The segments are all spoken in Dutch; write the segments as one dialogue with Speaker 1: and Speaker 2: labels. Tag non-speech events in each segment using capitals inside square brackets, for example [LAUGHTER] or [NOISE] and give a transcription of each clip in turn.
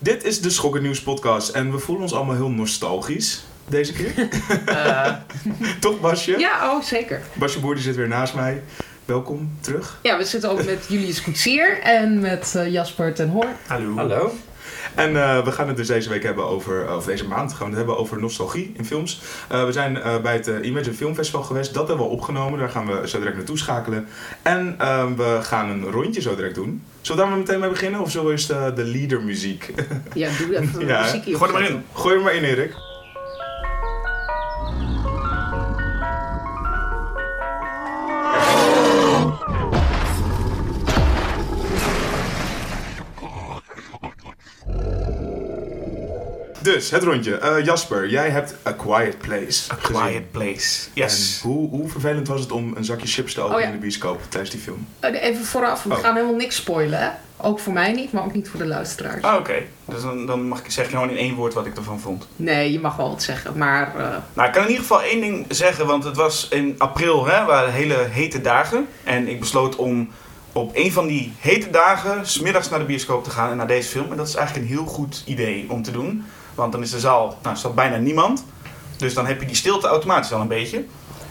Speaker 1: Dit is de Schokken Nieuws podcast en we voelen ons allemaal heel nostalgisch deze keer.
Speaker 2: Uh, [LAUGHS] [LAUGHS]
Speaker 1: Toch Basje?
Speaker 2: ja, oh zeker.
Speaker 1: Basje Boer die zit weer naast mij. Welkom terug.
Speaker 2: Ja, we zitten ook met Julius Koetsier en met eh, Jasper ten Hoorn.
Speaker 1: Hallo.
Speaker 3: Hallo.
Speaker 1: En eh, we gaan het dus deze week hebben over, of deze maand gaan we het hebben over nostalgie in films. Eh, we zijn eh, bij het eh, Imagine Film Festival geweest, dat hebben we opgenomen, daar gaan we zo direct naartoe schakelen. En eh, we gaan een rondje zo direct doen. Zullen we daar maar meteen mee beginnen of zullen we eerst de, de leader [LAUGHS] muziek?
Speaker 2: Ja, doe even
Speaker 1: Ja,
Speaker 2: muziek hier.
Speaker 3: Gooi er maar in.
Speaker 1: Gooi er maar in Erik. Dus, het rondje. Eh, Jasper, jij hebt A Quiet Place
Speaker 3: A
Speaker 1: gezien.
Speaker 3: Quiet Place. Yes.
Speaker 1: En hoe, hoe vervelend was het om een zakje chips te openen
Speaker 2: Oh ja.
Speaker 1: in de bioscoop tijdens die film?
Speaker 2: Eh, Even vooraf, we
Speaker 1: Oh.
Speaker 2: gaan helemaal niks spoilen. Hè? Ook voor mij niet, maar ook niet voor de luisteraars.
Speaker 3: Ah, oké. Dus dan, dan mag ik zeggen gewoon in één woord wat ik ervan vond.
Speaker 2: Nee, je mag wel wat zeggen, maar eh,
Speaker 3: Nou, ik kan in ieder geval één ding zeggen, want het was in april, hè, waren hele hete dagen. En ik besloot om op een van die hete dagen smiddags naar de bioscoop te gaan en naar deze film. En dat is eigenlijk een heel goed idee om te doen. Want dan is de zaal, nou, staat bijna niemand. Dus dan heb je die stilte automatisch al een beetje.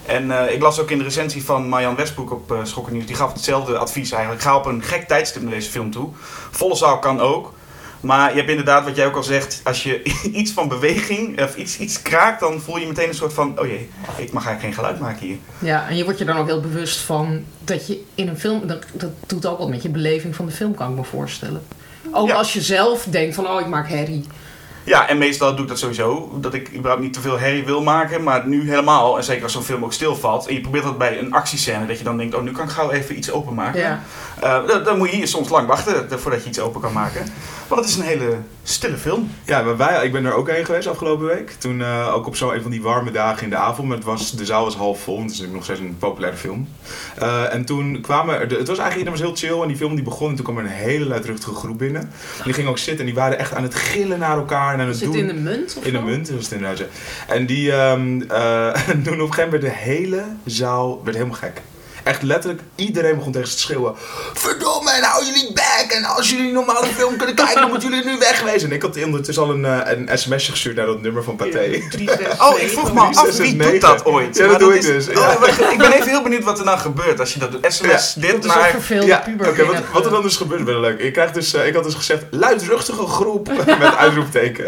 Speaker 3: En eh, ik las ook in de recensie van Marjan Westbroek op uh, Schokken Nieuws. Die gaf hetzelfde advies eigenlijk. Ga op een gek tijdstip naar deze film toe. Volle zaal kan ook. Maar je hebt inderdaad, wat jij ook al zegt, als je [LAUGHS] iets van beweging of iets, iets kraakt, dan voel je meteen een soort van, oh jee, ik mag eigenlijk geen geluid maken hier.
Speaker 2: ja, en je wordt je dan ook heel bewust van dat je in een film, dat, dat doet ook wat met je beleving van de film, kan ik me voorstellen. Ook
Speaker 3: Ja.
Speaker 2: als je zelf denkt van, oh ik maak herrie.
Speaker 3: Ja, en meestal doe ik dat sowieso, dat ik überhaupt niet te veel herrie wil maken, maar nu helemaal, en zeker als zo'n film ook stilvalt, en je probeert dat bij een actiescène, dat je dan denkt, oh nu kan ik gauw even iets openmaken.
Speaker 2: Ja.
Speaker 3: Eh, dan, dan moet je hier soms lang wachten eh, voordat je iets open kan maken. Want het is een hele stille film.
Speaker 1: Ja, maar wij, ik ben er ook heen geweest afgelopen week. Toen eh, ook op zo'n een van die warme dagen in de avond. Maar het was, de zaal was half vol, want het is natuurlijk nog steeds een populaire film. Eh, en toen kwamen er, het was eigenlijk was heel chill. En die film die begon en toen kwam er een hele luidruchtige groep binnen. En die gingen ook zitten en die waren echt aan het gillen naar elkaar. En aan het
Speaker 2: Zit
Speaker 1: doen.
Speaker 2: in de munt of
Speaker 1: In de munt, was het inderdaad. En die, ehm eh, [LAUGHS] toen op een gegeven moment werd de hele zaal werd helemaal gek. Echt letterlijk, iedereen begon tegen ze te schreeuwen. Verdomme, en hou jullie back. En als jullie een normale film kunnen [LAUGHS] kijken, dan moeten jullie nu wegwezen. En ik had ondertussen al een, eh, een sms'je gestuurd naar dat nummer van Pathé.
Speaker 3: Oh, ik vroeg me af, wie
Speaker 1: 369.
Speaker 3: doet dat ooit?
Speaker 1: Ja, dat
Speaker 3: Maar
Speaker 1: doe ik
Speaker 3: is-
Speaker 1: dus,
Speaker 3: Oh,
Speaker 1: ja.
Speaker 3: ik ben even heel benieuwd wat er nou gebeurt als je dat doet. SMS, dit,
Speaker 2: Dat is ook
Speaker 3: maar...
Speaker 2: vervelend
Speaker 1: Ja,
Speaker 2: puber.
Speaker 1: oké, wat, wat er dan dus gebeurt, wel leuk. Ik, krijg dus, eh, ik had dus gezegd, luidruchtige groep, [LAUGHS] met uitroepteken.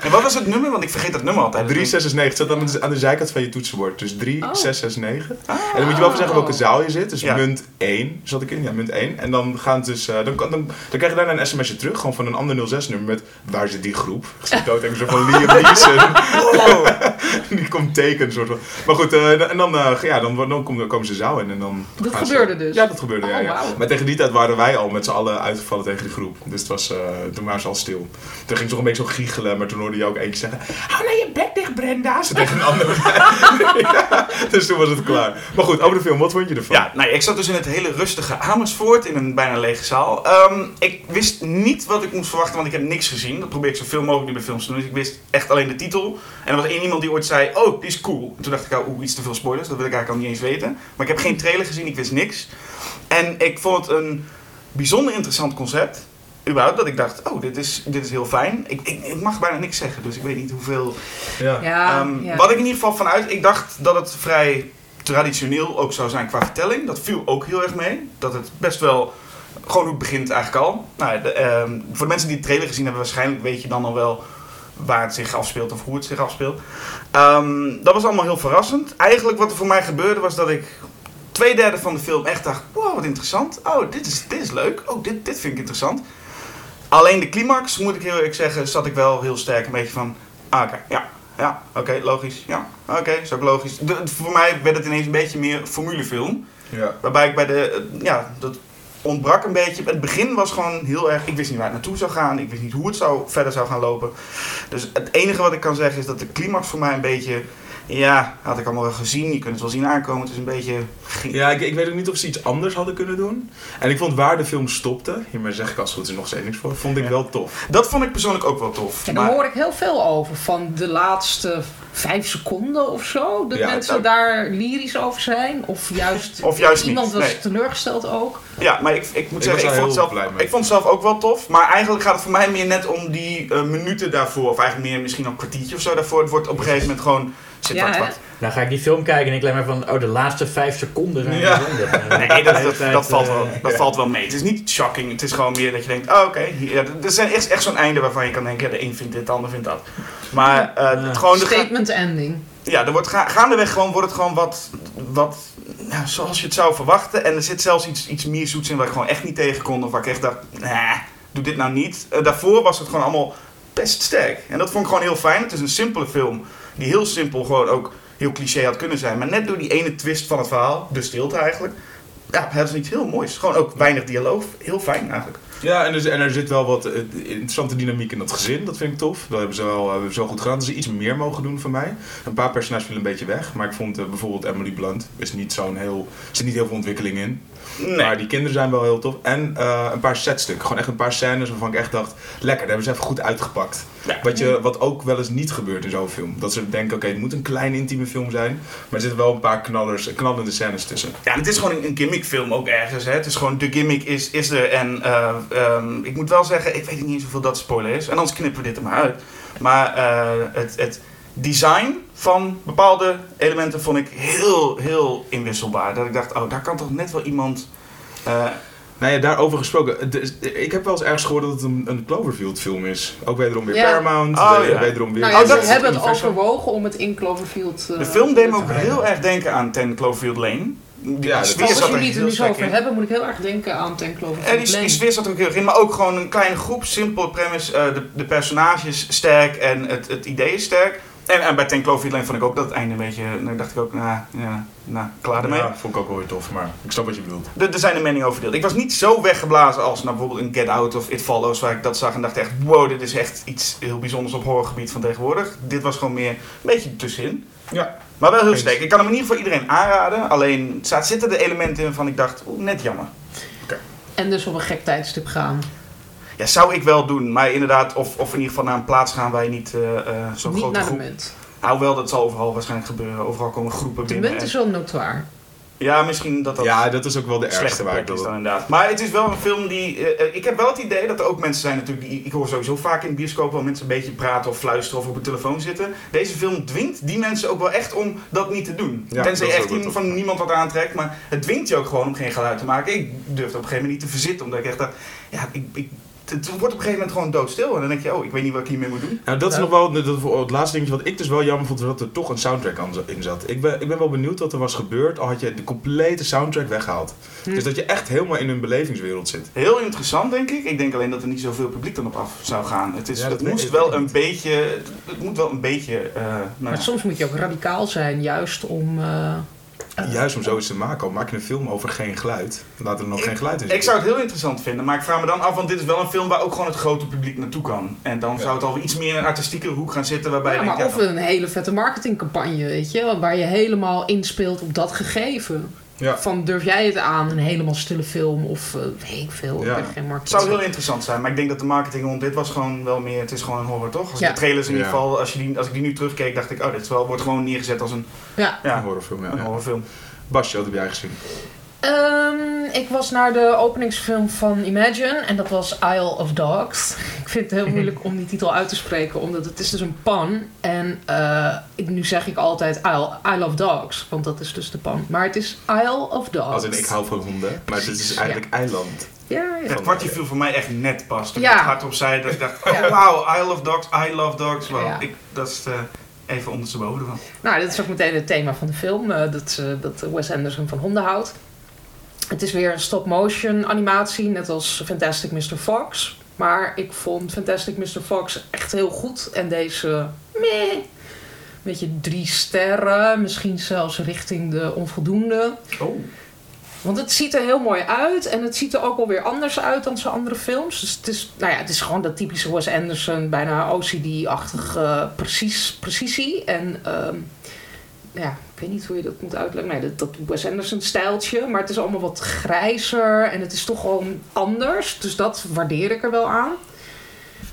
Speaker 3: En wat was het nummer? Want ik vergeet dat nummer altijd.
Speaker 1: 3669, het aan de, aan de zijkant van je toetsenbord. Dus 3669.
Speaker 3: Ah.
Speaker 1: En dan moet je wel even zeggen welke zaal je zit. Dus
Speaker 3: Ja.
Speaker 1: munt 1 zat ik in. Ja, munt 1. En dan, gaan het dus, eh, dan, dan, dan krijg je daarna een sms'je terug. Gewoon van een ander 06-nummer met waar zit die groep? Ik zit dood en zo van Liam [LAUGHS] Neeson. [LAUGHS] Die komt tekenen soort van. Maar goed, eh, en dan, eh, ja, dan, dan, komen, dan komen ze zaal in. En dan
Speaker 2: Dat
Speaker 1: ze-
Speaker 2: gebeurde dus?
Speaker 1: Ja, dat gebeurde. ja,
Speaker 2: Oh,
Speaker 1: ja. Maar tegen die tijd waren wij al met z'n allen uitgevallen tegen die groep. Dus het was, toen waren ze al stil. Toen ging ze nog een beetje zo giechelen. Maar toen hoorde je ook eentje zeggen... Hou nou je bek dicht, Brenda. Ze tegen een ander. [LAUGHS] ja, dus toen was het klaar. Maar goed, over de film. Wat vond je ervan?
Speaker 3: Ja, nou, ik zat dus in het hele rustige Amersfoort in een bijna lege zaal. Ehm, ik wist niet wat ik moest verwachten, want ik heb niks gezien. Dat probeer ik zoveel mogelijk nu bij films te doen. Dus ik wist echt alleen de titel. En er was één iemand die ooit zei, oh, die is cool. En toen dacht ik, oh, oeh, iets te veel spoilers. Dat wil ik eigenlijk al niet eens weten. Maar ik heb geen trailer gezien, ik wist niks. En ik vond het een bijzonder interessant concept. Überhaupt, dat ik dacht, oh, dit is, dit is heel fijn. Ik, ik, ik mag bijna niks zeggen, dus ik weet niet hoeveel
Speaker 1: Ja.
Speaker 2: Ja,
Speaker 3: Ehm,
Speaker 2: ja.
Speaker 3: Wat ik in ieder geval vanuit, ik dacht dat het vrij traditioneel ook zou zijn qua vertelling. Dat viel ook heel erg mee. Dat het best wel gewoon hoe het begint eigenlijk al. Nou, de, ehm, voor de mensen die de trailer gezien hebben, waarschijnlijk weet je dan al wel waar het zich afspeelt of hoe het zich afspeelt. Ehm, dat was allemaal heel verrassend. Eigenlijk wat er voor mij gebeurde was dat ik twee derde van de film echt dacht, wow, wat interessant. Oh, dit is, dit is leuk. Oh, dit, dit vind ik interessant. Alleen de climax, moet ik heel eerlijk zeggen, zat ik wel heel sterk een beetje van, ah, oké, ja, ja, oké, logisch, ja, oké, is ook logisch. De- voor mij werd het ineens een beetje meer formulefilm.
Speaker 1: Ja.
Speaker 3: Waarbij ik bij de, ja, dat ontbrak een beetje. Het begin was gewoon heel erg, ik wist niet waar het naartoe zou gaan. Ik wist niet hoe het zou, verder zou gaan lopen. Dus het enige wat ik kan zeggen is dat de climax voor mij een beetje, ja, had ik allemaal wel gezien. Je kunt het wel zien aankomen. Het is een beetje,
Speaker 1: Ja, ik, ik weet ook niet of ze iets anders hadden kunnen doen. En ik vond waar de film stopte, hiermee zeg ik als het goed is nog steeds niks voor, vond ik
Speaker 3: Ja.
Speaker 1: wel tof.
Speaker 3: dat vond ik persoonlijk ook wel tof.
Speaker 2: En daar
Speaker 3: Maar-
Speaker 2: hoor ik heel veel over. Van de laatste vijf seconden of zo. Dat
Speaker 1: Ja,
Speaker 2: mensen
Speaker 3: nou-
Speaker 2: daar lyrisch over zijn. Of juist,
Speaker 3: Of juist niet,
Speaker 2: iemand was
Speaker 3: nee.
Speaker 2: teleurgesteld ook.
Speaker 3: Ja, maar ik, ik moet
Speaker 1: Ik
Speaker 3: zeggen, ik vond, zelf,
Speaker 1: blij mee.
Speaker 3: ik vond het zelf ook wel tof. Maar eigenlijk gaat het voor mij meer net om die eh, minuten daarvoor. Of eigenlijk meer misschien een kwartiertje of zo daarvoor. Het wordt op een gegeven moment gewoon... Zit
Speaker 2: Ja,
Speaker 3: wat.
Speaker 4: Dan ga ik die film kijken en ik leg maar van, oh, de laatste vijf seconden zijn
Speaker 3: Ja. [LAUGHS] Nee, dat, dat, valt wel,
Speaker 4: eh,
Speaker 3: dat valt wel mee. Het is niet shocking. Het is gewoon meer dat je denkt, oh, oké. ja, er zijn echt, echt zo'n einde waarvan je kan denken, ja, de een vindt dit, de ander vindt dat. Maar eh,
Speaker 4: Ja.
Speaker 3: het gewoon, de,
Speaker 2: Statement ending.
Speaker 3: ja, er wordt ga, gaandeweg gewoon, wordt het gewoon wat, wat ja, zoals je het zou verwachten. En er zit zelfs iets, iets meer zoets in waar ik gewoon echt niet tegen kon. Of waar ik echt dacht, nah, doe dit nou niet. Eh, daarvoor was het gewoon allemaal best sterk. En dat vond ik gewoon heel fijn. Het is een simpele film die heel simpel gewoon ook heel cliché had kunnen zijn. Maar net door die ene twist van het verhaal, de stilte eigenlijk. Ja, het is iets heel moois. Gewoon ook weinig dialoog. Heel fijn eigenlijk.
Speaker 1: Ja, en er, en er zit wel wat eh, interessante dynamiek in dat gezin. Dat vind ik tof. Dat hebben ze wel, wel goed gedaan. Dat ze iets meer mogen doen van mij. Een paar personages vielen een beetje weg. Maar ik vond eh, bijvoorbeeld Emily Blunt. Is niet zo'n heel, er zit niet heel veel ontwikkeling in.
Speaker 3: Nee.
Speaker 1: Maar die kinderen zijn wel heel tof. En eh, een paar setstukken. Gewoon echt een paar scènes waarvan ik echt dacht... Lekker, daar hebben ze even goed uitgepakt.
Speaker 3: Ja.
Speaker 1: Wat, je, wat ook wel eens niet gebeurt in zo'n film. Dat ze denken, oké, het moet een klein intieme film zijn. Maar er zitten wel een paar knallers, knallende scènes tussen.
Speaker 3: Ja, en het is gewoon een, een gimmickfilm ook ergens. Hè. Het is gewoon, de gimmick is, is er. En eh, ehm, ik moet wel zeggen, ik weet niet eens hoeveel dat spoiler is. En anders knippen we dit er maar uit. Maar eh, het, het design van bepaalde elementen vond ik heel, heel inwisselbaar. Dat ik dacht, oh, daar kan toch net wel iemand... eh,
Speaker 1: Nou ja, daarover gesproken. Ik heb wel eens ergens gehoord dat het een, een Cloverfield film is. Ook wederom weer
Speaker 2: Ja.
Speaker 1: Paramount.
Speaker 3: Oh,
Speaker 1: we-
Speaker 3: ja.
Speaker 1: Wederom weer...
Speaker 2: Nou ja,
Speaker 3: Oh,
Speaker 2: hebben het overwogen om het in Cloverfield eh,
Speaker 3: de film deed me ook heel erg denken aan Ten Cloverfield Lane. Die
Speaker 1: Ja, dat
Speaker 2: Als
Speaker 3: zat
Speaker 2: jullie het er nu zo over
Speaker 3: in.
Speaker 2: hebben, moet ik heel erg denken aan Ten Cloverfield
Speaker 3: En die, die sfeer zat er ook heel erg in. Maar ook gewoon een kleine groep, simpel premise. eh, de, de personages sterk en het, het idee is sterk. En, en bij Ten Cloverfield Lane vond ik ook dat het einde een beetje... Dan dacht ik ook, nou, ja, nou klaar ermee.
Speaker 1: Ja, vond ik ook wel weer tof. Maar ik snap wat je bedoelt.
Speaker 3: Er, er zijn de meningen over verdeeld. Ik was niet zo weggeblazen als nou, bijvoorbeeld in Get Out of It Follows, waar ik dat zag en dacht echt, wow, dit is echt iets heel bijzonders op horrorgebied van tegenwoordig. Dit was gewoon meer een beetje tussenin.
Speaker 1: Ja.
Speaker 3: Maar wel heel sterk. Ik kan hem in ieder geval iedereen aanraden. Alleen zitten er elementen in waarvan ik dacht, oeh, net jammer.
Speaker 2: En dus op een gek tijdstip gaan.
Speaker 3: Ja, zou ik wel doen. Maar inderdaad, of, of in ieder geval naar een plaats gaan waar je niet eh, eh, zo'n
Speaker 2: Niet
Speaker 3: grote
Speaker 2: naar de
Speaker 3: groep...
Speaker 2: munt.
Speaker 3: Nou wel, dat zal overal waarschijnlijk gebeuren. Overal komen groepen
Speaker 2: De
Speaker 3: binnen.
Speaker 2: munt
Speaker 3: en-
Speaker 2: is wel notoire.
Speaker 3: Ja, misschien dat dat...
Speaker 1: Ja, dat is ook wel de
Speaker 3: slechte
Speaker 1: ergste waar ik
Speaker 3: plek is
Speaker 1: wil.
Speaker 3: dan inderdaad. Maar het is wel een film die... eh, ik heb wel het idee dat er ook mensen zijn natuurlijk... Die, ik hoor sowieso vaak in de bioscoop wel mensen een beetje praten of fluisteren of op een telefoon zitten. Deze film dwingt die mensen ook wel echt om dat niet te doen.
Speaker 1: Ja,
Speaker 3: Tenzij je echt iemand van niemand wat aantrekt. Maar het dwingt je ook gewoon om geen geluid te maken. Ik durfde op een gegeven moment niet te verzitten. Omdat ik echt dacht... Ja, ik, ik, het wordt op een gegeven moment gewoon doodstil. En dan denk je, oh, ik weet niet wat ik hiermee moet doen.
Speaker 1: Nou, dat is nog wel dat, het laatste dingetje wat ik dus wel jammer vond, was dat er toch een soundtrack aan- in zat. Ik ben, ik ben wel benieuwd wat er was gebeurd, al had je de complete soundtrack weggehaald.
Speaker 2: Hm.
Speaker 1: Dus dat je echt helemaal in hun belevingswereld zit.
Speaker 3: Heel interessant, denk ik. Ik denk alleen dat er niet zoveel publiek dan op af zou gaan. Het, is,
Speaker 1: Ja, dat
Speaker 3: het moest wel een beetje... Het moet wel een beetje... eh, nou
Speaker 2: Maar
Speaker 3: ja.
Speaker 2: soms moet je ook radicaal zijn, juist om... eh, eh,
Speaker 1: Juist om zoiets te maken, al maak je een film over geen geluid, laat er nog
Speaker 3: Ik-
Speaker 1: geen geluid in
Speaker 3: Ik
Speaker 1: zitten.
Speaker 3: zou het heel interessant vinden, maar ik vraag me dan af, want dit is wel een film waar ook gewoon het grote publiek naartoe kan. En dan zou het alweer iets meer in een artistieke hoek gaan zitten, waarbij
Speaker 2: ja,
Speaker 3: je
Speaker 2: maar of een hele vette marketingcampagne, weet je, waar je helemaal inspeelt op dat gegeven.
Speaker 1: Ja.
Speaker 2: Van durf jij het aan, een helemaal stille film of eh, weet ik veel,
Speaker 1: Ja.
Speaker 2: ik ben geen
Speaker 3: het zou heel interessant zijn, maar ik denk dat de marketing rond dit was gewoon wel meer, het is gewoon een horror toch? Als
Speaker 2: Ja.
Speaker 3: de trailers in ieder geval, als, je die, als ik die nu terugkeek, dacht ik, oh, dit is wel, wordt gewoon neergezet als een,
Speaker 2: Ja.
Speaker 3: ja,
Speaker 1: Een horrorfilm, ja.
Speaker 3: een
Speaker 1: ja.
Speaker 3: horrorfilm.
Speaker 1: Basje, wat heb jij gezien?
Speaker 2: Ehm, ik was naar de openingsfilm van Imagine en dat was Isle of Dogs. Ik vind het heel [LAUGHS] moeilijk om die titel uit te spreken, omdat het is dus een pan. En eh, ik, nu zeg ik altijd Isle, Isle of Dogs, want dat is dus de pan. Maar het is Isle of Dogs.
Speaker 1: Als in, ik hou van honden, maar dit is
Speaker 2: Precies,
Speaker 1: eigenlijk eiland.
Speaker 2: Ja, ja.
Speaker 3: Het kwartje viel voor mij echt net pas, toen
Speaker 2: Ja.
Speaker 3: ik het hardop zei, dat ik dacht, oh
Speaker 2: Ja.
Speaker 3: wauw, I love dogs, I love dogs. Wow,
Speaker 2: Ja.
Speaker 3: ik, dat is eh, even ondersteboven ervan.
Speaker 2: Nou, dit is ook meteen het thema van de film. eh, dat, eh, dat Wes Anderson van honden houdt. Het is weer een stop-motion animatie, net als Fantastic Mr. Fox. Maar ik vond Fantastic Mr. Fox echt heel goed. En deze, meh. Beetje drie sterren, misschien zelfs richting de onvoldoende.
Speaker 3: Oh.
Speaker 2: Want het ziet er heel mooi uit en het ziet er ook alweer anders uit dan zijn andere films. Dus het is, nou ja, het is gewoon dat typische Wes Anderson, bijna OCD-achtige precies, precisie. En ehm, ja, weet niet hoe je dat moet uitleggen. Nee, dat, dat Wes Anderson-stijltje. Maar het is allemaal wat grijzer en het is toch gewoon anders. Dus dat waardeer ik er wel aan.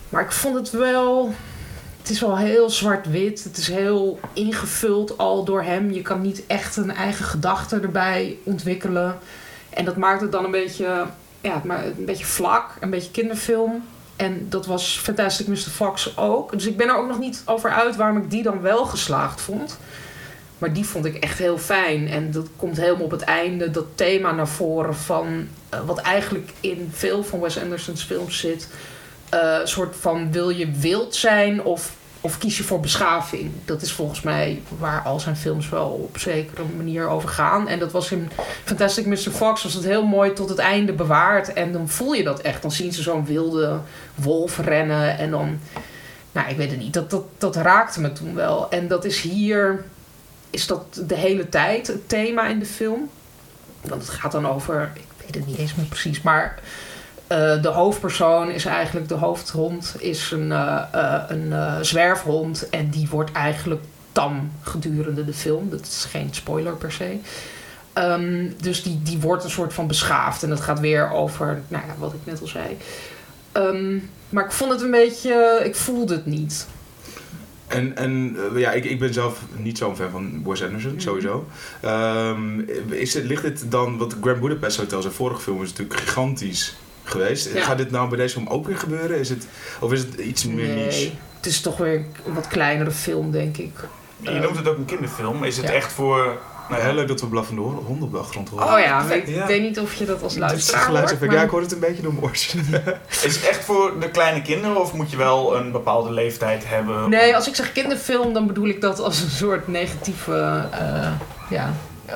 Speaker 2: Maar ik vond het wel... Het is wel heel zwart-wit. Het is heel ingevuld al door hem. Je kan niet echt een eigen gedachte erbij ontwikkelen. En dat maakt het dan een beetje, ja, maar een beetje vlak, een beetje kinderfilm. En dat was Fantastic Mr. Fox ook. Dus ik ben er ook nog niet over uit waarom ik die dan wel geslaagd vond. Maar die vond ik echt heel fijn. En dat komt helemaal op het einde, dat thema naar voren van eh, wat eigenlijk in veel van Wes Anderson's films zit. Eh, Een soort van wil je wild zijn of, of kies je voor beschaving? Dat is volgens mij waar al zijn films wel op zekere manier over gaan. En dat was in Fantastic Mr. Fox was het heel mooi tot het einde bewaard. En dan voel je dat echt. Dan zien ze zo'n wilde wolf rennen en dan... Nou, ik weet het niet. Dat, dat, dat raakte me toen wel. En dat is hier... Is dat de hele tijd het thema in de film? Want het gaat dan over... Ik weet het niet eens meer precies, maar... eh, de hoofdpersoon is eigenlijk de hoofdhond, is een, eh, eh, een zwerfhond en die wordt eigenlijk tam gedurende de film. Dat is geen spoiler per se. Ehm, dus die, die wordt een soort van beschaafd en dat gaat weer over, nou ja, wat ik net al zei. Ehm, maar ik vond het een beetje, ik voelde het niet.
Speaker 1: En, en eh, ja, ik, ik ben zelf niet zo'n fan van Wes Anderson,
Speaker 2: Mhm.
Speaker 1: sowieso. Ehm, is het, ligt dit dan, want Grand Budapest Hotel, zijn vorige film, is natuurlijk gigantisch geweest.
Speaker 2: Ja.
Speaker 1: Gaat dit nou bij deze film ook weer gebeuren? Is het, of is het iets meer niche?
Speaker 2: het is toch weer een wat kleinere film, denk ik.
Speaker 3: Je noemt het ook een kinderfilm. Is het
Speaker 2: Ja.
Speaker 3: echt voor... Nou,
Speaker 1: Heel leuk dat we blaffende hon- honden op de achtergrond horen.
Speaker 2: Oh ja, ik
Speaker 1: ja.
Speaker 2: weet niet of je dat als luisteraar hoort. maar-
Speaker 1: Ja, ik hoor het een beetje door mijn oortjes. [LAUGHS]
Speaker 3: Is het echt voor de kleine kinderen of moet je wel een bepaalde leeftijd hebben?
Speaker 2: Nee, als ik zeg kinderfilm, dan bedoel ik dat als een soort negatieve eh, ja,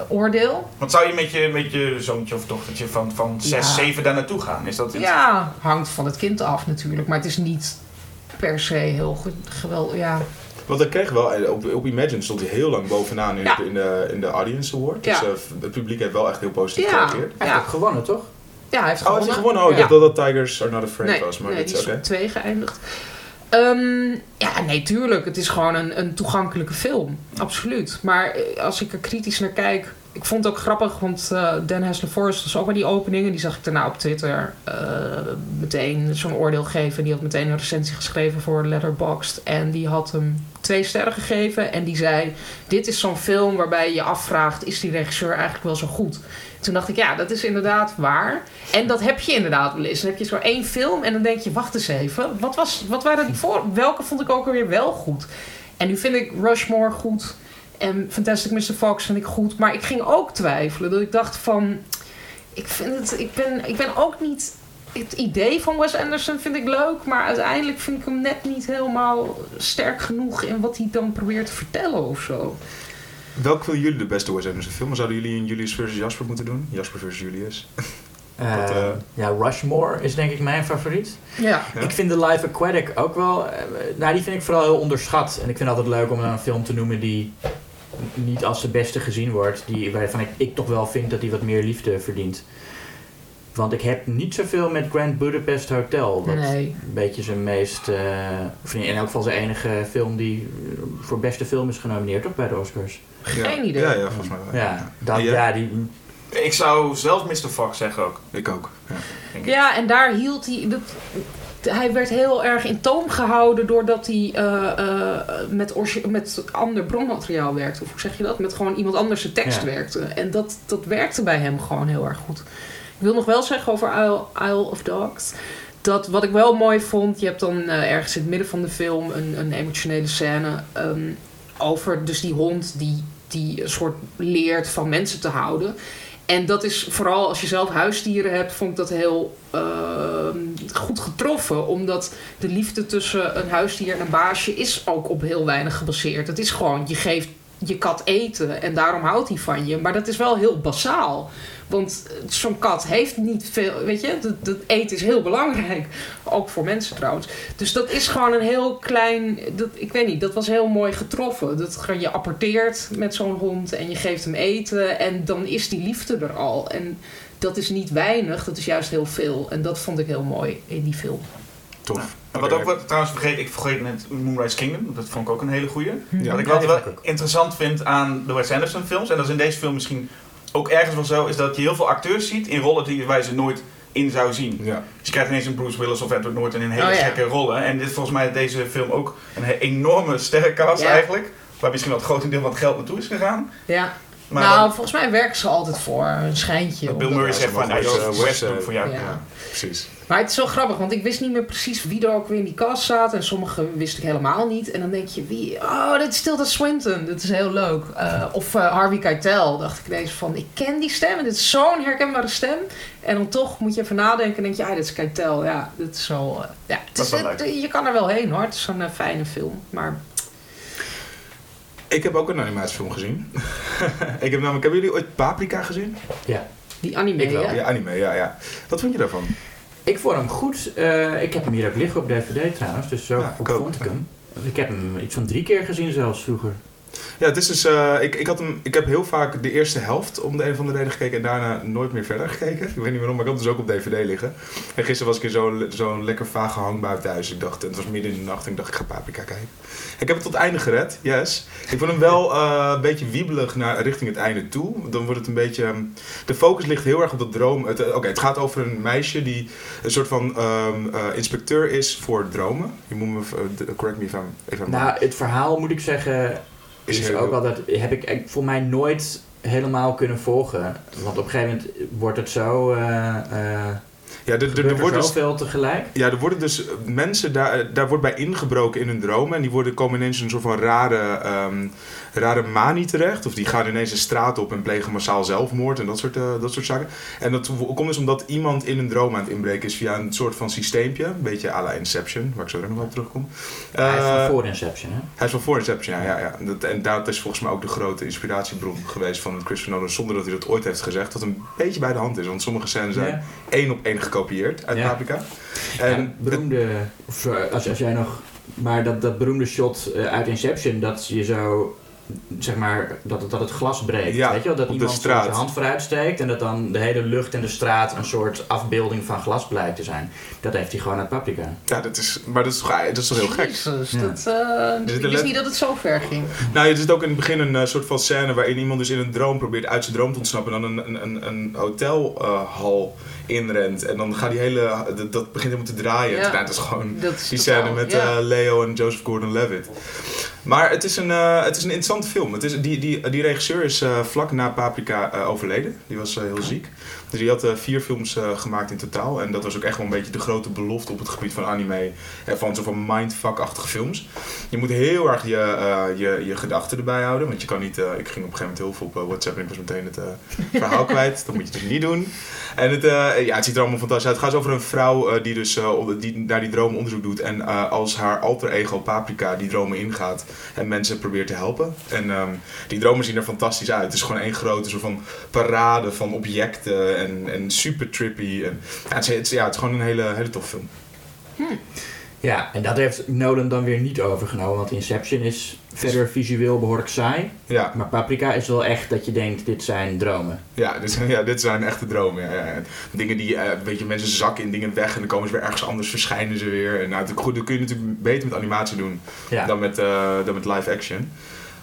Speaker 2: oordeel.
Speaker 3: Want zou je met je, met je zoontje of dochtertje van, van 6,
Speaker 2: Ja.
Speaker 3: 7 daar naartoe gaan? Is dat?
Speaker 2: Ja, hangt van het kind af natuurlijk. Maar het is niet per se heel ge- geweldig. Ja.
Speaker 1: Want ik kreeg wel, eh, op, op Imagine stond hij heel lang bovenaan in,
Speaker 2: Ja.
Speaker 1: in, de, in de Audience Award. Dus
Speaker 2: Ja.
Speaker 1: eh, het publiek heeft wel echt heel positief
Speaker 2: Ja.
Speaker 1: gereageerd.
Speaker 4: Hij heeft ook gewonnen, toch?
Speaker 2: ja, hij heeft
Speaker 1: Oh, heeft
Speaker 2: gewonnen.
Speaker 1: hij gewonnen? Oh, ik
Speaker 2: Ja.
Speaker 1: dacht dat Tigers Are Not Afraid
Speaker 2: Nee,
Speaker 1: was. Maar
Speaker 2: nee die
Speaker 1: is
Speaker 2: op twee geëindigd. Ehm, ja, nee, tuurlijk. Het is gewoon een, een toegankelijke film. Absoluut. Maar eh, als ik er kritisch naar kijk... Ik vond het ook grappig, want eh, Dan Hessler Forrest was ook bij die opening. En die zag ik daarna op Twitter eh, meteen zo'n oordeel geven. Die had meteen een recensie geschreven voor Letterboxd. En die had hem twee sterren gegeven. En die zei, dit is zo'n film waarbij je je afvraagt... is die regisseur eigenlijk wel zo goed? Toen dacht ik, ja, dat is inderdaad waar. En dat heb je inderdaad wel eens. Dan heb je zo één film en dan denk je, wacht eens even. Wat, was, wat waren die voor? Welke vond ik ook alweer wel goed? En nu vind ik Rushmore goed. En Fantastic Mr. Fox vind ik goed. Maar ik ging ook twijfelen. Dat ik dacht van... Ik, vind het, ik, ben, ik ben ook niet... Het idee van Wes Anderson vind ik leuk. Maar uiteindelijk vind ik hem net niet helemaal sterk genoeg... in wat hij dan probeert te vertellen of zo.
Speaker 1: Welke vinden jullie de beste Wes Anderson film? Zouden jullie een Julius versus Jasper moeten doen? Jasper versus Julius. [LAUGHS]
Speaker 4: Eh,
Speaker 1: eh,
Speaker 4: ja, Rushmore is denk ik mijn favoriet.
Speaker 2: Ja.
Speaker 1: Ja.
Speaker 4: Ik vind de Live Aquatic ook wel... eh, nou, die vind ik vooral heel onderschat. En ik vind het altijd leuk om een film te noemen die niet als de beste gezien wordt. Die, waarvan ik, ik toch wel vind dat die wat meer liefde verdient. Want ik heb niet zoveel met Grand Budapest Hotel. Wat
Speaker 2: Nee.
Speaker 4: een beetje zijn meest... eh, of in elk geval zijn enige film die voor beste film is genomineerd, toch? Bij de Oscars.
Speaker 2: Geen
Speaker 1: ja.
Speaker 2: idee.
Speaker 1: Ja, ja, volgens mij wel.
Speaker 4: Ja, dat,
Speaker 1: jij?
Speaker 4: ja die,
Speaker 3: Ik zou zelfs Mr. Fox zeggen ook.
Speaker 1: Ik ook. Ja.
Speaker 2: Ja, en daar hield hij. Hij werd heel erg in toom gehouden doordat hij eh, eh, met, met ander bronmateriaal werkte. Of hoe zeg je dat? Met gewoon iemand anders zijn tekst
Speaker 4: Ja.
Speaker 2: werkte. En dat, dat werkte bij hem gewoon heel erg goed. Ik wil nog wel zeggen over Isle, Isle of Dogs. Dat wat ik wel mooi vond, je hebt dan eh, ergens in het midden van de film een, een emotionele scène ehm, over dus die hond die, die een soort leert van mensen te houden. En dat is vooral als je zelf huisdieren hebt, vond ik dat heel ehm, goed getroffen. Omdat de liefde tussen een huisdier en een baasje is ook op heel weinig gebaseerd. Het is gewoon, je geeft je kat eten en daarom houdt hij van je. Maar dat is wel heel basaal. Want zo'n kat heeft niet veel, weet je, dat, dat eten is heel belangrijk. Ook voor mensen trouwens. Dus dat is gewoon een heel klein, dat, ik weet niet, dat was heel mooi getroffen. Dat gewoon je apporteert met zo'n hond en je geeft hem eten en dan is die liefde er al. En dat is niet weinig, dat is juist heel veel. En dat vond ik heel mooi in die film.
Speaker 1: Tof.
Speaker 3: En wat ook wat, trouwens vergeet, ik vergeet net Moonrise Kingdom. Dat vond ik ook een hele goeie.
Speaker 1: Ja.
Speaker 3: Wat ik
Speaker 4: Ja,
Speaker 3: wel, interessant vind aan de Wes Anderson films, en dat is in deze film misschien ook ergens wel zo, is dat je heel veel acteurs ziet in rollen die, waar je ze nooit in zou zien.
Speaker 1: Ja.
Speaker 3: Dus je krijgt ineens een Bruce Willis of Edward Norton in hele
Speaker 2: Oh, ja.
Speaker 3: gekke rollen. En dit is volgens mij deze film ook een enorme sterrencast
Speaker 2: Ja.
Speaker 3: eigenlijk. Waar misschien wel het grotendeel van het geld naartoe is gegaan.
Speaker 2: Ja.
Speaker 3: Maar
Speaker 2: nou,
Speaker 3: dan-
Speaker 2: volgens mij werken ze altijd voor een schijntje.
Speaker 3: Bill Murray zegt
Speaker 1: ze
Speaker 3: van, nou,
Speaker 1: eh, West,
Speaker 3: doen
Speaker 1: eh,
Speaker 3: voor jou.
Speaker 2: Ja,
Speaker 1: precies.
Speaker 2: Maar het is wel grappig, want ik wist niet meer precies wie er ook weer in die cast zaten. En sommige wist ik helemaal niet. En dan denk je, wie? Oh, dit is Tilda Swinton. Dit is heel leuk. Eh, of eh, Harvey Keitel. Dacht ik ineens van, ik ken die stem. En dit is zo'n herkenbare stem. En dan toch moet je even nadenken en denk je, ah, dit is Keitel. Ja, dit is zo... eh, ja, het
Speaker 3: Dat
Speaker 2: is,
Speaker 3: is wel
Speaker 2: het- je kan er wel heen hoor. Het is zo'n fijne film. Maar
Speaker 1: Ik heb ook een animatiefilm gezien. [LAUGHS] ik heb namelijk, hebben jullie ooit Paprika gezien?
Speaker 2: die anime,
Speaker 4: Ik wel?
Speaker 1: Ja, anime, ja, ja. Wat vond je daarvan?
Speaker 4: Ik vond hem goed. Eh, ik heb hem hier ook liggen op DVD trouwens, dus zo
Speaker 1: Ja,
Speaker 4: goed vond ik hem. Ik heb hem iets van drie keer gezien zelfs vroeger.
Speaker 1: Ja, het is dus, eh, ik, ik, had hem, ik heb heel vaak de eerste helft om de een of andere reden gekeken en daarna nooit meer verder gekeken. Ik weet niet waarom, maar ik had dus ook op DVD liggen. En gisteren was ik in zo'n zo'n lekker vage hangbuik thuis. Ik dacht, het was midden in de nacht en ik dacht, ik ga Paprika kijken. Ik heb het tot het einde gered, yes. Ik vond hem wel eh, een beetje wiebelig naar, richting het einde toe. Dan wordt het een beetje... ehm, de focus ligt heel erg op dat droom. Het, eh, Oké, het gaat over een meisje die een soort van ehm, eh, inspecteur is voor dromen. Je moet me, correct me if I'm, if I'm.
Speaker 4: Nou, het verhaal moet ik zeggen,
Speaker 1: Is heel-
Speaker 4: ook altijd, heb ik ik voor mij nooit helemaal kunnen volgen. Want op een gegeven moment wordt het zo, eh eh
Speaker 1: Ja, er, wordt dus
Speaker 4: zoveel tegelijk.
Speaker 1: Ja, er worden dus mensen, daar, daar wordt bij ingebroken in hun dromen. En die worden, komen ineens in een soort van rare, ehm, rare manie terecht. Of die gaan ineens een straat op en plegen massaal zelfmoord en dat soort, eh, dat soort zaken. En dat komt dus omdat iemand in een droom aan het inbreken is via een soort van systeempje. Een beetje à la Inception, waar ik zo nog wel op terugkom.
Speaker 4: Hij is
Speaker 1: Eh,
Speaker 4: van voor Inception, hè?
Speaker 1: hij is van voor Inception, ja. ja, ja. Dat, en dat is volgens mij ook de grote inspiratiebron geweest van Christopher Nolan. Zonder dat hij dat ooit heeft gezegd. Wat een beetje bij de hand is. Want sommige scènes zijn
Speaker 4: Ja.
Speaker 1: één op één gekopieerd uit
Speaker 4: Ja.
Speaker 1: Paprika.
Speaker 4: En beroemde, of zo, als, als jij nog, maar dat, dat beroemde shot eh, uit Inception, dat je zo, zeg maar, dat het, dat het glas breekt.
Speaker 1: Ja,
Speaker 4: weet je wel? Dat iemand zijn hand vooruit steekt en dat dan de hele lucht en de straat een soort afbeelding van glas blijkt te zijn. Dat heeft hij gewoon uit Paprika.
Speaker 1: Ja, dat is, maar dat is, toch- dat is toch heel gek?
Speaker 2: Jezus,
Speaker 4: Ja.
Speaker 2: dat, eh, ik wist
Speaker 1: let-
Speaker 2: niet dat het zo ver ging.
Speaker 1: Nou, er zit ook in het begin een eh, soort van scène waarin iemand dus in een droom probeert uit zijn droom te ontsnappen en dan een, een, een, een hotelhal inrent. En dan gaat die hele, dat, begint helemaal te draaien.
Speaker 2: Ja.
Speaker 1: Nou, dat is gewoon
Speaker 2: Dat is
Speaker 1: die scène met eh, Leo en Joseph Gordon-Levitt. Maar het is een, eh, het is een interessante film. Het is, die, die, die regisseur is eh, vlak na Paprika eh, overleden. Die was heel ziek. Dus die had vier films gemaakt in totaal. En dat was ook echt wel een beetje de grote belofte op het gebied van anime. En van zo'n van mindfuck-achtige films. Je moet heel erg je, je, je gedachten erbij houden. Want je kan niet... ik ging op een gegeven moment heel veel op WhatsApp en ik was meteen het verhaal [LAUGHS] kwijt. Dat moet je dus niet doen. En het, ja, het ziet er allemaal fantastisch uit. Het gaat over een vrouw die dus die naar die droom onderzoek doet. En als haar alter ego Paprika die dromen ingaat en mensen probeert te helpen. En ehm, die dromen zien er fantastisch uit. Het is gewoon één grote soort van parade van objecten en, super trippy. En, ja, het, is, ja, het is gewoon een hele, hele tof film.
Speaker 4: Ja, en dat heeft Nolan dan weer niet overgenomen, want Inception is verder visueel behoorlijk saai.
Speaker 1: Ja,
Speaker 4: Maar Paprika is wel echt dat je denkt, dit zijn dromen.
Speaker 1: ja, dit, zijn- ja dit zijn echte dromen. Ja. Dingen die, eh, weet je, mensen zakken in dingen weg en dan komen ze weer ergens anders, verschijnen ze weer. En nou, dat, goed, dat kun je natuurlijk beter met animatie doen
Speaker 4: Ja.
Speaker 1: dan, met, eh, dan met live action.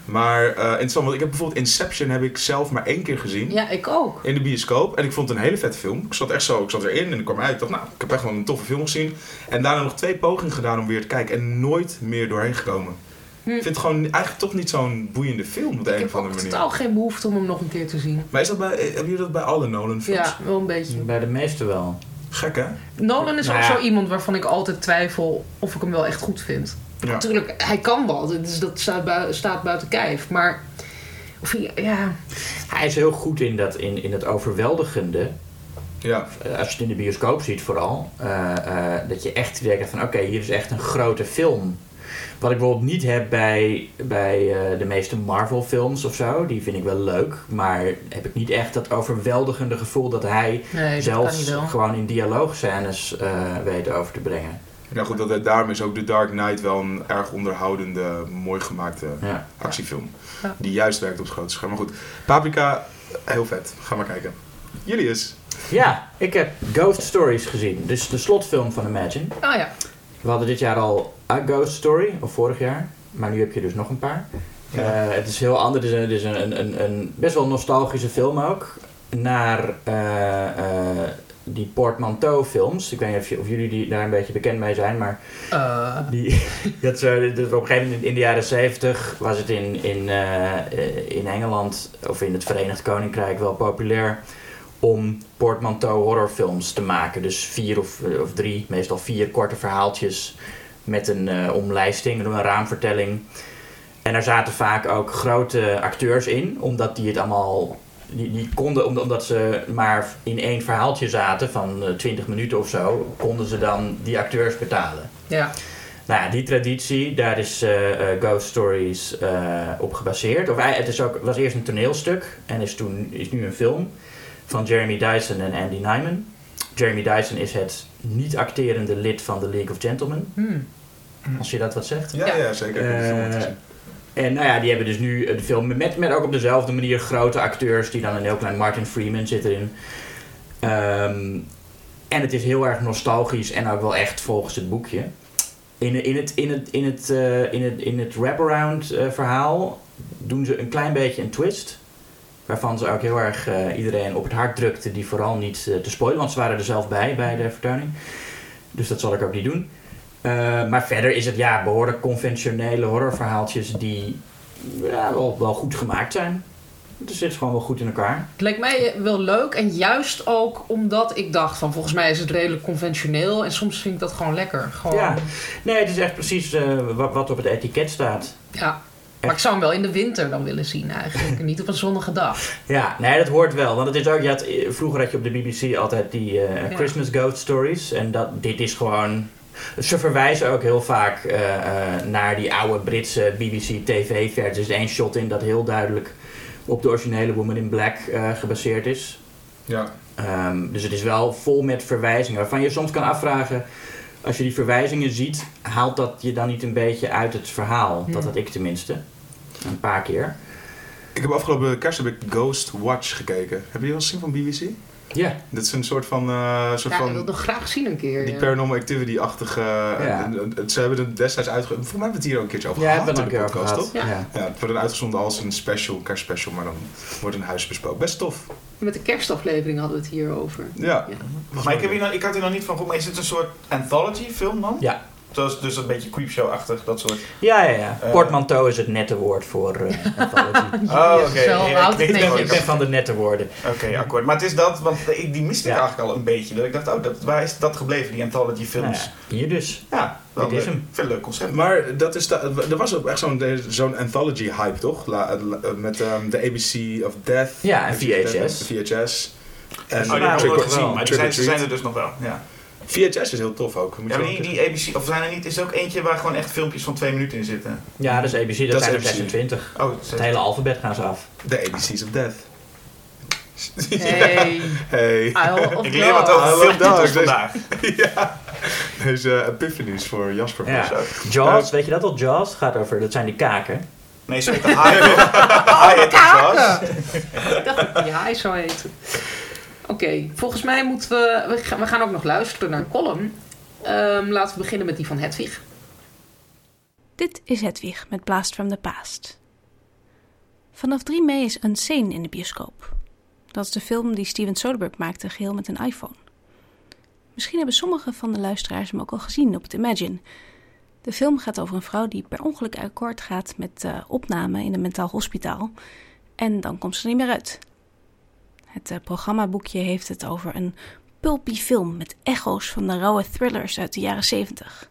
Speaker 1: Maar eh, interessant, want ik heb bijvoorbeeld Inception heb ik zelf maar één keer gezien.
Speaker 2: Ja, ik ook.
Speaker 1: In de bioscoop. En ik vond het een hele vette film. Ik zat echt zo, ik zat erin en ik kwam uit. Ik dacht, nou, ik heb echt wel een toffe film gezien. En daarna nog twee pogingen gedaan om weer te kijken. En nooit meer doorheen gekomen.
Speaker 2: Hm.
Speaker 1: Ik vind het gewoon eigenlijk toch niet zo'n boeiende film op de
Speaker 2: Ik
Speaker 1: een
Speaker 2: heb
Speaker 1: of andere
Speaker 2: ook
Speaker 1: manier.
Speaker 2: totaal geen behoefte om hem nog een keer te zien.
Speaker 1: Maar is dat bij, eh, hebben jullie dat bij alle Nolan films?
Speaker 2: Ja, wel een beetje.
Speaker 4: Bij de meeste wel.
Speaker 1: Gek hè?
Speaker 2: Nolan is
Speaker 4: Nou
Speaker 2: ook
Speaker 4: ja.
Speaker 2: zo iemand waarvan ik altijd twijfel of ik hem wel echt goed vind.
Speaker 1: Ja.
Speaker 2: Natuurlijk, hij kan wel, dus dat staat, bui- staat buiten kijf. Maar, of hij, ja,
Speaker 4: Hij is heel goed in, dat, in, in het overweldigende.
Speaker 1: Ja.
Speaker 4: Eh, als je het in de bioscoop ziet vooral. eh, eh, dat je echt denkt van oké, hier is echt een grote film. Wat ik bijvoorbeeld niet heb bij, bij eh, de meeste Marvel films of zo. Die vind ik wel leuk. Maar heb ik niet echt dat overweldigende gevoel dat hij
Speaker 2: nee,
Speaker 4: zelfs gewoon in dialoogscènes eh weet over te brengen.
Speaker 1: Ja goed, dat, daarom is ook The Dark Knight wel een erg onderhoudende, mooi gemaakte
Speaker 4: Ja.
Speaker 1: actiefilm.
Speaker 2: Ja.
Speaker 1: Die juist werkt op het grote scherm. Maar goed, Paprika, heel vet. Ga maar kijken. Julius.
Speaker 4: ja, ik heb Ghost Stories gezien. Dus de slotfilm van Imagine.
Speaker 2: Oh ja,
Speaker 4: We hadden dit jaar al A Ghost Story, of vorig jaar. Maar nu heb je dus nog een paar.
Speaker 1: Ja.
Speaker 4: Eh, het is heel anders. Het is, een, het is een, een, een best wel nostalgische film ook. Naar eh, eh, die portmanteau films. Ik weet niet of, je- of jullie die, daar een beetje bekend mee zijn, maar
Speaker 2: Eh,
Speaker 4: die, [LAUGHS] dat, eh, dat op een gegeven moment in de jaren 70 was het in, in, eh, eh, in Engeland of in het Verenigd Koninkrijk wel populair om portmanteau horrorfilms te maken. Dus vier of, of drie, meestal vier korte verhaaltjes met een eh, omlijsting, een raamvertelling. En daar zaten vaak ook grote acteurs in, omdat die het allemaal. Die, die konden, omdat- ze maar in één verhaaltje zaten van eh, 20 minuten of zo, konden ze dan die acteurs betalen.
Speaker 2: ja.
Speaker 4: Nou ja, die traditie, daar is eh, eh, Ghost Stories eh, op gebaseerd. Of, hij- het is ook, was eerst een toneelstuk en is, toen, is nu een film van Jeremy Dyson en Andy Nyman. Jeremy Dyson is het niet acterende lid van de League of Gentlemen,
Speaker 2: Hmm.
Speaker 4: als je dat wat zegt.
Speaker 1: Ja,
Speaker 2: Ja.
Speaker 1: ja, zeker.
Speaker 4: En nou ja, die hebben dus nu de film met, met ook op dezelfde manier grote acteurs die dan een heel klein Martin Freeman zit erin. Ehm, en het is heel erg nostalgisch en ook wel echt volgens het boekje. In, in het, in het, in het, eh, in het, in het wraparound eh, verhaal doen ze een klein beetje een twist. Waarvan ze ook heel erg eh, iedereen op het hart drukte die vooral niet te spoilen. Want ze waren er zelf bij, bij de vertoning. Dus dat zal ik ook niet doen. Eh, maar verder is het ja, behoorlijk conventionele horrorverhaaltjes die ja, wel, wel goed gemaakt zijn. Het zit gewoon wel goed in elkaar.
Speaker 2: Het leek mij wel leuk en juist ook omdat ik dacht van volgens mij is het redelijk conventioneel en soms vind ik dat gewoon lekker. Gewoon,
Speaker 4: Ja, nee, het is echt precies eh, wat, wat op het etiket staat.
Speaker 2: ja. Maar ik zou hem wel in de winter dan willen zien eigenlijk. niet op een zonnige dag. [LAUGHS]
Speaker 4: Ja, nee, dat hoort wel. Want het is ook, je had, eh, vroeger had je op de BBC altijd die
Speaker 2: Ja.
Speaker 4: Christmas Ghost Stories. En dat, dit is gewoon... Ze verwijzen ook heel vaak eh, eh, naar die oude Britse BBC TV-versies. Er is één shot in dat heel duidelijk op de originele Woman in Black eh, gebaseerd is.
Speaker 1: Ja.
Speaker 4: Ehm, dus het is wel vol met verwijzingen. Waarvan je soms kan afvragen, als je die verwijzingen ziet, haalt dat je dan niet een beetje uit het verhaal?
Speaker 2: Ja.
Speaker 4: Dat had ik tenminste. Een paar keer.
Speaker 1: Ik heb afgelopen kerst heb ik Ghost Watch gekeken. Heb je die wel eens gezien van BBC?
Speaker 4: Ja.
Speaker 1: Dit is een soort van... eh, soort
Speaker 2: Ja, ik
Speaker 1: van
Speaker 2: wil het graag zien een keer.
Speaker 1: die
Speaker 2: ja.
Speaker 1: paranormal activity-achtige...
Speaker 4: Ja.
Speaker 1: en- en ze hebben het destijds uitgezonden. Volgens mij hebben we het hier ook een keertje over
Speaker 4: Ja,
Speaker 1: gehad
Speaker 4: hebben we het
Speaker 1: toch?
Speaker 2: Ja.
Speaker 4: Ja.
Speaker 1: Ja, het wordt uitgezonden als een special, kerstspecial, maar dan wordt een huis besproken. Best tof.
Speaker 2: Met de kerstaflevering hadden we het hier over.
Speaker 1: Ja.
Speaker 2: Ja.
Speaker 3: Maar ik, heb hier nog, ik had hier nog niet van gehoord, maar is het een soort anthology film dan?
Speaker 4: Ja.
Speaker 3: Zoals, dus een beetje creepshow-achtig, dat soort.
Speaker 4: Ja, ja, ja.
Speaker 3: Eh.
Speaker 4: Portmanteau is het nette woord voor eh [LAUGHS] anthology.
Speaker 3: Oh, oké.
Speaker 2: zo
Speaker 3: Ja, ik
Speaker 4: ben, ik ben van de nette woorden.
Speaker 3: Oké, akkoord. Maar het is dat, want ik, die miste ik
Speaker 4: Ja.
Speaker 3: eigenlijk al een beetje. Dat ik dacht, oh, dat, waar is dat gebleven, die anthology
Speaker 4: Nou
Speaker 3: films?
Speaker 4: ja, hier dus.
Speaker 3: Ja,
Speaker 4: Dit is hem.
Speaker 3: Veel leuk concept.
Speaker 1: Maar dat is de, er was ook echt zo'n zo'n anthology-hype, toch? La- la- met ehm, de ABC of Death.
Speaker 4: Ja, en VHS.
Speaker 1: VHS. En
Speaker 3: oh, die heb ik nooit gezien, maar die zijn, zijn er dus nog wel. Ja,
Speaker 1: VHS is heel tof ook. Moet
Speaker 3: ja maar die, die ABC, of zijn er niet, is er ook eentje waar gewoon echt filmpjes van twee minuten in zitten?
Speaker 4: Ja, dat is ABC. Dat, zijn er
Speaker 1: ABC.
Speaker 4: 26.
Speaker 3: Oh,
Speaker 4: Het hele alfabet gaan ze af.
Speaker 1: De ABC's of Death.
Speaker 2: Hey, [LAUGHS]
Speaker 1: Hey.
Speaker 3: Ik leer wat over
Speaker 1: Dogs.
Speaker 3: vandaag. [LAUGHS]
Speaker 1: ja. Deze epiphanies voor Jasper.
Speaker 4: Ja.
Speaker 3: Zo.
Speaker 4: Jaws, weet je dat al? Jaws gaat over, dat zijn die kaken.
Speaker 3: Nee, ze heet de haai. Haai [LAUGHS] heet de Jaws.
Speaker 2: Ik dacht dat ja, hij zou heten. Oké, volgens mij moeten we... We gaan, ook nog luisteren naar een column. Ehm, laten we beginnen met die van Hedwig.
Speaker 5: Dit is Hedwig met Blast from the Past. Vanaf 3 mei is Unsane in de bioscoop. Dat is de film die Steven Soderbergh maakte geheel met een iPhone. Misschien hebben sommige van de luisteraars hem ook al gezien op het Imagine. De film gaat over een vrouw die per ongeluk akkoord gaat met eh, opname in een mentaal hospitaal. En dan komt ze er niet meer uit. Het eh, programmaboekje heeft het over een pulpy film met echo's van de rauwe thrillers uit de jaren 70.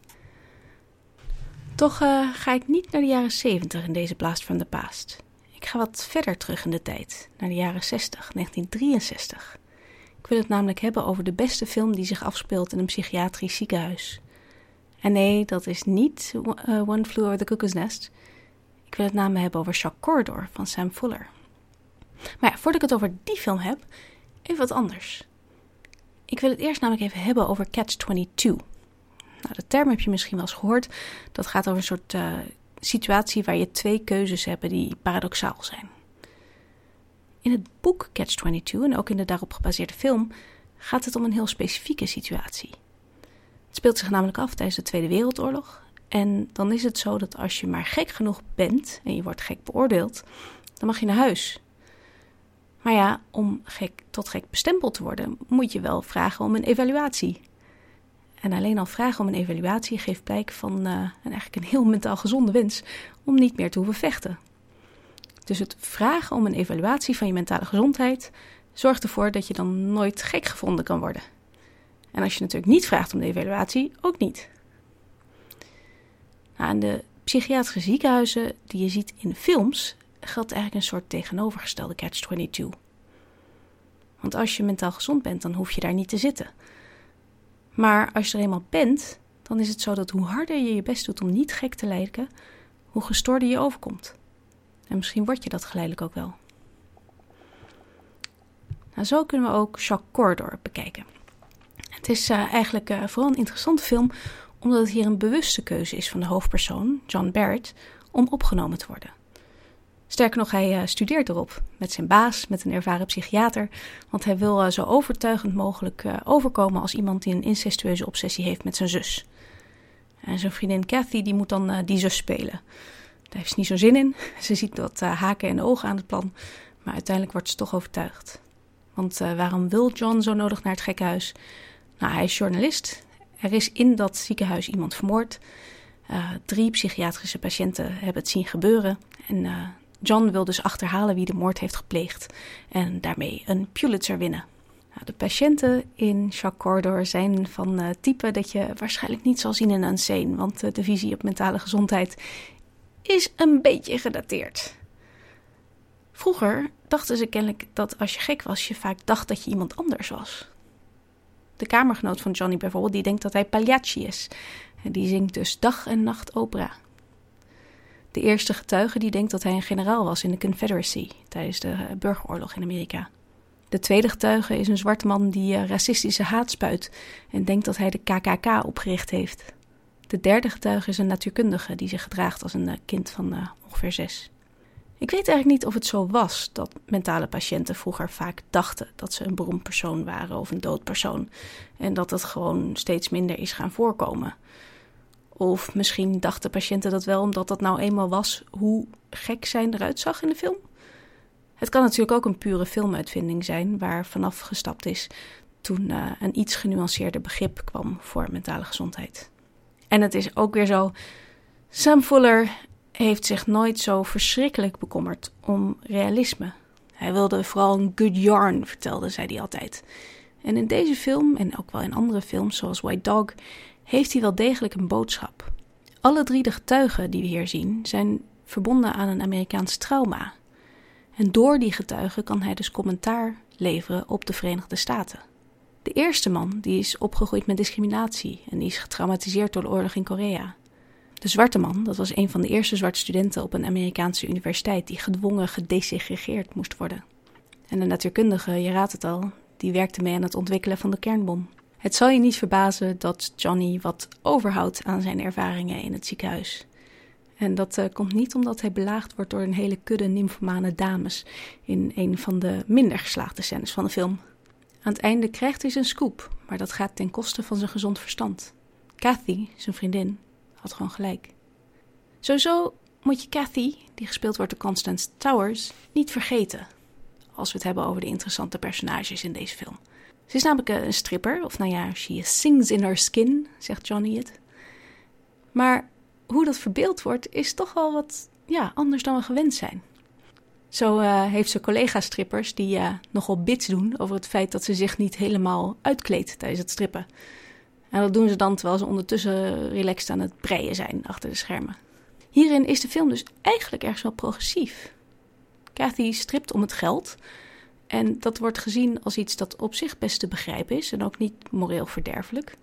Speaker 5: Toch eh, ga ik niet naar de jaren 70 in deze Blast from the Past. Ik ga wat verder terug in de tijd, naar de jaren 60, 1963. Ik wil het namelijk hebben over de beste film die zich afspeelt in een psychiatrisch ziekenhuis. En nee, dat is niet eh, One Flew Over the Cuckoo's Nest. Ik wil het namelijk hebben over Shock Corridor van Sam Fuller. Maar ja, voordat ik het over die film heb, even wat anders. Ik wil het eerst namelijk even hebben over Catch-22. Nou, de term heb je misschien wel eens gehoord. Dat gaat over een soort eh, situatie waar je twee keuzes hebt die paradoxaal zijn. In het boek Catch-22 en ook in de daarop gebaseerde film gaat het om een heel specifieke situatie. Het speelt zich namelijk af tijdens de Tweede Wereldoorlog. En dan is het zo dat als je maar gek genoeg bent en je wordt gek beoordeeld, dan mag je naar huis. Maar ja, om gek tot gek bestempeld te worden, moet je wel vragen om een evaluatie. En alleen al vragen om een evaluatie geeft blijk van uh, een, eigenlijk een heel mentaal gezonde wens om niet meer te hoeven vechten. Dus het vragen om een evaluatie van je mentale gezondheid zorgt ervoor dat je dan nooit gek gevonden kan worden. En als je natuurlijk niet vraagt om de evaluatie, ook niet. Nou, de psychiatrische ziekenhuizen die je ziet in films geldt eigenlijk een soort tegenovergestelde catch-22. Want als je mentaal gezond bent, dan hoef je daar niet te zitten. Maar als je er eenmaal bent, dan is het zo dat hoe harder je je best doet om niet gek te lijken, hoe gestoorder je overkomt. En misschien word je dat geleidelijk ook wel. Nou, zo kunnen we ook Shock Corridor bekijken. Het is uh, eigenlijk uh, vooral een interessante film, omdat het hier een bewuste keuze is van de hoofdpersoon, John Barrett, om opgenomen te worden. Sterker nog, hij uh, studeert erop met zijn baas, met een ervaren psychiater, want hij wil zo overtuigend mogelijk overkomen als iemand die een incestueuze obsessie heeft met zijn zus. En zijn vriendin Kathy die moet dan die zus spelen. Daar heeft ze niet zo'n zin in. [LAUGHS] Ze ziet wat haken en ogen aan het plan, maar uiteindelijk wordt ze toch overtuigd. Want waarom wil John zo nodig naar het gekkenhuis? Nou, hij is journalist. Er is in dat ziekenhuis iemand vermoord. Drie psychiatrische patiënten hebben het zien gebeuren. En John wil dus achterhalen wie de moord heeft gepleegd. En daarmee een Pulitzer winnen. Nou, de patiënten in Shock Corridor zijn van uh, type dat je waarschijnlijk niet zal zien in een scene. Want de visie op mentale gezondheid is een beetje gedateerd. Vroeger dachten ze kennelijk dat als je gek was, je vaak dacht dat je iemand anders was. De kamergenoot van Johnny bijvoorbeeld, die denkt dat hij Pagliacci is. En die zingt dus dag en nacht opera. De eerste getuige die denkt dat hij een generaal was in de Confederacy tijdens de burgeroorlog in Amerika. De tweede getuige is een zwarte man die uh, racistische haat spuit en denkt dat hij de KKK opgericht heeft. De derde getuige is een natuurkundige die zich gedraagt als een uh, kind van ongeveer zes. Ik weet eigenlijk niet of het zo was dat mentale patiënten vroeger vaak dachten dat ze een beroemd persoon waren of een dood persoon. En dat het gewoon steeds minder is gaan voorkomen. Of misschien dachten patiënten dat wel omdat dat nou eenmaal was hoe gek zijn eruit zag in de film. Het kan natuurlijk ook een pure filmuitvinding zijn waar vanaf gestapt is toen uh, een iets genuanceerder begrip kwam voor mentale gezondheid. En het is ook weer zo. Sam Fuller heeft zich nooit zo verschrikkelijk bekommerd om realisme. Hij wilde vooral een good yarn, vertelde zij hij altijd. En in deze film, en ook wel in andere films zoals White Dog, heeft hij wel degelijk een boodschap. Alle drie de getuigen die we hier zien zijn verbonden aan een Amerikaans trauma. En door die getuigen kan hij dus commentaar leveren op de Verenigde Staten. De eerste man die is opgegroeid met discriminatie en die is getraumatiseerd door de oorlog in Korea. De zwarte man, dat was een van de eerste zwarte studenten op een Amerikaanse universiteit die gedwongen gedesegregeerd moest worden. En de natuurkundige, je raadt het al, die werkte mee aan het ontwikkelen van de kernbom. Het zal je niet verbazen dat Johnny wat overhoudt aan zijn ervaringen in het ziekenhuis. En dat uh, komt niet omdat hij belaagd wordt door een hele kudde nymphomane dames in een van de minder geslaagde scènes van de film. Aan het einde krijgt hij zijn scoop, maar dat gaat ten koste van zijn gezond verstand. Kathy, zijn vriendin, had gewoon gelijk. Sowieso moet je Kathy, die gespeeld wordt door Constance Towers, niet vergeten. Als we het hebben over de interessante personages in deze film. Ze is namelijk een stripper, of nou ja, she sings in her skin, zegt Johnny het. Maar hoe dat verbeeld wordt, is toch wel wat ja, anders dan we gewend zijn. Zo uh, heeft ze collega-strippers die uh, nogal bits doen over het feit dat ze zich niet helemaal uitkleedt tijdens het strippen. En dat doen ze dan terwijl ze ondertussen relaxed aan het breien zijn achter de schermen. Hierin is de film dus eigenlijk ergens wel progressief. Kathy stript om het geld. En dat wordt gezien als iets dat op zich best te begrijpen is en ook niet moreel verderfelijk.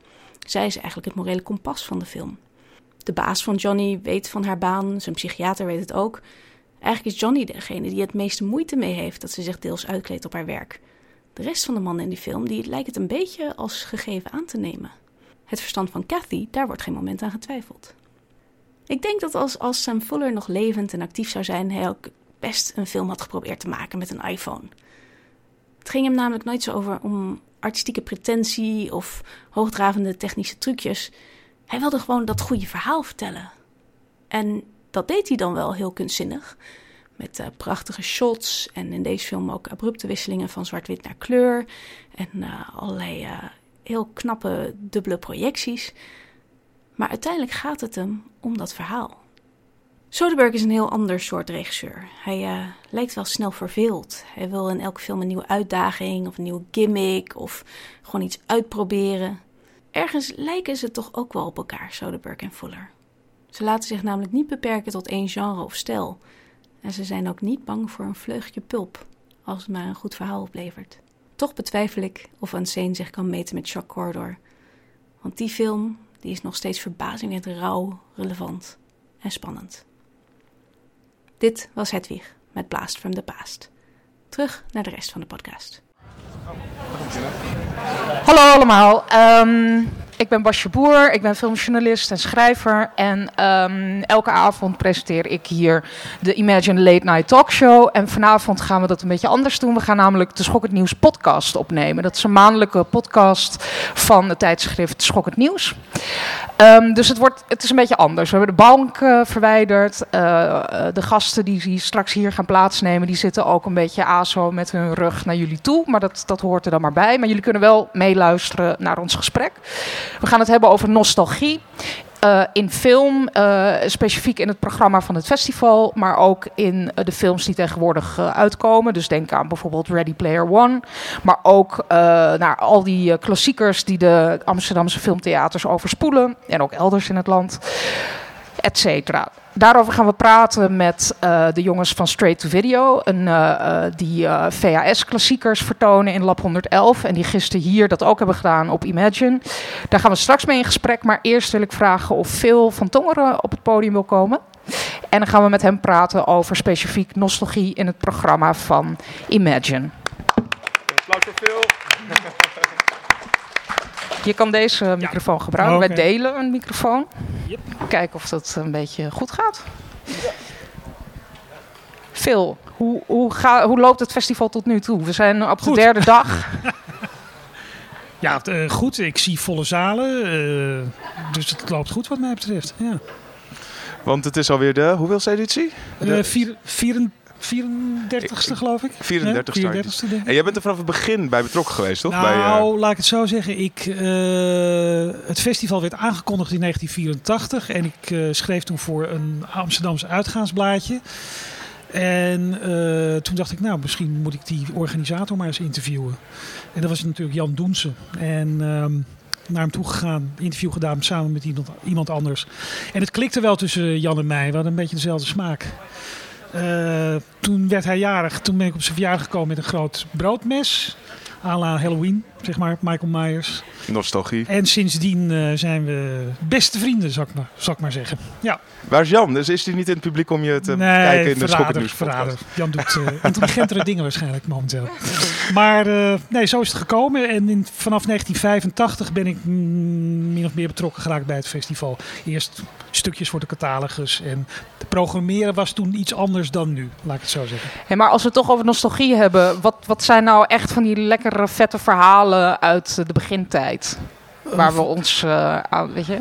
Speaker 5: Zij is eigenlijk het morele kompas van de film. De baas van Johnny weet van haar baan, zijn psychiater weet het ook. Eigenlijk is Johnny degene die het meeste moeite mee heeft dat ze zich deels uitkleedt op haar werk. De rest van de mannen in die film die lijkt het een beetje als gegeven aan te nemen. Het verstand van Kathy, daar wordt geen moment aan getwijfeld. Ik denk dat als, als Sam Fuller nog levend en actief zou zijn, hij ook best een film had geprobeerd te maken met een iPhone. Het ging hem namelijk nooit zo over om artistieke pretentie of hoogdravende technische trucjes. Hij wilde gewoon dat goede verhaal vertellen. En dat deed hij dan wel heel kunstzinnig. Met eh, prachtige shots en in deze film ook abrupte wisselingen van zwart-wit naar kleur. En eh, allerlei eh, heel knappe dubbele projecties. Maar uiteindelijk gaat het hem om dat verhaal. Soderbergh is een heel ander soort regisseur. Hij eh, lijkt wel snel verveeld. Hij wil in elke film een nieuwe uitdaging of een nieuwe gimmick of gewoon iets uitproberen. Ergens lijken ze toch ook wel op elkaar, Soderbergh en Fuller. Ze laten zich namelijk niet beperken tot één genre of stijl. En ze zijn ook niet bang voor een vleugje pulp, als het maar een goed verhaal oplevert. Toch betwijfel ik of Unsane zich kan meten met Shock Corridor. Want die film die is nog steeds verbazingwekkend rauw, relevant en spannend. Dit was Hedwig met Blast from the Past. Terug naar de rest van de podcast.
Speaker 2: Hallo allemaal. Ehm, ik ben Basje Boer, ik ben filmjournalist en schrijver. En ehm, elke avond presenteer ik hier de Imagine Late Night Talk Show. En vanavond gaan we dat een beetje anders doen. We gaan namelijk de Schok het Nieuws podcast opnemen. Dat is een maandelijke podcast van het tijdschrift Schok het Nieuws. Ehm, dus het, wordt, het is een beetje anders. We hebben de bank eh, verwijderd. Eh, eh, de gasten die, die straks hier gaan plaatsnemen, die zitten ook een beetje aso met hun rug naar jullie toe. Maar dat, dat hoort er dan maar bij. Maar jullie kunnen wel meeluisteren naar ons gesprek. We gaan het hebben over nostalgie. Uh, in film, uh, specifiek in het programma van het festival, maar ook in uh, de films die tegenwoordig uitkomen. Dus denk aan bijvoorbeeld Ready Player One, maar ook naar al die klassiekers die de Amsterdamse filmtheaters overspoelen en ook elders in het land, et cetera. Daarover gaan we praten met uh, de jongens van Straight to Video. Een, uh, die uh, VHS-klassiekers vertonen in Lab 111. En die gisteren hier dat ook hebben gedaan op Imagine. Daar gaan we straks mee in gesprek. Maar eerst wil ik vragen of Phil van Tongeren op het podium wil komen. En dan gaan we met hem praten over specifiek nostalgie in het programma van Imagine.
Speaker 1: Applaus voor Phil.
Speaker 2: Je kan deze microfoon gebruiken. Okay. Wij delen een microfoon. Yep. Kijken of dat een beetje goed gaat. Ja. Phil, hoe, hoe, ga, hoe loopt het festival tot nu toe? We zijn op
Speaker 6: goed.
Speaker 2: de derde dag. [LAUGHS]
Speaker 6: ja, uh, goed. Ik zie volle zalen. Uh, dus het loopt goed wat mij betreft. Ja.
Speaker 1: Want het is alweer de, hoeveelste editie?
Speaker 6: De... Uh, vier, vier, 34ste geloof ik.
Speaker 1: 34
Speaker 6: ja,
Speaker 1: 34ste. En jij bent er vanaf het begin bij betrokken geweest, toch?
Speaker 6: Nou, bij, uh... laat ik het zo zeggen. Ik, uh, het festival werd aangekondigd in 1984 en ik uh, schreef toen voor een Amsterdamse uitgaansblaadje. En toen dacht ik, nou, misschien moet ik die organisator maar eens interviewen. En dat was natuurlijk Jan Doensen. En um, naar hem toe gegaan, interview gedaan samen met iemand, iemand anders. En het klikte wel tussen Jan en mij. We hadden een beetje dezelfde smaak. Uh, toen werd hij jarig. Toen ben ik op zijn verjaardag gekomen met een groot broodmes. à la Halloween, zeg maar, Michael Myers.
Speaker 1: Nostalgie.
Speaker 6: En sindsdien uh, zijn we beste vrienden, zal ik, maar, zal ik maar zeggen. Ja.
Speaker 1: Waar is Jan? Dus is hij niet in het publiek om je te nee, kijken in de Schokkend
Speaker 6: verrader. Jan doet uh, intelligentere dingen waarschijnlijk momenteel. Maar uh, nee, zo is het gekomen. En in, vanaf 1985 ben ik mm, min of meer betrokken geraakt bij het festival. Eerst stukjes voor de catalogus. En de programmeren was toen iets anders dan nu, laat ik het zo zeggen.
Speaker 2: Hey, maar als we het toch over nostalgie hebben, wat, wat zijn nou echt van die lekkere, vette verhalen uit de begintijd? Waar we ons, uh, aan, weet je,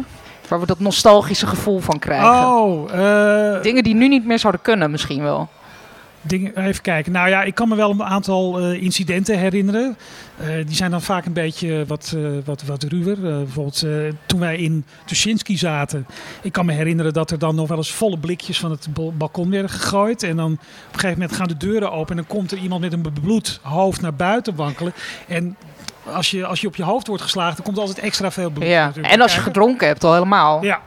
Speaker 2: waar we dat nostalgische gevoel van krijgen.
Speaker 6: Oh, uh,
Speaker 2: Dingen die nu niet meer zouden kunnen, misschien wel.
Speaker 6: Dingen, even kijken. Nou ja, ik kan me wel een aantal uh, incidenten herinneren. Uh, die zijn dan vaak een beetje wat, wat, wat ruwer. bijvoorbeeld toen wij in Tuschinski zaten. Ik kan me herinneren dat er dan nog wel eens volle blikjes van het balkon werden gegooid. En dan op een gegeven moment gaan de deuren open. En dan komt er iemand met een bebloed hoofd naar buiten wankelen. En als je, als je op je hoofd wordt geslagen, dan komt altijd extra veel bloed.
Speaker 2: Ja. En als je gedronken hebt, al helemaal.
Speaker 6: Ja.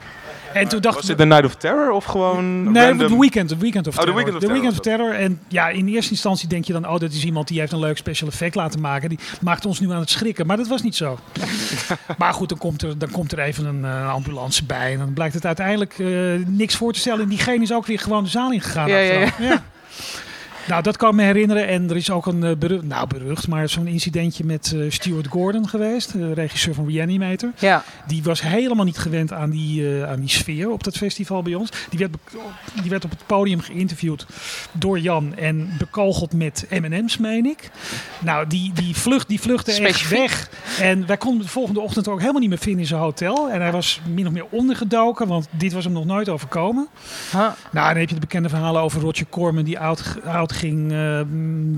Speaker 6: En toen dacht
Speaker 1: Was dit de Night of Terror of gewoon
Speaker 6: Nee,
Speaker 1: random?
Speaker 6: de weekend, de weekend of
Speaker 1: Oh, de
Speaker 6: Terror.
Speaker 1: Weekend of
Speaker 6: The
Speaker 1: Terror
Speaker 6: Weekend of Terror. En ja, in eerste instantie denk je dan, oh, dat is iemand die heeft een leuk special effect laten maken. Die maakt ons nu aan het schrikken. Maar dat was niet zo. [LAUGHS] maar goed, dan komt er, dan komt er even een uh, ambulance bij. En dan blijkt het uiteindelijk uh, niks voor te stellen. En diegene is ook weer gewoon de zaal ingegaan.
Speaker 2: Ja, ja, ja.
Speaker 6: ja. [LAUGHS] Nou, dat kan me herinneren. En er is ook een uh, berucht, nou berucht, maar zo'n incidentje met uh, Stuart Gordon geweest, de regisseur van Reanimator.
Speaker 2: Ja.
Speaker 6: Die was helemaal niet gewend aan die, uh, aan die sfeer op dat festival bij ons. Die werd, die werd op het podium geïnterviewd door Jan en bekogeld met M&M's, meen ik. Nou, die, die, vlucht, die vluchtte echt weg. En wij konden de volgende ochtend ook helemaal niet meer vinden in zijn hotel. En hij was min of meer ondergedoken, want dit was hem nog nooit overkomen.
Speaker 2: Huh.
Speaker 6: Nou, dan heb je de bekende verhalen over Roger Corman die oud, oud ging uh,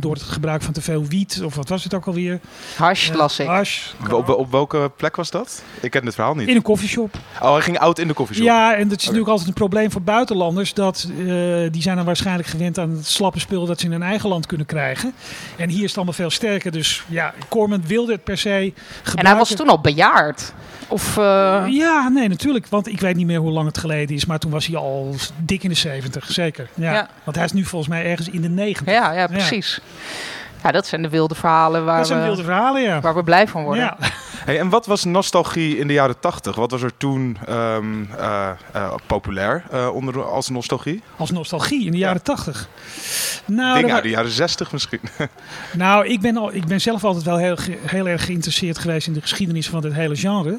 Speaker 6: door het gebruik van te veel wiet. Of wat was het ook alweer?
Speaker 2: Hash, uh, las ik.
Speaker 6: Hash.
Speaker 1: Op, op, welke plek was dat? Ik ken het verhaal niet.
Speaker 6: In een koffieshop.
Speaker 1: Oh, hij ging oud in de koffieshop.
Speaker 6: Ja, en dat is okay. natuurlijk altijd een probleem voor buitenlanders. Dat, uh, die zijn dan waarschijnlijk gewend aan het slappe spul dat ze in hun eigen land kunnen krijgen. En hier is het allemaal veel sterker. Dus ja, Corman wilde het per se gebruiken.
Speaker 2: En hij was toen al bejaard. Of, uh...
Speaker 6: Ja, nee, natuurlijk. Want ik weet niet meer hoe lang het geleden is. Maar toen was hij al dik in de 70, zeker. Ja.
Speaker 2: Ja.
Speaker 6: Want hij is nu volgens mij ergens in de 90.
Speaker 2: Ja, ja precies. Ja. dat zijn de wilde verhalen waar,
Speaker 6: dat zijn
Speaker 2: we,
Speaker 6: wilde verhalen, ja.
Speaker 2: waar we blij van worden.
Speaker 6: Ja. [LAUGHS]
Speaker 1: Hey, en wat was nostalgie in de jaren 80? Wat was er toen um, uh, uh, populair uh, onder, als nostalgie?
Speaker 6: Als nostalgie in de jaren 80? Nou,
Speaker 1: Dingen uit de jaren 60 misschien. [LAUGHS]
Speaker 6: nou, ik ben, al, ik ben zelf altijd wel heel, heel erg geïnteresseerd geweest in de geschiedenis van het hele genre.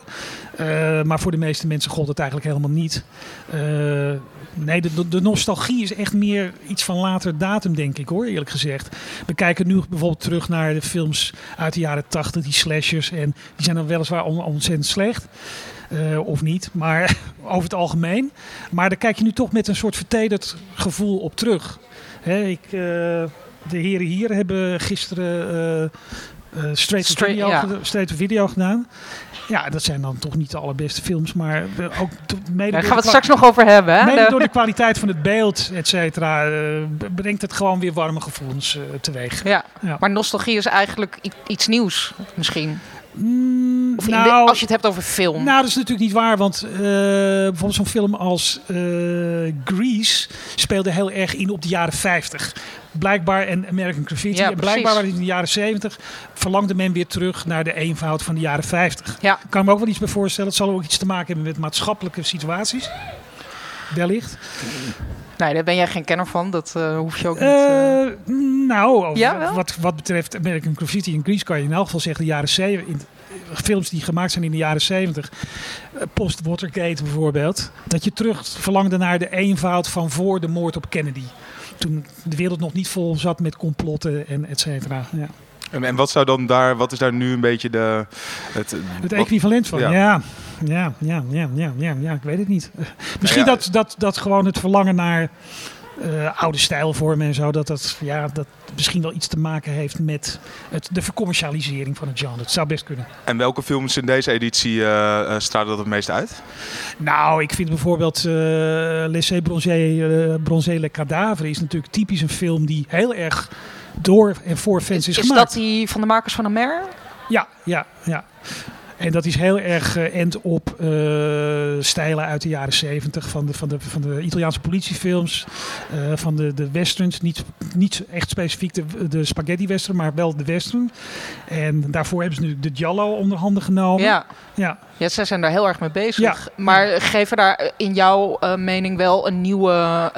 Speaker 6: Uh, maar voor de meeste mensen gold het eigenlijk helemaal niet. Nee, de, de, nostalgie is echt meer iets van later datum, denk ik hoor, eerlijk gezegd. We kijken nu bijvoorbeeld terug naar de films uit de jaren 80, die slashers. En die zijn dan weliswaar on, ontzettend slecht. Uh, of niet, maar [LAUGHS] over het algemeen. Maar daar kijk je nu toch met een soort vertederd gevoel op terug. Hè, ik, uh, de heren hier hebben gisteren uh, straight,
Speaker 2: Straight,
Speaker 6: video,
Speaker 2: ja.
Speaker 6: straight video gedaan. Ja, dat zijn dan toch niet de allerbeste films, maar ook mede
Speaker 2: Daar gaan we het straks nog over hebben. Hè?
Speaker 6: Mede door de kwaliteit van het beeld, et cetera, uh, brengt het gewoon weer warme gevoelens uh, teweeg.
Speaker 2: Ja.
Speaker 6: Ja.
Speaker 2: maar nostalgie is eigenlijk iets nieuws, misschien.
Speaker 6: Mm,
Speaker 2: de-
Speaker 6: nou,
Speaker 2: als je het hebt over film.
Speaker 6: Nou, dat is natuurlijk niet waar, want uh, bijvoorbeeld zo'n film als uh, Grease speelde heel erg in op de jaren 50. Blijkbaar en American Graffiti.
Speaker 2: Ja,
Speaker 6: en blijkbaar waren in de jaren 70 verlangde men weer terug naar de eenvoud van de jaren 50.
Speaker 2: Ja.
Speaker 6: Kan ik me ook wel iets bij voorstellen. Het zal ook iets te maken hebben met maatschappelijke situaties. Wellicht.
Speaker 2: Nee, daar ben jij geen kenner van. Dat uh, hoef je ook niet... Uh...
Speaker 6: Uh, nou,
Speaker 2: Ja, wel?
Speaker 6: wat, wat betreft American Graffiti en Grease kan je in elk geval zeggen de jaren 70. Films die gemaakt zijn in de jaren 70, eh, post-Watergate bijvoorbeeld, dat je terug verlangde naar de eenvoud van voor de moord op Kennedy. Toen de wereld nog niet vol zat met complotten en et cetera. Ja.
Speaker 1: En, en wat zou dan daar, wat is daar nu een beetje de... Het,
Speaker 6: Het equivalent van,
Speaker 1: ja.
Speaker 6: ja. Ja, ja, ja, ja, ik weet het niet. Eh, Misschien
Speaker 1: ja.
Speaker 6: dat, dat, dat gewoon het verlangen naar eh, oude stijlvormen en zo, dat dat, ja, dat misschien wel iets te maken heeft met het, de vercommercialisering van het genre. Het zou best kunnen.
Speaker 1: En welke films in deze editie eh, stralen dat het meest uit?
Speaker 6: Nou, ik vind bijvoorbeeld uh, Laissez Bronzé, uh, Bronzé le Cadavre is natuurlijk typisch een film die heel erg door en voor fans is,
Speaker 2: is
Speaker 6: gemaakt.
Speaker 2: dat die van de makers van Amer?
Speaker 6: Ja, ja, ja. En dat is heel erg end op uh, stijlen uit de jaren 70 van de, van de, van de Italiaanse politiefilms, uh, van de, de westerns. Niet, niet echt specifiek de, de spaghetti western, maar wel de western. En daarvoor hebben ze nu de Giallo onder handen genomen.
Speaker 2: Ja.
Speaker 6: ja.
Speaker 2: ja, zij zijn daar heel erg mee bezig.
Speaker 6: Ja.
Speaker 2: Maar geven daar in jouw uh, mening wel een nieuwe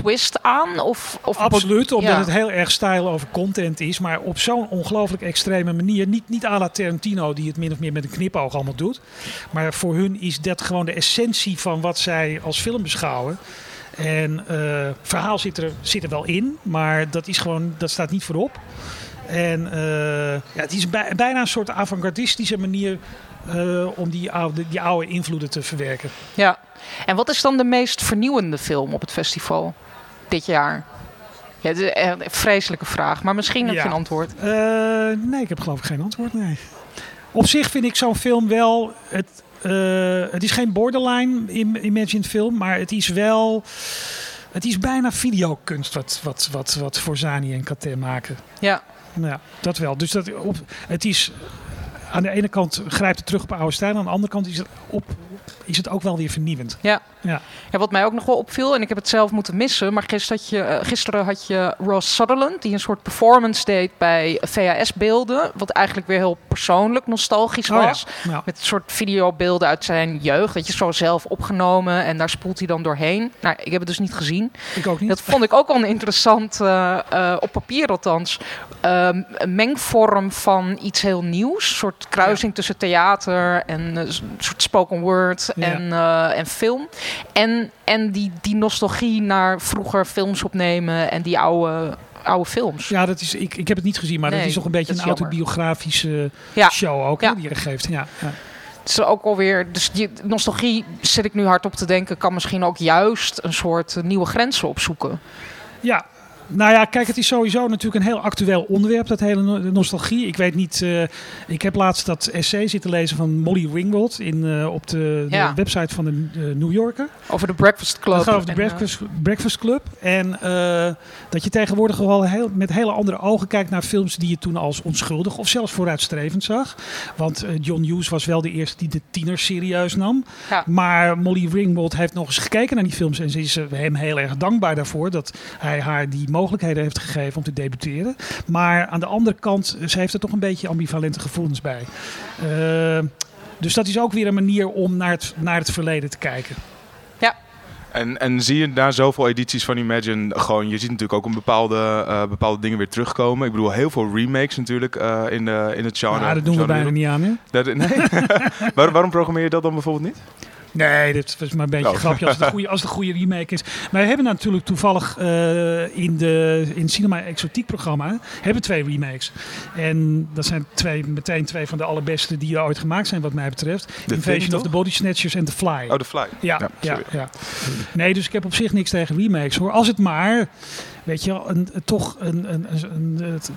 Speaker 2: twist aan? Of, of
Speaker 6: Absoluut, omdat
Speaker 2: ja.
Speaker 6: het heel erg stijl over content is, maar op zo'n ongelooflijk extreme manier. Niet, niet à la Tarantino, die het min of meer met een knipoog allemaal doet. Maar voor hun is dat gewoon de essentie van wat zij als film beschouwen. En uh, verhaal zit er, zit er wel in, maar dat, is gewoon, dat staat niet voorop. En uh, ja, het is bij, bijna een soort avant-gardistische manier uh, om die oude, die oude invloeden te verwerken.
Speaker 2: Ja, en wat is dan de meest vernieuwende film op het festival dit jaar? Ja, het is een vreselijke vraag, maar misschien heb je
Speaker 6: Ja.
Speaker 2: een antwoord.
Speaker 6: Uh, nee, ik heb geloof ik geen antwoord, nee. Op zich vind ik zo'n film wel... Het, uh, het is geen borderline im imagined film, maar het is wel... Het is bijna videokunst wat, wat, wat, wat Forzani en Katé maken.
Speaker 2: Ja.
Speaker 6: Ja, dat wel. Dus dat, op, het is... Aan de ene kant grijpt het terug op oude stijl. Aan de andere kant is het op, is het ook wel weer vernieuwend.
Speaker 2: Ja.
Speaker 6: Ja.
Speaker 2: Ja, wat mij ook nog wel opviel, en ik heb het zelf moeten missen, maar gisteren had je, eh, gisteren had je Ross Sutherland, die een soort performance deed bij VHS-beelden, wat eigenlijk weer heel persoonlijk nostalgisch
Speaker 6: Oh
Speaker 2: was.
Speaker 6: Ja.
Speaker 2: Met een soort videobeelden uit zijn jeugd, dat je zo zelf opgenomen en daar spoelt hij dan doorheen. Nou, ik heb het dus niet gezien.
Speaker 6: Ik ook niet.
Speaker 2: Dat vond ik ook wel een interessant, eh, eh, op papier althans, ehm, een mengvorm van iets heel nieuws. Een soort kruising tussen theater en een soort spoken word. En, eh, en film. En, en die, die nostalgie naar vroeger films opnemen en die oude, oude films.
Speaker 6: Ja, dat is, ik, ik heb het niet gezien, maar dat is toch een beetje een
Speaker 2: jammer.
Speaker 6: autobiografische
Speaker 2: Ja.
Speaker 6: show ook,
Speaker 2: Ja.
Speaker 6: die je geeft. Ja, ja.
Speaker 2: Het is ook alweer, dus die nostalgie zit ik nu hard op te denken, kan misschien ook juist een soort nieuwe grenzen opzoeken.
Speaker 6: Ja, nou ja, kijk, het is sowieso natuurlijk een heel actueel onderwerp, dat hele no- nostalgie. Ik weet niet, eh, ik heb laatst dat essay zitten lezen van Molly Ringwald in, eh, op de, de website van de New Yorker.
Speaker 2: Over de Breakfast Club.
Speaker 6: Gaat over de
Speaker 2: eh,
Speaker 6: Breakfast, Breakfast Club. En dat je tegenwoordig wel heel, met hele andere ogen kijkt naar films die je toen als onschuldig of zelfs vooruitstrevend zag. Want John Hughes was wel de eerste die de tieners serieus nam.
Speaker 2: Ja.
Speaker 6: Maar Molly Ringwald heeft nog eens gekeken naar die films en ze is hem heel erg dankbaar daarvoor dat hij haar die mogelijkheden heeft gegeven om te debuteren. Maar aan de andere kant, eh, ze heeft er toch een beetje ambivalente gevoelens bij. Eh, dus dat is ook weer een manier om naar het, naar het verleden te kijken.
Speaker 1: En, en zie je na zoveel edities van Imagine gewoon, je ziet natuurlijk ook een bepaalde, eh, bepaalde dingen weer terugkomen. Ik bedoel, heel veel remakes natuurlijk eh, in, de, in het genre.
Speaker 6: Ja, dat doen we bijna niet aan, hè?
Speaker 1: Dat, [LAUGHS] nee. [LAUGHS] Waar- waarom programmeer je dat dan bijvoorbeeld niet?
Speaker 6: Nee, dit was maar een beetje
Speaker 1: Oh.
Speaker 6: een grapje als het, een goede, als het een goede remake is. Wij hebben natuurlijk toevallig eh, in, de, in het Cinema Exotiek programma hebben twee remakes. En dat zijn twee, meteen twee van de allerbeste die er ooit gemaakt zijn wat mij betreft.
Speaker 1: The
Speaker 6: Invasion of the? Body Snatchers en The Fly.
Speaker 1: Oh, The Fly.
Speaker 6: Ja,
Speaker 1: Ja,
Speaker 6: ja, Nee, dus ik heb op zich niks tegen remakes hoor. Als het maar, weet je, een, toch een, een, een, het,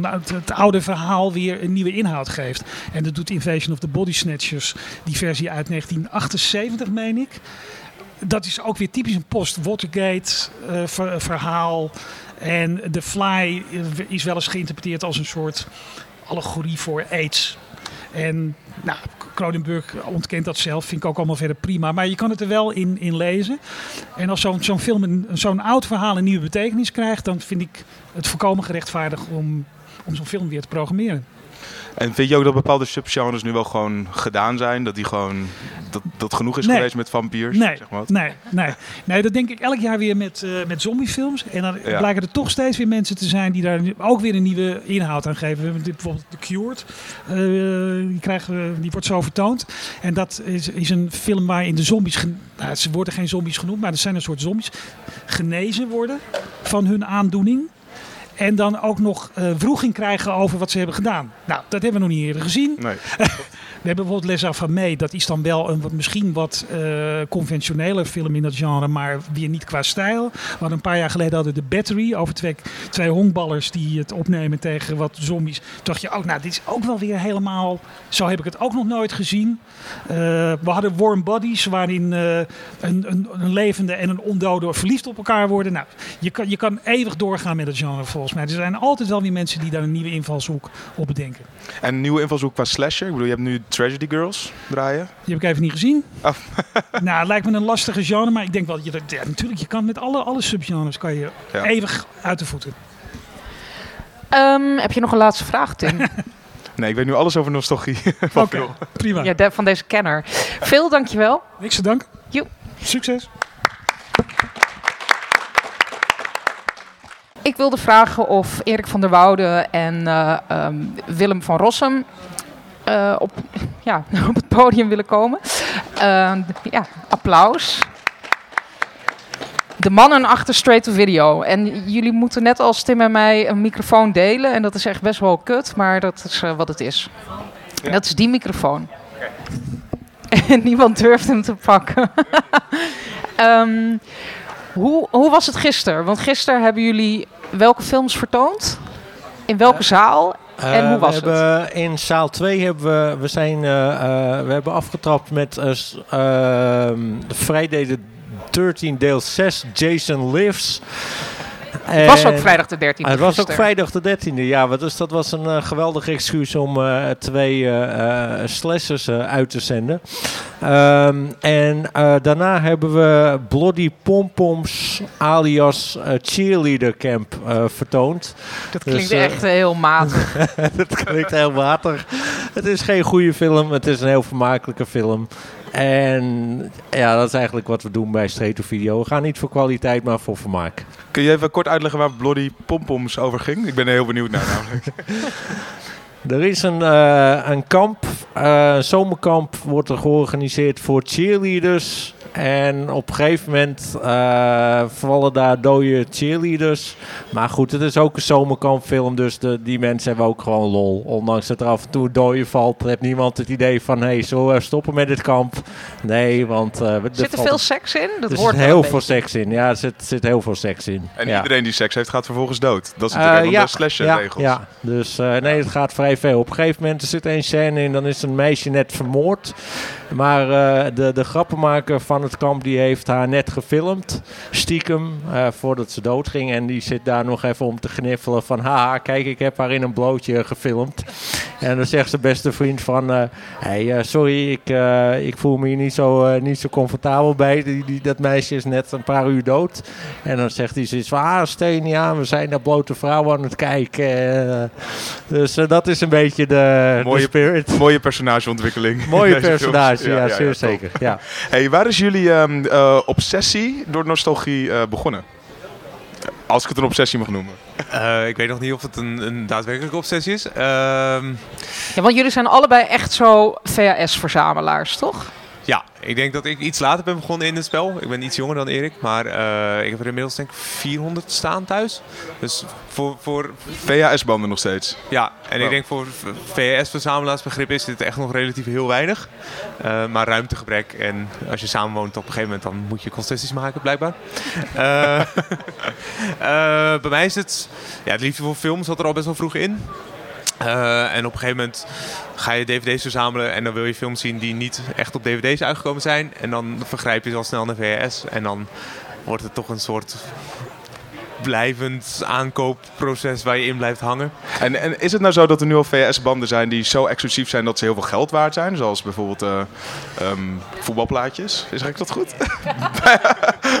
Speaker 6: nou, het oude verhaal weer een nieuwe inhoud geeft. En dat doet Invasion of the Body Snatchers, die versie uit 1978, meen ik. Dat is ook weer typisch een post-Watergate eh, ver- verhaal. En The Fly eh, is wel eens geïnterpreteerd als een soort allegorie voor AIDS. En nou, ontkent dat zelf, vind ik ook allemaal verder prima. Maar je kan het er wel in, in lezen. En als zo'n zo'n film, zo'n oud verhaal een nieuwe betekenis krijgt, dan vind ik het volkomen gerechtvaardigd om, om zo'n film weer te programmeren.
Speaker 1: En vind je ook dat bepaalde subgenres nu wel gewoon gedaan zijn? Dat die gewoon, dat, dat genoeg is
Speaker 6: Nee.
Speaker 1: geweest met vampiers?
Speaker 6: Nee,
Speaker 1: Zeg maar
Speaker 6: nee, nee. nee, dat denk ik elk jaar weer met, eh, met zombiefilms. En dan
Speaker 1: Ja.
Speaker 6: blijken er toch steeds weer mensen te zijn die daar ook weer een nieuwe inhoud aan geven. We hebben bijvoorbeeld The Cured. Eh, die, krijgen die wordt zo vertoond. En dat is, is een film waarin de zombies, nou, ze worden geen zombies genoemd, maar er zijn een soort zombies, genezen worden van hun aandoening. En dan ook nog eh wroeging krijgen over wat ze hebben gedaan. Nou, dat hebben we nog niet eerder gezien.
Speaker 1: Nee. [LAUGHS]
Speaker 6: We hebben bijvoorbeeld Les Affamés. Dat is dan wel een wat, misschien wat eh conventioneler film in dat genre, maar weer niet qua stijl. Hadden een paar jaar geleden hadden de Battery over twee, twee honkballers die het opnemen tegen wat zombies. Toen dacht je ook, nou, dit is ook wel weer helemaal. Zo heb ik het ook nog nooit gezien. Eh, we hadden Warm Bodies, waarin eh, een, een, een levende en een ondode verliefd op elkaar worden. Nou, je kan, je kan eeuwig doorgaan met het genre volgens mij. Er zijn altijd wel weer mensen die daar een nieuwe invalshoek op bedenken.
Speaker 1: En een nieuwe invalshoek qua slasher? Ik bedoel, je hebt nu Tragedy Girls draaien.
Speaker 6: Die heb ik even niet gezien.
Speaker 1: Oh. [LAUGHS]
Speaker 6: nou, het lijkt me een lastige genre, maar ik denk wel, dat je, ja, natuurlijk, je kan met alle, alle subgenres kan je
Speaker 1: Ja.
Speaker 6: eeuwig uit de voeten.
Speaker 2: Ehm, heb je nog een laatste vraag, Tim? [LAUGHS]
Speaker 1: Nee, ik weet nu alles over nostalgie. [LAUGHS]
Speaker 6: Oké, prima.
Speaker 2: ja, de- van deze kenner. Veel dankjewel.
Speaker 6: Niks te danken.
Speaker 2: Joep.
Speaker 6: Succes.
Speaker 2: Ik wilde vragen of Erik van der Woude en eh, ehm, Willem van Rossum eh, op, [LAUGHS] ja, [LAUGHS] op het podium willen komen. Eh, ja, applaus. De mannen achter Straight to Video. En jullie moeten net als Tim en mij een microfoon delen. En dat is echt best wel kut, maar dat is eh, wat het is. En dat is die microfoon. En [LAUGHS] niemand durft hem te pakken. Ehm, hoe, hoe was het gisteren? Want gisteren hebben jullie welke films vertoond? In welke zaal? En hoe
Speaker 7: Eh,
Speaker 2: was
Speaker 7: we hebben, In zaal 2 hebben we, we, zijn, eh, eh, we hebben afgetrapt met eh, ehm, Friday the 13 deel 6, Jason Lives.
Speaker 2: Het was ook vrijdag de 13e.
Speaker 7: Ah, het was ook vrijdag de 13e, ja. Dus dat was een eh, geweldig excuus om eh, twee eh slashers uit te zenden. Ehm, en daarna hebben we Bloody Pompoms alias Cheerleader Camp vertoond.
Speaker 2: Dat
Speaker 7: Dus,
Speaker 2: klinkt echt heel matig. [LAUGHS]
Speaker 7: dat klinkt heel water. Het is geen goede film, het is een heel vermakelijke film. En ja, dat is eigenlijk wat we doen bij Street to Video. We gaan niet voor kwaliteit, maar voor vermaak.
Speaker 1: Kun je even kort uitleggen waar Bloody Pompoms over ging? Ik ben er heel benieuwd naar namelijk. [LAUGHS]
Speaker 7: Er is een, eh, een kamp, een zomerkamp wordt er georganiseerd voor cheerleaders. En op een gegeven moment eh, vallen daar dode cheerleaders. Maar goed, het is ook een zomerkampfilm, dus de, die mensen hebben ook gewoon lol. Ondanks dat er af en toe dode valt, heeft niemand het idee van... hé, hey, we stoppen met dit kamp? Nee, want... eh, er
Speaker 2: Zit er
Speaker 7: valt-
Speaker 2: veel seks in? Dat
Speaker 7: er
Speaker 2: hoort
Speaker 7: zit heel
Speaker 2: een
Speaker 7: veel
Speaker 2: beetje.
Speaker 7: seks in. Ja, er zit, zit heel veel seks in.
Speaker 1: En
Speaker 7: ja.
Speaker 1: iedereen die seks heeft gaat vervolgens dood. Dat is
Speaker 7: Eh,
Speaker 1: natuurlijk een
Speaker 7: ja,
Speaker 1: de slasher-regels.
Speaker 7: Ja, ja, dus eh, nee, het gaat vrij veel. Op een gegeven moment er zit één scène in, dan is een meisje net vermoord. Maar eh, de, de grappenmaker van het kamp die heeft haar net gefilmd, stiekem, eh, voordat ze doodging. En die zit daar nog even om te gniffelen van, haha, kijk, ik heb haar in een blootje gefilmd. En dan zegt zijn beste vriend van, eh, hey, eh, sorry, ik, ik voel me hier niet zo, niet zo comfortabel bij. Die, die, dat meisje is net een paar uur dood. En dan zegt hij zoiets van, ah, steen aan, we zijn naar blote vrouwen aan het kijken. Dus dat is een beetje de, de
Speaker 1: Mooie-
Speaker 7: spirit.
Speaker 1: Mooie personageontwikkeling.
Speaker 7: Mooie [LAUGHS] personage, ja, zeer zeker. Ja.
Speaker 1: Hey, waar is jullie ehm, eh, obsessie door nostalgie eh, begonnen? Als ik het een obsessie mag noemen.
Speaker 8: Eh, ik weet nog niet of het een, een daadwerkelijke obsessie is. Ehm,
Speaker 2: Ja, want jullie zijn allebei echt zo VHS-verzamelaars, toch?
Speaker 8: Ik denk dat ik iets later ben begonnen in het spel. Ik ben iets jonger dan Erik, maar eh, ik heb er inmiddels denk ik 400 staan thuis. Dus voor, voor
Speaker 1: VHS-banden nog steeds.
Speaker 8: ja, en
Speaker 1: Wow.
Speaker 8: ik denk voor VHS-verzamelaars begrip is dit echt nog relatief heel weinig. Eh, maar ruimtegebrek en als je samenwoont op een gegeven moment dan moet je concessies maken blijkbaar. [LAUGHS] [LAUGHS] Eh, bij mij is het, ja, het liefde voor film zat er al best wel vroeg in. Eh, en op een gegeven moment ga je dvd's verzamelen en dan wil je films zien die niet echt op dvd's uitgekomen zijn. En dan vergrijp je ze al snel naar VHS en dan wordt het toch een soort blijvend aankoopproces waar je in blijft hangen.
Speaker 1: En, en is het nou zo dat er nu al VHS-banden zijn die zo exclusief zijn dat ze heel veel geld waard zijn? Zoals bijvoorbeeld eh, ehm, voetbalplaatjes. Zeg ik dat goed? [LAUGHS]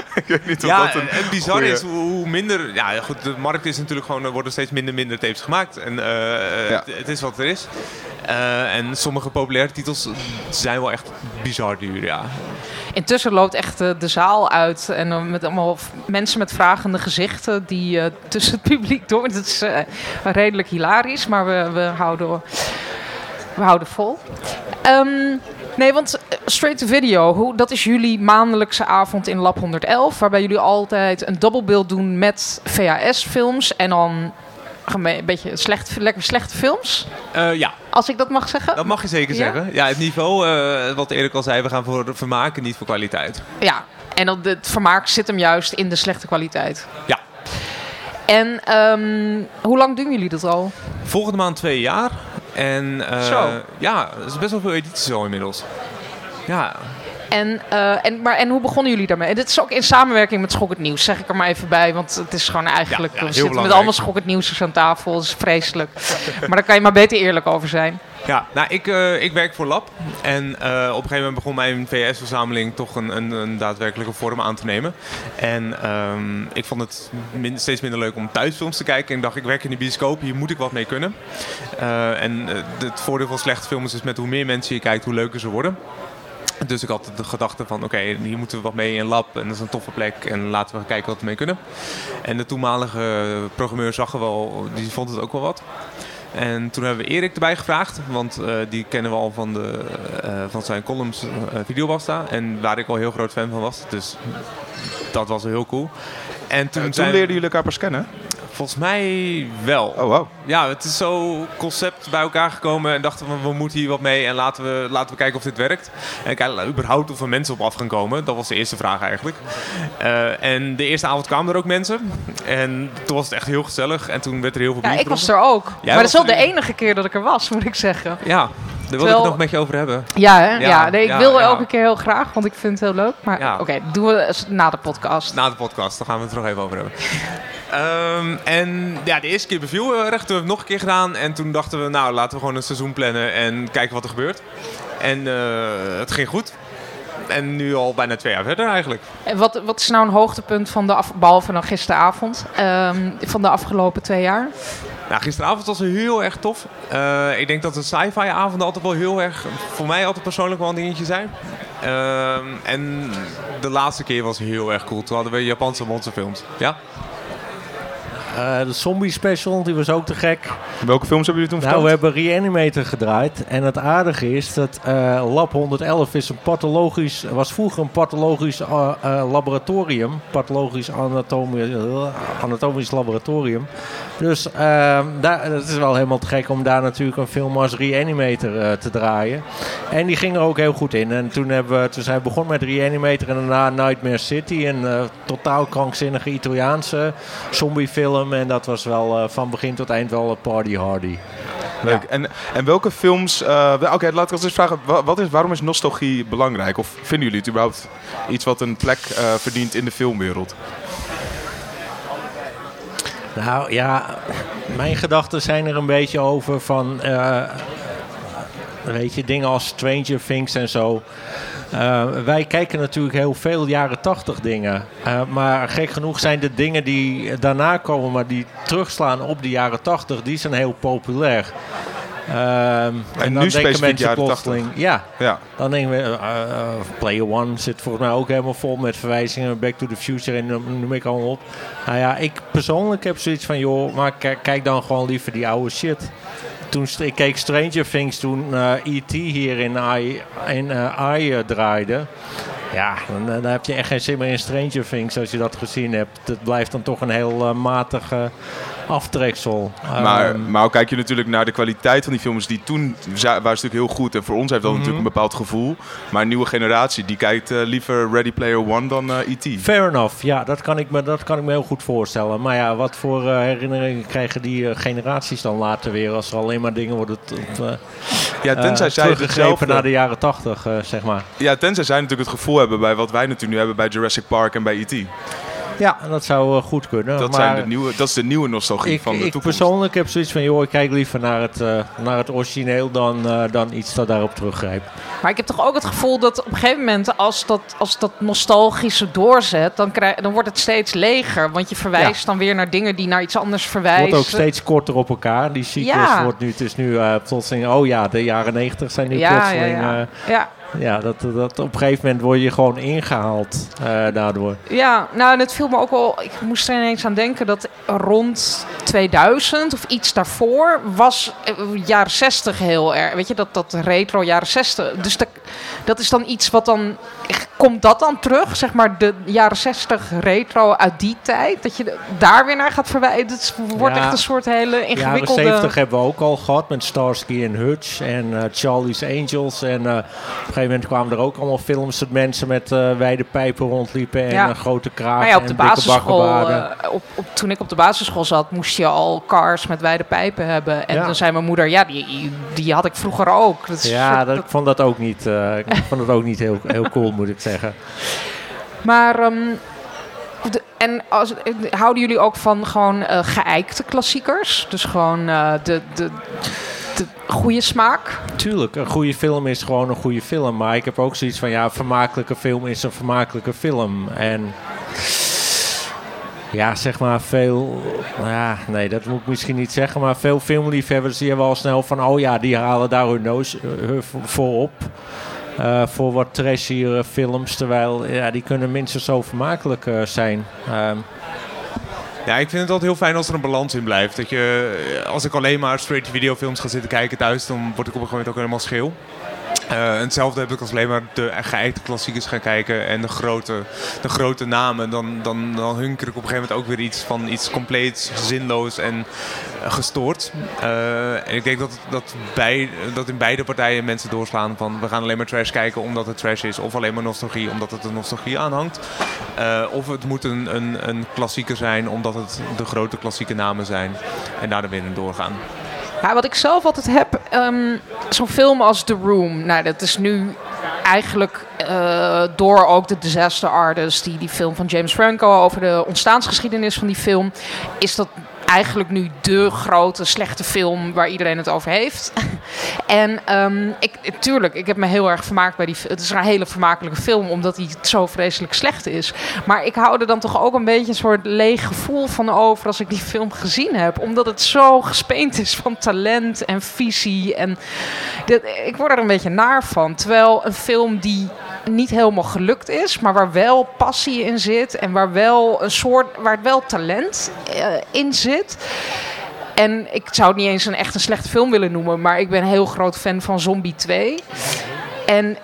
Speaker 1: [LAUGHS] ik weet niet of
Speaker 8: Ja,
Speaker 1: dat een
Speaker 8: het bizar
Speaker 1: goeie-
Speaker 8: is hoe, hoe minder... Ja, goed, de markt is natuurlijk gewoon... Er worden steeds minder minder tapes gemaakt. En eh,
Speaker 1: Ja.
Speaker 8: het, het is wat er is. Eh, en sommige populaire titels zijn wel echt bizar duur, ja.
Speaker 2: Intussen loopt echt eh, de zaal uit en met allemaal mensen met vragende gezichten die eh, tussen het publiek door. Dat is eh, redelijk hilarisch, maar we, we, houden, we houden vol. Ehm, nee, want eh, Straight to Video, hoe, dat is jullie maandelijkse avond in Lab 111, waarbij jullie altijd een dubbelbeeld doen met VHS-films en dan een beetje slecht, lekker slechte films,
Speaker 8: Eh, ja,
Speaker 2: als ik dat mag zeggen.
Speaker 8: dat mag je zeker
Speaker 2: Ja?
Speaker 8: zeggen. Ja, het niveau, eh, wat Erik al zei, we gaan voor vermaken, niet voor kwaliteit.
Speaker 2: Ja, en dat, het vermaak zit hem juist in de slechte kwaliteit.
Speaker 8: Ja.
Speaker 2: En ehm, hoe lang doen jullie dat al?
Speaker 8: Volgende maand twee jaar. En eh,
Speaker 2: Zo.
Speaker 8: ja, er is best wel veel edities al inmiddels. Ja,
Speaker 2: En, eh, en, maar, en hoe begonnen jullie daarmee? En dit is ook in samenwerking met Schok het Nieuws, zeg ik er maar even bij. Want het is gewoon eigenlijk...
Speaker 8: Ja, ja,
Speaker 2: we zitten met allemaal Schok het Nieuwsers aan tafel. Dat is vreselijk. maar daar kan je maar beter eerlijk over zijn.
Speaker 8: Ja, nou, ik, eh, ik werk voor Lab. En eh, op een gegeven moment begon mijn VS-verzameling toch een, een, een daadwerkelijke vorm aan te nemen. En ehm, ik vond het steeds minder leuk om thuisfilms te kijken. En ik dacht, ik werk in de bioscoop, hier moet ik wat mee kunnen. Eh, en het voordeel van slechte films is met hoe meer mensen je kijkt, hoe leuker ze worden. Dus ik had de gedachte van, oké, hier moeten we wat mee in lab. En dat is een toffe plek. En laten we kijken wat we mee kunnen. En de toenmalige programmeur zag er wel, die vond het ook wel wat. En toen hebben we Erik erbij gevraagd, want eh, die kennen we al van, de, eh, van zijn columns eh Videobasta. En waar ik al heel groot fan van was. Dus dat was heel cool. En toen,
Speaker 1: toen
Speaker 8: zijn-
Speaker 1: leerden jullie elkaar pas kennen?
Speaker 8: Volgens mij wel.
Speaker 1: Oh, wow.
Speaker 8: Ja, het is zo concept bij elkaar gekomen en dachten we, we moeten hier wat mee en laten we, laten we kijken of dit werkt. En kijken überhaupt of er mensen op af gaan komen. Dat was de eerste vraag eigenlijk. Eh, en de eerste avond kwamen er ook mensen. En toen was het echt heel gezellig en toen werd er heel veel
Speaker 2: Ja, ik was er ook. maar dat
Speaker 8: was
Speaker 2: is wel de enige keer dat ik er was, moet ik zeggen.
Speaker 8: Ja, wil ik het nog met je over hebben.
Speaker 2: Ja, hè? Ja,
Speaker 8: Ja,
Speaker 2: nee, ik wil elke keer heel graag, want ik vind het heel leuk. Maar oké, doen we na de podcast.
Speaker 8: Na de podcast, daar gaan we het er nog even over hebben. [LAUGHS] Ehm, en ja, de eerste keer beviel heel erg. Toen hebben we het nog een keer gedaan. En toen dachten we, nou, laten we gewoon een seizoen plannen en kijken wat er gebeurt. En eh, het ging goed. En nu al bijna twee jaar verder eigenlijk.
Speaker 2: En wat, wat is nou een hoogtepunt van de af, behalve dan gisteravond, ehm, van de afgelopen twee jaar?
Speaker 8: Nou, gisteravond was heel erg tof. Eh, ik denk dat de sci-fi avonden altijd wel heel erg, voor mij altijd persoonlijk wel een dingetje zijn. Ehm, en de laatste keer was heel erg cool. Toen hadden we Japanse monsterfilms. Ja?
Speaker 7: Eh, de zombie special, die was ook te gek.
Speaker 1: Welke films hebben jullie toen
Speaker 7: Nou, we
Speaker 1: verteld?
Speaker 7: hebben Reanimator gedraaid. En het aardige is dat eh, Lab 111 is een pathologisch, was vroeger een pathologisch eh, laboratorium. Pathologisch anatomisch, anatomisch laboratorium. Dus ehm, daar, het is wel helemaal te gek om daar natuurlijk een film als Reanimator te draaien. En die ging er ook heel goed in. En toen, hebben we, toen zijn we begonnen met Reanimator en daarna Nightmare City. Een totaal krankzinnige Italiaanse zombiefilm. En dat was wel eh, van begin tot eind wel een party hardy.
Speaker 1: Leuk. En, en welke films... eh, Oké, laat ik ons eens vragen. wa- Wat is, waarom is nostalgie belangrijk? Of vinden jullie het überhaupt iets wat een plek eh, verdient in de filmwereld?
Speaker 7: Nou ja, mijn gedachten zijn er een beetje over van, weet je, dingen als Stranger Things en zo. Eh, wij kijken natuurlijk heel veel jaren tachtig dingen. Eh, maar gek genoeg zijn de dingen die daarna komen, maar die terugslaan op de jaren tachtig, die zijn heel populair. Ehm, en, dan
Speaker 1: nu
Speaker 7: denken mensen
Speaker 1: jaren
Speaker 7: plotseling, ja,
Speaker 1: Ja.
Speaker 7: dan denken we, eh, Player One zit volgens mij ook helemaal vol met verwijzingen. Back to the Future en noem ik allemaal op. Nou ja, ik persoonlijk heb zoiets van, joh, maar kijk dan gewoon liever die oude shit. Toen ik keek Stranger Things toen eh E.T. hier in AI, in, eh, AI eh, draaide. Ja, dan, dan heb je echt geen zin meer in Stranger Things als je dat gezien hebt. Het blijft dan toch een heel matige aftreksel.
Speaker 1: Maar,
Speaker 7: Ehm,
Speaker 1: maar ook kijk je natuurlijk naar de kwaliteit van die films die toen waren natuurlijk heel goed. En voor ons heeft dat
Speaker 7: Mhm.
Speaker 1: natuurlijk een bepaald gevoel. Maar een nieuwe generatie die kijkt eh, liever Ready Player One dan eh, E.T.
Speaker 7: Fair enough, ja, dat kan, ik me, dat kan ik me heel goed voorstellen. Maar ja, wat voor eh, herinneringen krijgen die generaties dan later weer als er alleen maar dingen worden
Speaker 1: Ja, tenzij zij
Speaker 7: teruggegrepen naar de jaren tachtig, zeg maar.
Speaker 1: Ja, tenzij zij natuurlijk het gevoel hebben bij wat wij natuurlijk nu hebben bij Jurassic Park en bij E.T.
Speaker 7: Ja, dat zou eh, goed kunnen.
Speaker 1: Dat,
Speaker 7: maar
Speaker 1: zijn de nieuwe, dat is de nieuwe nostalgie
Speaker 7: ik,
Speaker 1: van de
Speaker 7: ik
Speaker 1: toekomst.
Speaker 7: persoonlijk heb zoiets van, joh, ik kijk liever naar het, eh, naar het origineel dan, eh, dan iets dat daarop teruggrijpt.
Speaker 2: Maar ik heb toch ook het gevoel dat op een gegeven moment, als dat, als dat nostalgische doorzet, dan, krijg, dan wordt het steeds leger. Want je verwijst dan weer naar dingen die naar iets anders
Speaker 7: Het
Speaker 2: verwijzen.
Speaker 7: wordt ook steeds korter op elkaar. Die cyclus
Speaker 2: Ja.
Speaker 7: wordt nu, het is nu eh, plotseling, oh ja, de jaren negentig zijn nu
Speaker 2: ja,
Speaker 7: plotseling...
Speaker 2: ja.
Speaker 7: eh,
Speaker 2: ja.
Speaker 7: Ja, dat, dat op een gegeven moment word je gewoon ingehaald eh, daardoor.
Speaker 2: Ja, nou, en het viel me ook wel. Ik moest er ineens aan denken dat rond 2000 of iets daarvoor was eh, jaren 60 heel erg. Weet je, dat, dat retro jaren 60. Dus dat, dat is dan iets wat dan. Komt dat dan terug, zeg maar, de jaren 60 retro uit die tijd? Dat je daar weer naar gaat verwijzen? Het wordt
Speaker 7: Ja,
Speaker 2: echt een soort hele
Speaker 7: Jaren
Speaker 2: ingewikkelde.
Speaker 7: 70 hebben we ook al gehad met Starsky en Hutch en eh, Charlie's Angels. En op een gegeven moment kwamen er ook allemaal films dat mensen met eh, wijde pijpen rondliepen en
Speaker 2: Ja.
Speaker 7: een grote kraag
Speaker 2: ja, op
Speaker 7: en
Speaker 2: de
Speaker 7: dikke
Speaker 2: basisschool, eh, op, op, toen ik op de basisschool zat, moest je al cars met wijde pijpen hebben. En
Speaker 7: Ja.
Speaker 2: dan zei mijn moeder, ja, die, die had ik vroeger ook. Dat
Speaker 7: ja,
Speaker 2: soort-
Speaker 7: dat, ik vond dat ook niet, eh, ik vond het ook niet heel, heel cool, moet ik zeggen.
Speaker 2: Maar, ehm, de- en als, eh, houden jullie ook van gewoon eh geëikte klassiekers? Dus gewoon eh, de, de, de goede smaak?
Speaker 7: Tuurlijk, een goede film is gewoon een goede film. Maar ik heb ook zoiets van, ja, een vermakelijke film is een vermakelijke film. En ja, zeg maar veel... Ja, nee, dat moet ik misschien niet zeggen. Maar veel filmliefhebbers zie je wel snel van... Oh ja, die halen daar hun neus eh, voor op. Eh, voor wat trashiere films. Terwijl, ja, die kunnen minstens zo vermakelijk eh, zijn. Ehm,
Speaker 8: Ja, ik vind het altijd heel fijn als er een balans in blijft. Dat je, eh, als ik alleen maar straight videofilms ga zitten kijken thuis, dan word ik op een gegeven moment ook helemaal scheel. En hetzelfde heb ik als alleen maar de geëikte klassiekers gaan kijken en de grote, de grote namen. Dan, dan, dan hunker ik op een gegeven moment ook weer iets van iets compleet zinloos en eh, gestoord. Eh, en ik denk dat, dat, bij, dat in beide partijen mensen doorslaan van we gaan alleen maar trash kijken omdat het trash is. Of alleen maar nostalgie omdat het een nostalgie aanhangt. Of het moet een, een, een klassieker zijn omdat het de grote klassieke namen zijn. En daar dan weer in doorgaan.
Speaker 2: Ja, wat ik zelf altijd heb, ehm, zo'n film als The Room. Nou, dat is nu eigenlijk eh, door ook de Disaster Artist, die, die film van James Franco over de ontstaansgeschiedenis van die film, is dat eigenlijk nu de grote slechte film waar iedereen het over heeft. [LAUGHS] en um, ik, tuurlijk, ik heb me heel erg vermaakt bij die Het is een hele vermakelijke film, omdat hij zo vreselijk slecht is. Maar ik hou er dan toch ook een beetje een soort leeg gevoel van over als ik die film gezien heb. Omdat het zo gespeend is van talent en visie. En ik word er een beetje naar van. Terwijl een film die niet helemaal gelukt is, maar waar wel passie in zit en waar wel een soort, waar wel talent uh, in zit. En ik zou het niet eens een echt een slechte film willen noemen, maar ik ben een heel groot fan van Zombie 2. En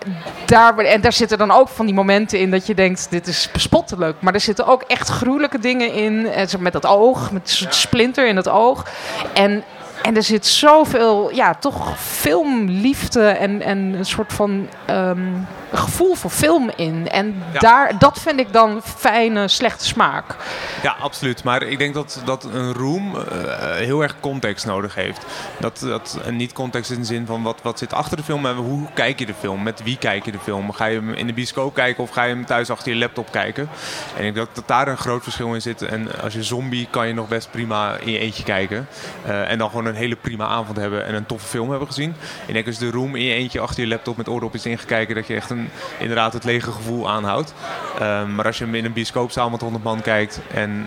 Speaker 2: daar, en daar zitten dan ook van die momenten in dat je denkt, dit is bespottelijk. Maar er zitten ook echt gruwelijke dingen in. Met dat oog, met een soort splinter in het oog. En en er zit zoveel, ja, toch filmliefde en, en een soort van um, gevoel voor film in. En
Speaker 8: Ja.
Speaker 2: daar, dat vind ik dan fijne, slechte smaak.
Speaker 8: Ja, absoluut. Maar ik denk dat, dat een room eh, heel erg context nodig heeft. Dat, dat, en niet context in de zin van wat, wat zit achter de film, maar hoe kijk je de film? Met wie kijk je de film? Ga je hem in de bioscoop kijken of ga je hem thuis achter je laptop kijken? En ik denk dat, dat daar een groot verschil in zit. En als je zombie kan je nog best prima in je eentje kijken. Eh, en dan gewoon een hele prima avond hebben en een toffe film hebben gezien. Ik denk als de room in je eentje achter je laptop met oordopjes ingekijken, dat je echt een, inderdaad het lege gevoel aanhoudt. Eh, maar als je hem in een bioscoopzaal met 100 man kijkt en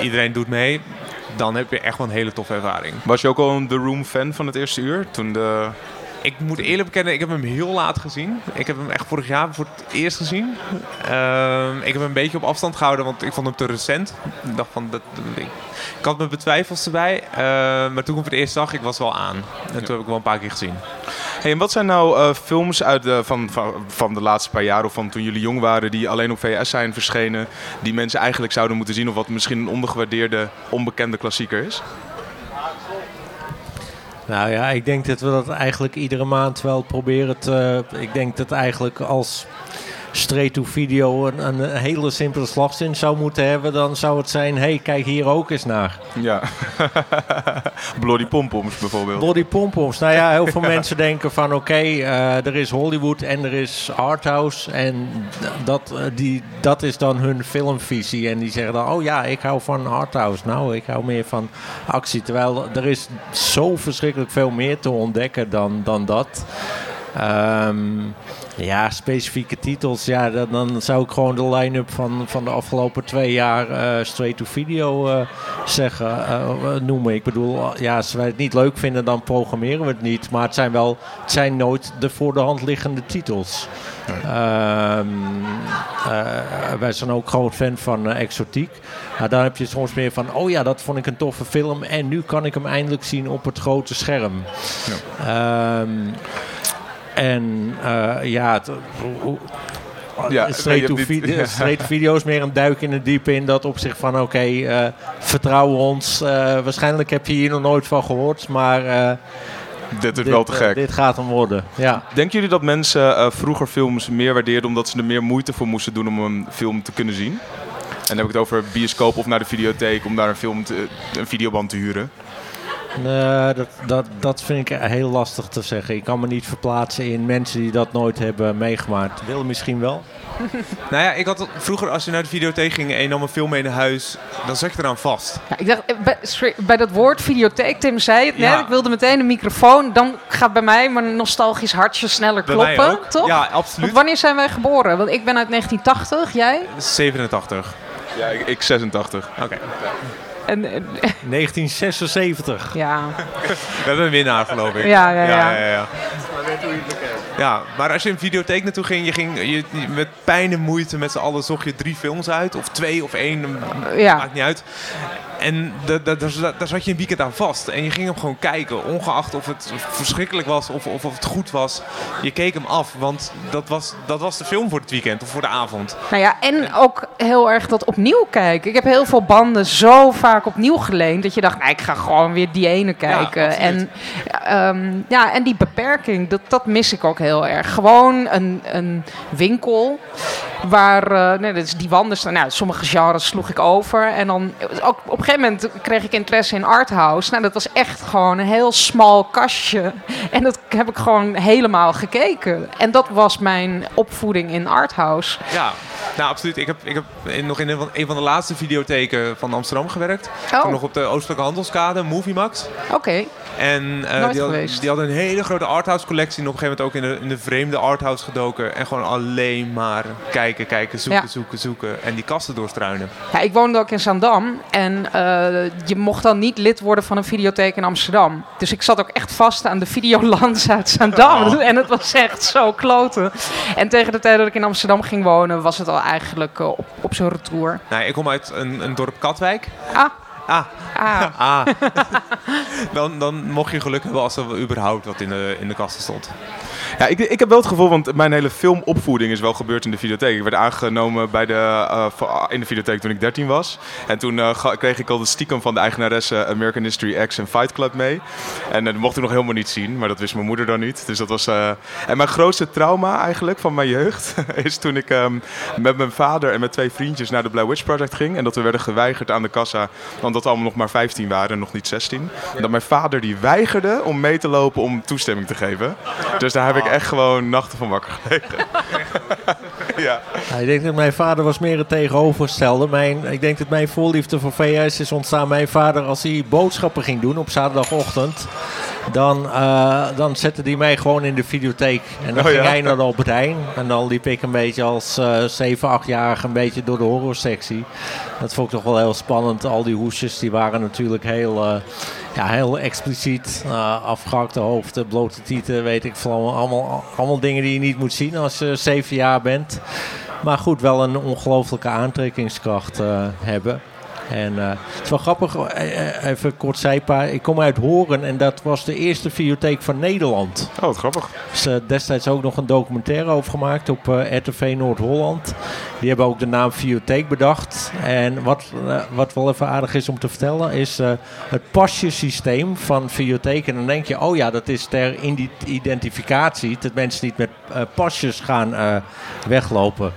Speaker 8: iedereen doet mee, dan heb je echt wel een hele toffe ervaring.
Speaker 1: Was je ook al een The Room fan van het eerste uur? Toen de...
Speaker 8: Ik moet eerlijk bekennen, ik heb hem heel laat gezien. Ik heb hem echt vorig jaar voor het eerst gezien. Ehm, ik heb hem een beetje op afstand gehouden, want ik vond hem te recent. Ik dacht van, dat, ik, had mijn betwijfels erbij. Ehm, maar toen ik hem voor het eerst zag, ik was wel aan. En toen heb ik wel een paar keer gezien.
Speaker 1: Hey, en wat zijn nou eh, films uit de, van, van, van de laatste paar jaar of van toen jullie jong waren die alleen op VS zijn verschenen, die mensen eigenlijk zouden moeten zien of wat misschien een ondergewaardeerde, onbekende klassieker is?
Speaker 7: Nou ja, ik denk dat we dat eigenlijk iedere maand wel proberen te... Ik denk dat eigenlijk als straight to video een, een hele simpele slagzin zou moeten hebben... dan zou het zijn, hey, kijk hier ook eens naar.
Speaker 1: Ja. [LAUGHS] Bloody Pompoms bijvoorbeeld.
Speaker 7: Body pompoms. Nou ja, heel veel [LAUGHS] mensen denken van oké, eh, er is Hollywood en er is arthouse. En dat, eh, die, dat is dan hun filmvisie. En die zeggen dan, oh ja, ik hou van arthouse. Nou, ik hou meer van actie. Terwijl er is zo verschrikkelijk veel meer te ontdekken dan, dan dat. Ehm, ja, specifieke titels. Ja, dan, dan zou ik gewoon de line-up van, van de afgelopen twee jaar eh, straight to video eh, zeggen, eh, noemen. Ik bedoel, ja, als wij het niet leuk vinden, dan programmeren we het niet. Maar het zijn wel, het zijn nooit de voor de hand liggende titels. Ehm, eh, wij zijn ook groot fan van Exotiek. Nou, dan heb je soms meer van, oh ja, dat vond ik een toffe film. En nu kan ik hem eindelijk zien op het grote scherm. Ehm, en eh, ja, het,
Speaker 1: Ja,
Speaker 7: straight,
Speaker 1: nee, je
Speaker 7: to
Speaker 1: hebt niet-
Speaker 7: video,
Speaker 1: ja.
Speaker 7: straight [LAUGHS] to video is meer een duik in het diepe in dat opzicht van oké, eh, vertrouw ons. Eh, waarschijnlijk heb je hier nog nooit van gehoord, maar
Speaker 1: Dit is
Speaker 7: dit,
Speaker 1: wel te gek.
Speaker 7: dit gaat hem worden. Ja.
Speaker 1: Denken jullie dat mensen vroeger films meer waardeerden omdat ze er meer moeite voor moesten doen om een film te kunnen zien? En dan heb ik het over bioscoop of naar de videotheek om daar een, film te, een videoband te huren.
Speaker 7: Nee, dat, dat, dat vind ik heel lastig te zeggen. Ik kan me niet verplaatsen in mensen die dat nooit hebben meegemaakt. Willen misschien wel. [LAUGHS]
Speaker 8: Nou ja, ik had vroeger als je naar de videotheek ging en je nam een film mee naar huis, dan zat je eraan vast.
Speaker 2: Ja, ik dacht, eh, bij, sorry, bij dat woord videotheek, Tim zei het net,
Speaker 8: Ja.
Speaker 2: ik wilde meteen een microfoon. Dan gaat bij mij mijn nostalgisch hartje sneller
Speaker 8: Bij
Speaker 2: kloppen,
Speaker 8: mij ook.
Speaker 2: toch?
Speaker 8: Ja,
Speaker 2: Want
Speaker 8: absoluut.
Speaker 2: wanneer zijn wij geboren? Want ik ben uit 1980, jij?
Speaker 8: 87.
Speaker 1: Ja, ik, ik 86.
Speaker 8: Oké.
Speaker 2: En-
Speaker 7: 1976.
Speaker 2: ja.
Speaker 8: We hebben een winnaar, geloof ik.
Speaker 2: Ja, ja, ja.
Speaker 8: ja, ja. Ja, maar als je een videotheek naartoe ging, je ging je, met pijn en moeite met z'n allen zocht je drie films uit. Of twee of één,
Speaker 2: Ja.
Speaker 8: maakt niet uit. En da- da- daar zat- je een weekend aan vast. En je ging hem gewoon kijken, ongeacht of het verschrikkelijk was of, of, of het goed was. Je keek hem af, want dat was, dat was de film voor het weekend of voor de avond.
Speaker 2: Nou ja, en ook heel erg dat opnieuw kijken. Ik heb heel veel banden zo vaak opnieuw geleend dat je dacht, nou, ik ga gewoon weer die ene kijken.
Speaker 8: absoluut.
Speaker 2: en, ehm, ja, en die beperking, dat, dat mis ik ook heel erg. Gewoon een, een winkel Waar, eh, nee, dus die wanden staan. Nou, sommige genres sloeg ik over. En dan ook op een gegeven moment kreeg ik interesse in arthouse. Nou, dat was echt gewoon een heel smal kastje. En dat heb ik gewoon helemaal gekeken. En dat was mijn opvoeding in arthouse.
Speaker 8: Ja, nou absoluut. Ik heb, ik heb in, nog in een van, een van de laatste videotheken van Amsterdam gewerkt.
Speaker 2: Oh.
Speaker 8: Toen nog op de Oostelijke Handelskade, Moviemax.
Speaker 2: Oké.
Speaker 8: En eh, die, had- die hadden een hele grote arthouse collectie. En op een gegeven moment ook in de, in de vreemde arthouse gedoken. En gewoon alleen maar kijken, kijken, zoeken,
Speaker 2: Ja.
Speaker 8: zoeken, zoeken. En die kasten doorstruinen.
Speaker 2: Ja, ik woonde ook in Zaandam. En eh, je mocht dan niet lid worden van een videotheek in Amsterdam. Dus ik zat ook echt vast aan de Videolands uit Zaandam.
Speaker 8: Oh. [LAUGHS]
Speaker 2: En het was echt zo kloten. En tegen de tijd dat ik in Amsterdam ging wonen, was het al eigenlijk eh, op, op zijn retour.
Speaker 8: Nou, ik kom uit een, een dorp Katwijk.
Speaker 2: Ah,
Speaker 8: Ah,
Speaker 2: ah. [LAUGHS]
Speaker 8: ah. [LAUGHS] dan, dan mocht je geluk hebben als er überhaupt wat in de, in de kasten stond.
Speaker 1: Ja, ik, ik heb wel het gevoel, want mijn hele filmopvoeding is wel gebeurd in de videotheek. Ik werd aangenomen bij de, eh, voor- in de videotheek toen ik 13 was. En toen eh, kreeg ik al de stiekem van de eigenaresse American History X en Fight Club mee. En eh, dat mocht ik nog helemaal niet zien, maar dat wist mijn moeder dan niet. Dus dat was... En mijn grootste trauma eigenlijk van mijn jeugd [LAUGHS] is toen ik ehm, met mijn vader en met twee vriendjes naar de Blair Witch Project ging. En dat we werden geweigerd aan de kassa, omdat we allemaal nog maar 15 waren en nog niet 16. En dat mijn vader die weigerde om mee te lopen om toestemming te geven. Dus daar heb ik echt gewoon nachten van wakker gelegen. [LAUGHS] Ja,
Speaker 7: ik denk dat mijn vader was meer het tegenovergestelde. Mijn, ik denk dat mijn voorliefde voor VS is ontstaan. Mijn vader, als hij boodschappen ging doen op zaterdagochtend, dan, eh, dan zette hij mij gewoon in de videotheek. En dan
Speaker 1: Oh,
Speaker 7: ging
Speaker 1: ja.
Speaker 7: hij naar de Albert Heijn. En dan liep ik een beetje als eh 7, 8-jarige een beetje door de horrorsectie. Dat vond ik toch wel heel spannend. Al die hoesjes die waren natuurlijk heel, eh, ja, heel expliciet. Uh, afgehakte hoofden, blote tieten, weet ik veel. Allemaal, allemaal, dingen die je niet moet zien als je 7 jaar bent. Maar goed, wel een ongelooflijke aantrekkingskracht eh, hebben. En eh, het is wel grappig, eh, eh, even kort zijpa. Ik kom uit Horen en dat was de eerste videotheek van Nederland.
Speaker 1: Oh, wat grappig.
Speaker 7: Er is eh, destijds ook nog een documentaire over gemaakt op RTV Noord-Holland. Die hebben ook de naam Videotheek bedacht. En wat, wat wel even aardig is om te vertellen, is het pasjesysteem van Videotheek. En dan denk je, oh ja, dat is ter identificatie. Dat mensen niet met pasjes gaan weglopen.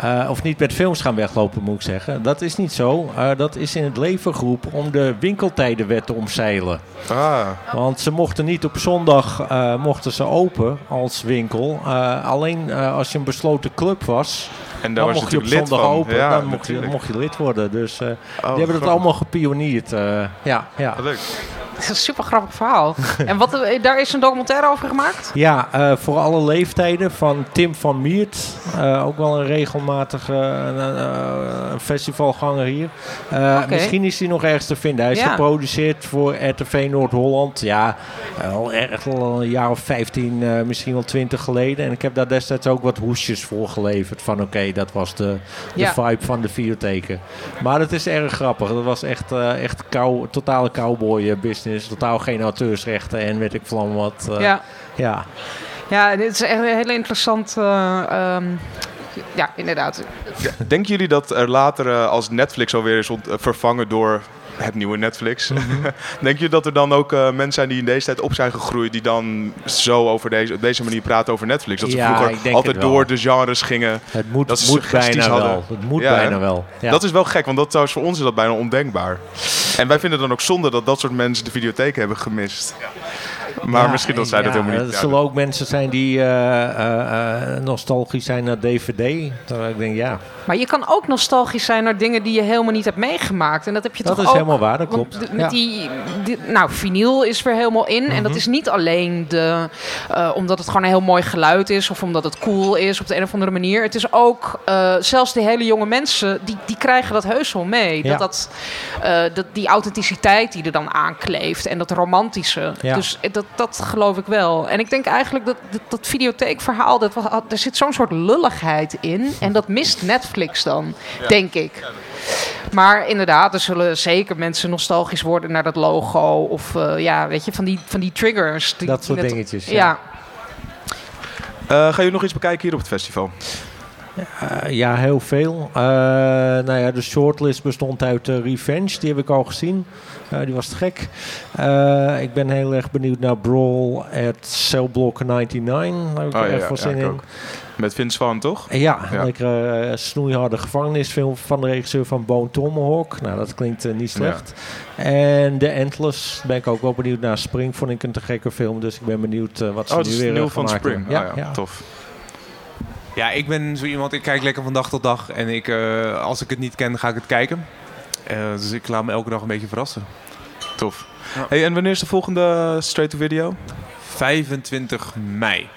Speaker 7: Eh, of niet met films gaan weglopen, moet ik zeggen. Dat is niet zo. Eh, dat is in het leven geroepen om de winkeltijdenwet te omzeilen.
Speaker 1: Ah,
Speaker 7: Want ze mochten niet op zondag eh, mochten ze open als winkel. Alleen als je een besloten club was,
Speaker 1: en daar
Speaker 7: dan
Speaker 1: was
Speaker 7: mocht je op zondag
Speaker 1: van.
Speaker 7: open.
Speaker 1: Ja,
Speaker 7: dan mocht je,
Speaker 1: natuurlijk.
Speaker 7: mocht je lid worden. Dus eh,
Speaker 1: Oh,
Speaker 7: die hebben dat allemaal gepioneerd. eh, ja, ja.
Speaker 1: Leuk.
Speaker 2: Het is een super grappig verhaal. [LAUGHS] en wat, eh, daar is een documentaire over gemaakt?
Speaker 7: Ja, eh, voor alle leeftijden van Tim van Miert. eh, ook wel een regelmatige festivalganger hier. Eh. Misschien is hij nog ergens te vinden. Hij is
Speaker 2: Ja.
Speaker 7: geproduceerd voor RTV Noord-Holland. Ja, al echt al een jaar of 15, eh, misschien wel 20 geleden. En ik heb daar destijds ook wat hoesjes voor geleverd. Van oké, dat was de, de
Speaker 2: Ja.
Speaker 7: vibe van de videotheken. Maar het is erg grappig. Dat was echt, eh, echt kou, totale cowboy business. Totaal geen auteursrechten en weet ik veel allemaal wat. eh,
Speaker 2: ja.
Speaker 7: ja.
Speaker 2: Ja, dit is echt een hele interessant. eh, ehm, ja, inderdaad.
Speaker 1: Denken jullie dat er later, als Netflix alweer is vervangen door het nieuwe Netflix,
Speaker 7: Mhm. [LAUGHS]
Speaker 1: denk je dat er dan ook eh, mensen zijn die in deze tijd op zijn gegroeid, die dan zo over deze, op deze manier praten over Netflix? Dat ze
Speaker 7: Ja,
Speaker 1: vroeger altijd
Speaker 7: het
Speaker 1: door de genres gingen.
Speaker 7: Het moet,
Speaker 1: Dat
Speaker 7: moet bijna
Speaker 1: hadden.
Speaker 7: wel. Het moet
Speaker 1: Ja, hè?
Speaker 7: bijna wel. Ja.
Speaker 1: Dat is wel gek, want dat trouwens voor ons is dat bijna ondenkbaar. En wij vinden dan ook zonde dat dat soort mensen de videotheek hebben gemist. Maar
Speaker 7: Ja,
Speaker 1: misschien dat zij
Speaker 7: ja,
Speaker 1: dat helemaal niet.
Speaker 7: Er zullen ook mensen zijn die eh, eh, eh, nostalgisch zijn naar DVD. Terwijl ik denk, ja,
Speaker 2: Maar je kan ook nostalgisch zijn naar dingen die je helemaal niet hebt meegemaakt. En dat heb je
Speaker 7: dat
Speaker 2: toch
Speaker 7: is
Speaker 2: ook.
Speaker 7: helemaal waar, dat klopt.
Speaker 2: met
Speaker 7: Ja.
Speaker 2: die, die- nou, vinyl is weer helemaal in. En
Speaker 7: Mhm.
Speaker 2: dat is niet alleen de, eh, omdat het gewoon een heel mooi geluid is. Of omdat het cool is op de een of andere manier. Het is ook, eh, zelfs die hele jonge mensen, die, die krijgen dat heus wel mee.
Speaker 7: Ja.
Speaker 2: Dat, dat, eh, dat die authenticiteit die er dan aankleeft. En dat romantische.
Speaker 7: Ja.
Speaker 2: Dus dat, dat geloof ik wel. En ik denk eigenlijk dat dat, dat videotheekverhaal, dat, er zit zo'n soort lulligheid in. En dat mist Netflix dan, denk ik. Maar inderdaad, er zullen zeker mensen nostalgisch worden naar dat logo. Of eh, ja, weet je, van die, van die triggers. Die,
Speaker 7: Dat soort
Speaker 2: net-
Speaker 7: dingetjes, ja.
Speaker 2: Ja.
Speaker 1: Eh, ga je nog iets bekijken hier op het festival?
Speaker 7: Eh, ja, heel veel. Eh, nou ja, de shortlist bestond uit eh, Revenge, die heb ik al gezien. Die was te gek. Ik ben heel erg benieuwd naar Brawl at Cell Block 99. Daar heb ik
Speaker 1: Oh, ja,
Speaker 7: echt
Speaker 1: ja,
Speaker 7: veel
Speaker 1: ja,
Speaker 7: zin
Speaker 1: ik
Speaker 7: in.
Speaker 1: ook. Met Vince Vaughn, toch?
Speaker 7: Ja,
Speaker 1: Ja.
Speaker 7: lekker eh, snoeiharde gevangenisfilm van de regisseur van Bone Tomahawk. Nou, dat klinkt niet slecht. En The Endless ben ik ook wel benieuwd naar. Spring vond ik een te gekke film, dus ik ben benieuwd wat ze
Speaker 1: Oh, het
Speaker 7: nu
Speaker 1: is
Speaker 7: weer
Speaker 1: nieuw
Speaker 7: eh,
Speaker 1: van
Speaker 7: gemaakt
Speaker 1: Spring.
Speaker 7: hebben.
Speaker 1: Ja, ja, tof.
Speaker 8: Ja, ik ben zo iemand, ik kijk lekker van dag tot dag. En ik, eh, als ik het niet ken, ga ik het kijken. Eh, dus ik laat me elke dag een beetje verrassen.
Speaker 1: Tof.
Speaker 8: Ja.
Speaker 1: Hey, en wanneer is de volgende straight-to-video?
Speaker 8: 25 mei.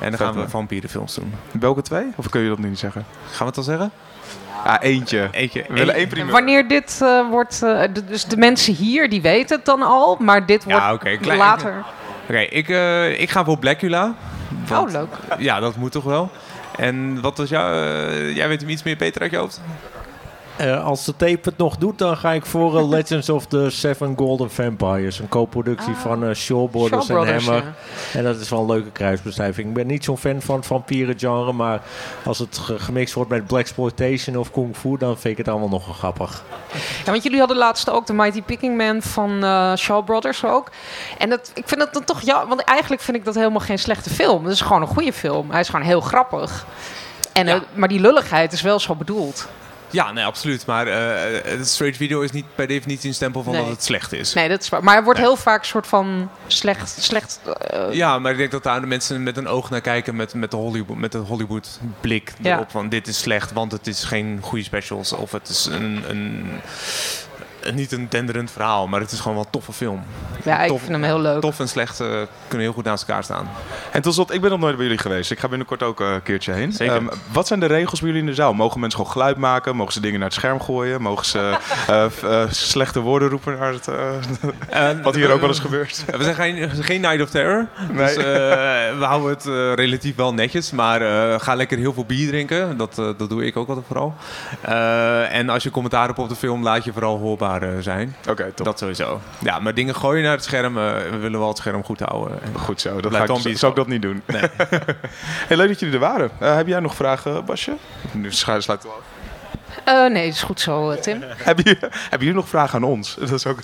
Speaker 8: En dan gaan we vampierenfilms doen.
Speaker 1: Welke twee? Of kun je dat nu niet zeggen?
Speaker 8: Gaan we het al zeggen?
Speaker 1: Ah, eentje.
Speaker 8: Eentje.
Speaker 1: We willen
Speaker 8: één-
Speaker 1: primeur.
Speaker 2: Wanneer dit eh, wordt... dus de mensen hier, die weten het dan al. Maar dit wordt
Speaker 8: Ja, klein-
Speaker 2: later...
Speaker 8: Oké, ik, eh, ik ga voor Blackula. Want-
Speaker 2: Oh, leuk.
Speaker 8: Ja, dat moet toch wel. En wat was jouw... eh, jij weet hem iets meer, Peter, uit je hoofd?
Speaker 7: Eh, als de tape het nog doet, dan ga ik voor eh, [LAUGHS] Legends of the Seven Golden Vampires. Een co-productie
Speaker 2: Ah.
Speaker 7: van eh Shaw Brothers en Hammer.
Speaker 2: ja.
Speaker 7: En dat is wel een leuke kruisbestuiving. Ik ben niet zo'n fan van het vampierengenre, maar als het ge- gemixt wordt met blaxploitation of kung fu, dan vind ik het allemaal nog grappig.
Speaker 2: Ja, want jullie hadden laatst ook de Mighty Picking Man van Shaw Brothers ook. En dat, ik vind dat dan toch ja, want eigenlijk vind ik dat helemaal geen slechte film. Het is gewoon een goede film. Hij is gewoon heel grappig. En,
Speaker 8: Ja.
Speaker 2: maar die lulligheid is wel zo bedoeld.
Speaker 8: Ja, nee, absoluut. Maar het straight video is niet per definitie een stempel van
Speaker 2: Nee.
Speaker 8: dat het slecht is.
Speaker 2: Nee, dat is waar. Maar hij wordt
Speaker 8: Nee.
Speaker 2: heel vaak soort van slecht. slecht eh,
Speaker 8: Ja, maar ik denk dat daar de mensen met een oog naar kijken met, met de Hollywood, met de Hollywood blik
Speaker 2: Ja.
Speaker 8: erop van dit is slecht, want het is geen goede specials of het is een, een, een- niet een denderend verhaal, maar het is gewoon wel een toffe film.
Speaker 2: ja, ik
Speaker 8: tof-
Speaker 2: vind hem heel leuk.
Speaker 8: Tof en slecht eh, kunnen heel goed naast elkaar staan.
Speaker 1: En tot slot, ik ben nog nooit bij jullie geweest. Ik ga binnenkort ook eh, een keertje heen.
Speaker 8: Zeker.
Speaker 1: Ehm, wat zijn de regels bij jullie in de zaal? Mogen mensen gewoon geluid maken? Mogen ze dingen naar het scherm gooien? Mogen ze [LAUGHS] eh, eh, slechte woorden roepen naar het... eh, [LAUGHS] wat hier ook wel eens gebeurt?
Speaker 8: We zijn geen, geen Night of Terror.
Speaker 1: Nee.
Speaker 8: Dus eh, we houden het eh, relatief wel netjes. Maar eh, ga lekker heel veel bier drinken. Dat, eh, dat doe ik ook altijd vooral. Eh, en als je commentaar hebt op de film, laat je vooral hoorbaar eh, zijn.
Speaker 1: Oké, top.
Speaker 8: Dat sowieso. Ja, maar dingen gooien naar het scherm. eh, we willen wel het scherm goed houden. En-
Speaker 1: Goed zo, dat ga ik,
Speaker 8: bier
Speaker 1: zou ik dat niet doen.
Speaker 8: Nee. [LAUGHS]
Speaker 1: hey, leuk dat jullie er waren. Eh, heb jij nog vragen, Basje? Nu sluiten we af.
Speaker 2: Nee, is goed zo, Tim. [LAUGHS]
Speaker 1: Hebben jullie, hebben jullie nog vragen aan ons? [LAUGHS] Dat is ook...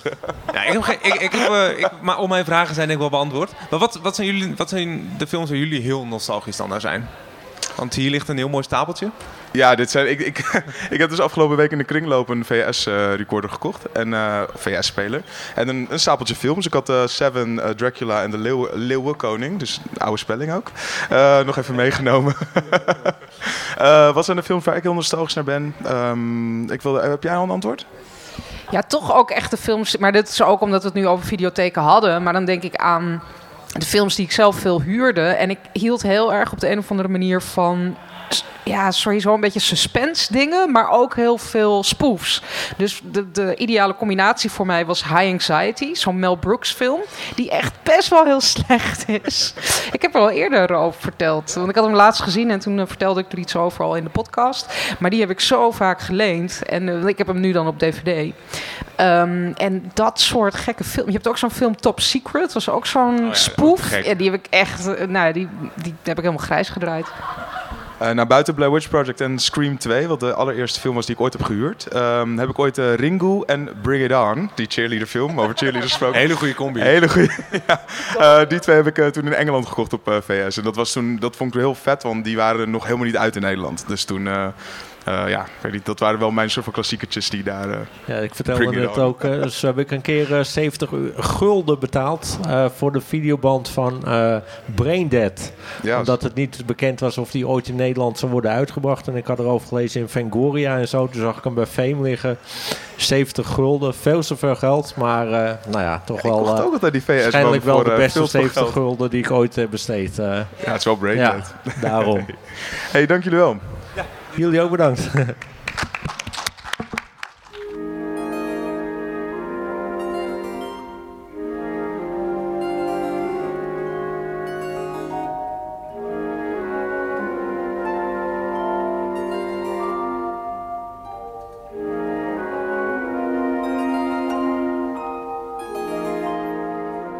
Speaker 8: Ja, ik heb geen, ik, ik heb, ik, maar al mijn vragen zijn denk ik wel beantwoord. Maar wat, wat, zijn jullie, wat zijn de films waar jullie heel nostalgisch dan naar zijn? Want hier ligt een heel mooi stapeltje.
Speaker 1: Ja, dit zijn, ik, ik, [LAUGHS] ik heb dus afgelopen week in de kringloop een VS-recorder gekocht. En eh, VS-speler. En een, een stapeltje films. Ik had eh, Seven, eh, Dracula en de Leeuw, Leeuwenkoning. Dus een oude spelling ook. Eh, nog even meegenomen. [LAUGHS] Eh, wat zijn de films waar ik heel nostalgisch naar ben? Ehm, ik wilde, heb jij al een antwoord?
Speaker 2: Ja, toch ook echte films. Maar dit is ook omdat we het nu over videotheken hadden. Maar dan denk ik aan de films die ik zelf veel huurde. En ik hield heel erg op de een of andere manier van. Ja, sowieso een beetje suspense dingen, maar ook heel veel spoofs. Dus de, de ideale combinatie voor mij was High Anxiety, zo'n Mel Brooks film, die echt best wel heel [LAUGHS] slecht is. Ik heb er al eerder over verteld, want ik had hem laatst gezien en toen eh, vertelde ik er iets over al in de podcast. Maar die heb ik zo vaak geleend en eh, ik heb hem nu dan op DVD. Ehm, en dat soort gekke film. Je hebt ook zo'n film Top Secret, was ook zo'n
Speaker 8: ja,
Speaker 2: spoof.
Speaker 8: gek.
Speaker 2: Ja, die heb ik echt, eh, nou, die, die heb ik helemaal grijs gedraaid.
Speaker 1: Eh nou, buiten Blair Witch Project en Scream 2, wat de allereerste film was die ik ooit heb gehuurd, ehm, heb ik ooit eh, Ringu en Bring It On, die cheerleader film, over cheerleaders gesproken.
Speaker 8: Hele goede combi.
Speaker 1: Hele goede. [LAUGHS] ja. Eh, die twee heb ik toen in Engeland gekocht op VS. En dat, was toen, dat vond ik heel vet, want die waren nog helemaal niet uit in Nederland. Dus toen, eh, ja, ik weet niet, dat waren wel mijn soort van klassiekertjes die daar... eh,
Speaker 7: Ja, ik vertelde
Speaker 1: on.
Speaker 7: ook, eh, dus heb ik een keer eh, 70 u- gulden betaald voor de videoband van Braindead.
Speaker 1: ja,
Speaker 7: Omdat het niet bekend was of die ooit in Nederland zou worden uitgebracht. En ik had erover gelezen in Fangoria en zo. Toen zag ik hem bij Fame liggen. 70 gulden, veel te veel geld. Maar nou ja, toch
Speaker 1: ik
Speaker 7: wel eh,
Speaker 1: ook altijd die VS
Speaker 7: waarschijnlijk wel
Speaker 1: voor,
Speaker 7: de beste
Speaker 1: veel te veel
Speaker 7: 70
Speaker 1: geld.
Speaker 7: gulden die ik ooit heb besteed.
Speaker 1: Ja, het is wel brain
Speaker 7: ja,
Speaker 1: dead.
Speaker 7: daarom. [LAUGHS]
Speaker 1: hey, dank jullie wel.
Speaker 7: Jullie ook bedankt.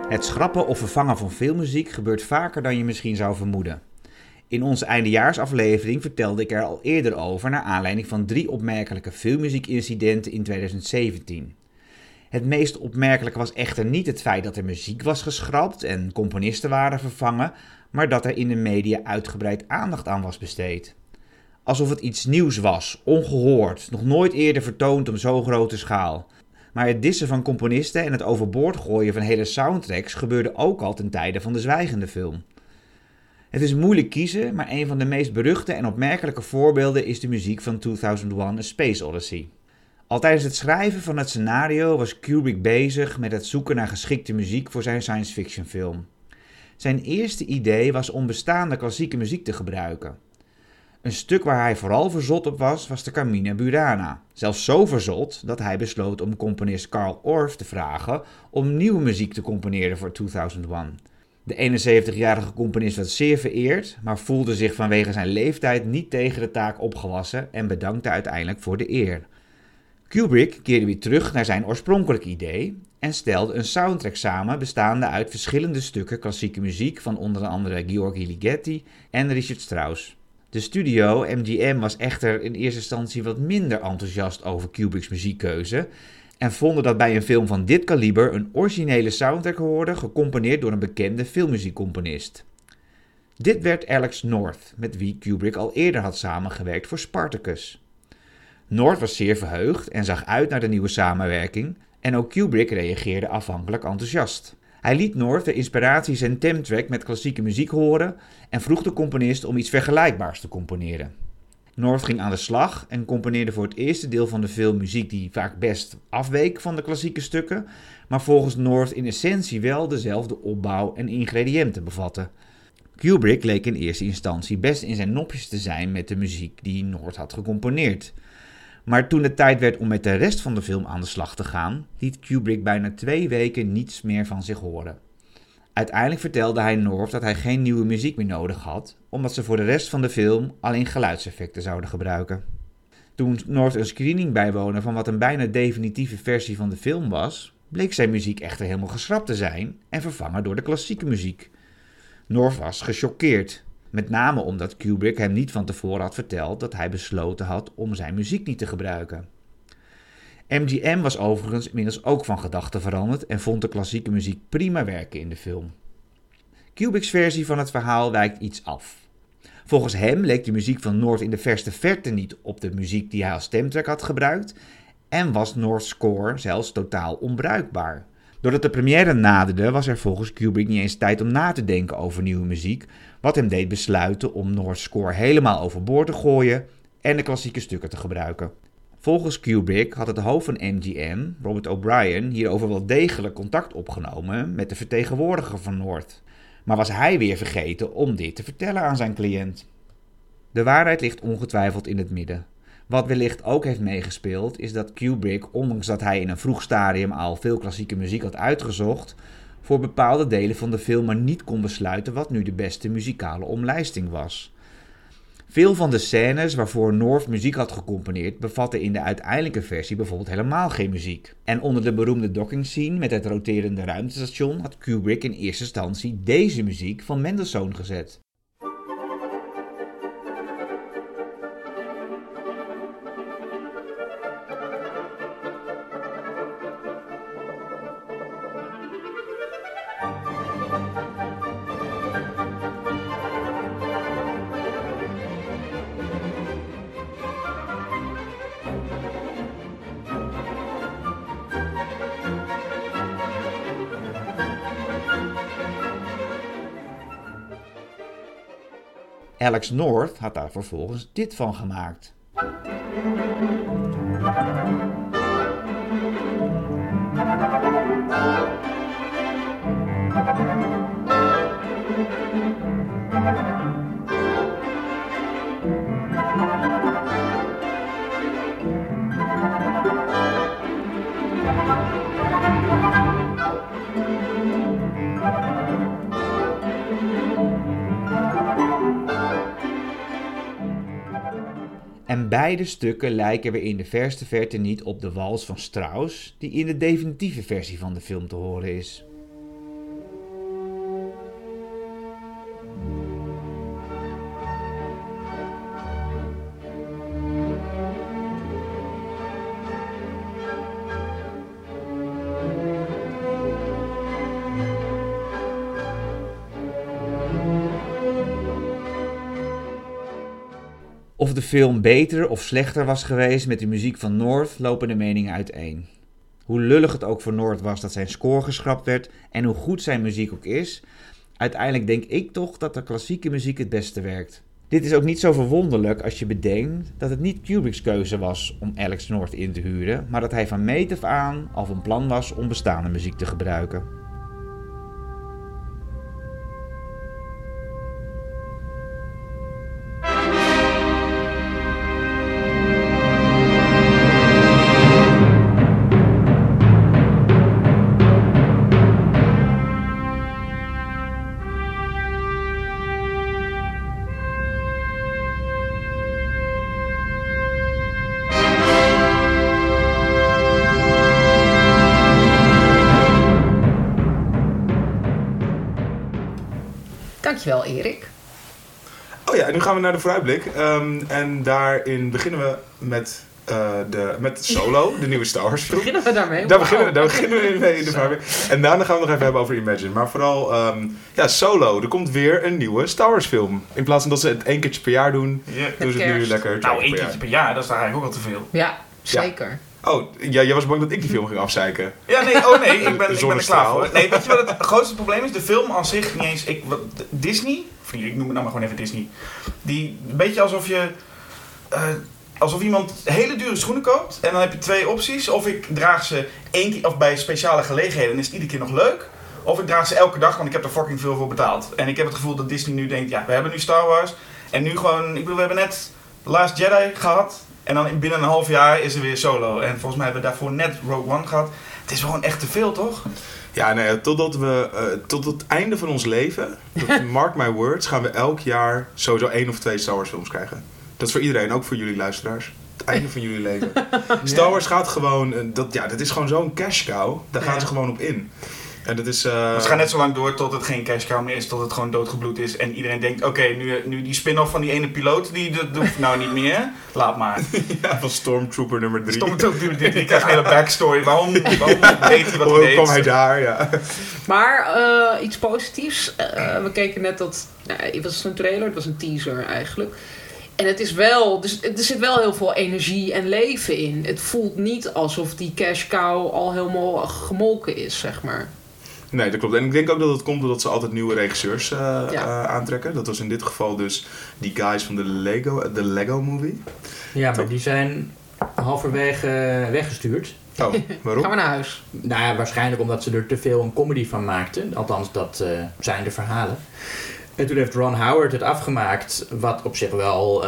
Speaker 9: Het schrappen of vervangen van filmmuziek gebeurt vaker dan je misschien zou vermoeden. In onze eindejaarsaflevering vertelde ik er al eerder over naar aanleiding van drie opmerkelijke filmmuziekincidenten in 2017. Het meest opmerkelijke was echter niet het feit dat er muziek was geschrapt en componisten waren vervangen, maar dat er in de media uitgebreid aandacht aan was besteed. Alsof het iets nieuws was, ongehoord, nog nooit eerder vertoond op zo'n grote schaal. Maar het dissen van componisten en het overboord gooien van hele soundtracks gebeurde ook al ten tijde van de zwijgende film. Het is moeilijk kiezen, maar een van de meest beruchte en opmerkelijke voorbeelden is de muziek van 2001 A Space Odyssey. Al tijdens het schrijven van het scenario was Kubrick bezig met het zoeken naar geschikte muziek voor zijn science fiction film. Zijn eerste idee was om bestaande klassieke muziek te gebruiken. Een stuk waar hij vooral verzot op was, was de Carmina Burana. Zelfs zo verzot dat hij besloot om componist Carl Orff te vragen om nieuwe muziek te componeren voor 2001. De 71-jarige componist werd zeer vereerd, maar voelde zich vanwege zijn leeftijd niet tegen de taak opgewassen en bedankte uiteindelijk voor de eer. Kubrick keerde weer terug naar zijn oorspronkelijke idee en stelde een soundtrack samen bestaande uit verschillende stukken klassieke muziek van onder andere Georgi Ligeti en Richard Strauss. De studio MGM was echter in eerste instantie wat minder enthousiast over Kubrick's muziekkeuze en vonden dat bij een film van dit kaliber een originele soundtrack hoorde, gecomponeerd door een bekende filmmuziekcomponist. Dit werd Alex North, met wie Kubrick al eerder had samengewerkt voor Spartacus. North was zeer verheugd en zag uit naar de nieuwe samenwerking, en ook Kubrick reageerde afhankelijk enthousiast. Hij liet North de inspiraties en temtrack met klassieke muziek horen en vroeg de componist om iets vergelijkbaars te componeren. North ging aan de slag en componeerde voor het eerste deel van de film muziek die vaak best afweek van de klassieke stukken, maar volgens North in essentie wel dezelfde opbouw en ingrediënten bevatte. Kubrick leek in eerste instantie best in zijn nopjes te zijn met de muziek die North had gecomponeerd. Maar toen het tijd werd om met de rest van de film aan de slag te gaan, liet Kubrick bijna twee weken niets meer van zich horen. Uiteindelijk vertelde hij North dat hij geen nieuwe muziek meer nodig had, omdat ze voor de rest van de film alleen geluidseffecten zouden gebruiken. Toen North een screening bijwoonde van wat een bijna definitieve versie van de film was, bleek zijn muziek echter helemaal geschrapt te zijn en vervangen door de klassieke muziek. North was gechoqueerd, met name omdat Kubrick hem niet van tevoren had verteld dat hij besloten had om zijn muziek niet te gebruiken. MGM was overigens inmiddels ook van gedachten veranderd en vond de klassieke muziek prima werken in de film. Kubrick's versie van het verhaal wijkt iets af. Volgens hem leek de muziek van North in de verste verte niet op de muziek die hij als stemtrack had gebruikt en was North's score zelfs totaal onbruikbaar. Doordat de première naderde was er volgens Kubrick niet eens tijd om na te denken over nieuwe muziek, wat hem deed besluiten om North's score helemaal overboord te gooien en de klassieke stukken te gebruiken. Volgens Kubrick had het hoofd van MGM, Robert O'Brien, hierover wel degelijk contact opgenomen met de vertegenwoordiger van North. Maar was hij weer vergeten om dit te vertellen aan zijn cliënt? De waarheid ligt ongetwijfeld in het midden. Wat wellicht ook heeft meegespeeld, is dat Kubrick, ondanks dat hij in een vroeg stadium al veel klassieke muziek had uitgezocht, voor bepaalde delen van de film maar niet kon besluiten wat nu de beste muzikale omlijsting was. Veel van de scènes waarvoor North muziek had gecomponeerd bevatten in de uiteindelijke versie bijvoorbeeld helemaal geen muziek. En onder de beroemde docking scene met het roterende ruimtestation had Kubrick in eerste instantie deze muziek van Mendelssohn gezet. Alex North had daar vervolgens dit van gemaakt. En beide stukken lijken weer in de verste verte niet op de wals van Strauss, die in de definitieve versie van de film te horen is. Film beter of slechter was geweest met de muziek van North lopen de meningen uiteen. Hoe lullig het ook voor North was dat zijn score geschrapt werd en hoe goed zijn muziek ook is, uiteindelijk denk ik toch dat de klassieke muziek het beste werkt. Dit is ook niet zo verwonderlijk als je bedenkt dat het niet Kubrick's keuze was om Alex North in te huren, maar dat hij van meet af aan al van plan was om bestaande muziek te gebruiken.
Speaker 1: Gaan we naar de vooruitblik. Ehm, en daarin beginnen we met, eh, de, met Solo, de nieuwe Star Wars film.
Speaker 2: Beginnen we daarmee?
Speaker 1: Daar beginnen, we- daar beginnen we mee in de vooruitblik. En daarna gaan we nog even hebben over Imagine. Maar vooral, ehm, ja, Solo. Er komt weer een nieuwe Star Wars film. In plaats van dat ze het één keertje per jaar doen,
Speaker 3: Ja.
Speaker 1: doen ze het nu lekker twee
Speaker 3: Nou,
Speaker 1: keer
Speaker 3: één keertje per jaar, dat is daar eigenlijk ook al te veel.
Speaker 2: Ja, zeker.
Speaker 1: Oh, ja, jij was bang dat ik die film ging afzeiken.
Speaker 3: Ja, nee, oh nee, ik ben, ik ben er klaar voor. Nee, weet je wat het grootste probleem is? De film aan zich niet eens... Ik, wat, Disney, ik noem het nou maar gewoon even Disney. Die, een beetje alsof je... eh, alsof iemand hele dure schoenen koopt en dan heb je twee opties. Of ik draag ze één keer, of bij speciale gelegenheden en is het iedere keer nog leuk. Of ik draag ze elke dag, want ik heb er fucking veel voor betaald. En ik heb het gevoel dat Disney nu denkt, ja, we hebben nu Star Wars. En nu gewoon, ik bedoel, we hebben net Last Jedi gehad. En dan in- binnen een half jaar is er weer Solo. En volgens mij hebben we daarvoor net Rogue One gehad. Het is gewoon echt te veel, toch?
Speaker 1: Ja, nee, totdat we, eh, tot het einde van ons leven, [LAUGHS] mark my words, gaan we elk jaar sowieso één of twee Star Wars films krijgen. Dat is voor iedereen, ook voor jullie luisteraars. Het einde van jullie leven. [LAUGHS] Star Wars gaat gewoon, eh, dat, ja, dat is gewoon zo'n cash cow. Daar gaan ze gewoon op in. En dat is... eh,
Speaker 3: Ze gaan net zo lang door tot het geen cash cow meer is, tot het gewoon doodgebloed is. En iedereen denkt, oké, nu, nu die spin-off van die ene piloot, die dat doet nou niet meer. Laat maar. [LAUGHS]
Speaker 1: ja, van Stormtrooper nummer 3.
Speaker 3: Stom toch, die, die, die krijgt een [LAUGHS] hele backstory. Waarom, waarom weet hij wat
Speaker 1: Hoe
Speaker 3: hij
Speaker 1: kwam hij daar? Ja.
Speaker 2: Maar eh, iets positiefs. Eh, we keken net dat. Nou, het was een trailer, het was een teaser eigenlijk. En het is wel. Dus er zit wel heel veel energie en leven in. Het voelt niet alsof die cash cow al helemaal gemolken is, zeg maar.
Speaker 1: Nee, dat klopt. En ik denk ook dat het komt doordat ze altijd nieuwe regisseurs eh,
Speaker 2: Ja.
Speaker 1: eh, aantrekken. Dat was in dit geval dus die guys van de Lego, de Lego Movie.
Speaker 4: Ja, maar die zijn halverwege weggestuurd.
Speaker 1: Oh, waarom? [LAUGHS]
Speaker 2: Gaan we naar huis.
Speaker 4: Nou ja, waarschijnlijk omdat ze er te veel een comedy van maakten. Althans, dat eh, zijn de verhalen. En toen heeft Ron Howard het afgemaakt, wat op zich wel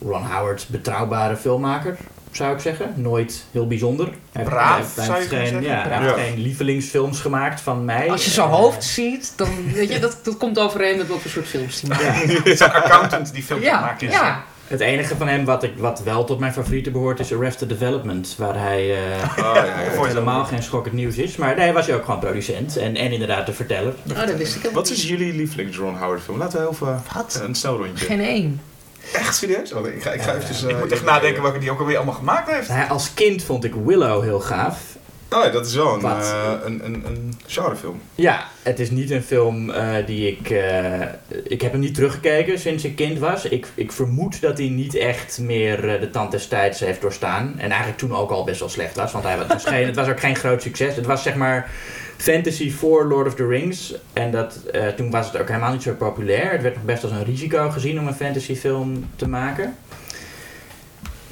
Speaker 4: Ron Howard betrouwbare filmmaker, zou ik zeggen. Nooit heel bijzonder. Hij
Speaker 3: Braaf,
Speaker 4: hij heeft- hij geen, ja, hij heeft
Speaker 1: Ja.
Speaker 4: geen lievelingsfilms gemaakt van mij.
Speaker 2: Als je zijn
Speaker 4: Eh,
Speaker 2: hoofd ziet, dan weet je, dat, dat komt overeen met wat voor soort films die maakt.
Speaker 3: Het is een accountant die films
Speaker 2: Ja,
Speaker 3: maakt. is.
Speaker 2: ja.
Speaker 4: Het enige van hem wat, ik, wat wel tot mijn favorieten behoort is Arrested Development. Waar hij eh,
Speaker 1: Oh, ja, ja. [LAUGHS]
Speaker 4: Helemaal geen schokkend nieuws is. Maar daar was hij ook gewoon producent en, en inderdaad de verteller.
Speaker 2: Oh, dat wist ik
Speaker 1: Wat is jullie lievelings Ron Howard film? Laten we even
Speaker 2: Wat?
Speaker 1: een snelrondje.
Speaker 2: Geen één.
Speaker 1: Echt serieus? Oh, ik ga, ik ga eventjes...
Speaker 3: Ik
Speaker 1: eh,
Speaker 3: moet echt nadenken welke die ook alweer allemaal gemaakt heeft.
Speaker 4: Nou ja, als kind vond ik Willow heel gaaf.
Speaker 1: Oh ja, dat is wel een, eh, een, een, een genrefilm.
Speaker 4: Ja, het is niet een film eh, die ik... eh, ik heb hem niet teruggekeken sinds ik kind was. Ik, ik vermoed dat hij niet echt meer de tand des tijds heeft doorstaan. En eigenlijk toen ook al best wel slecht was. Want hij was geen, het was ook geen groot succes. Het was zeg maar fantasy voor Lord of the Rings. En dat, toen was het ook helemaal niet zo populair. Het werd nog best als een risico gezien om een fantasyfilm te maken.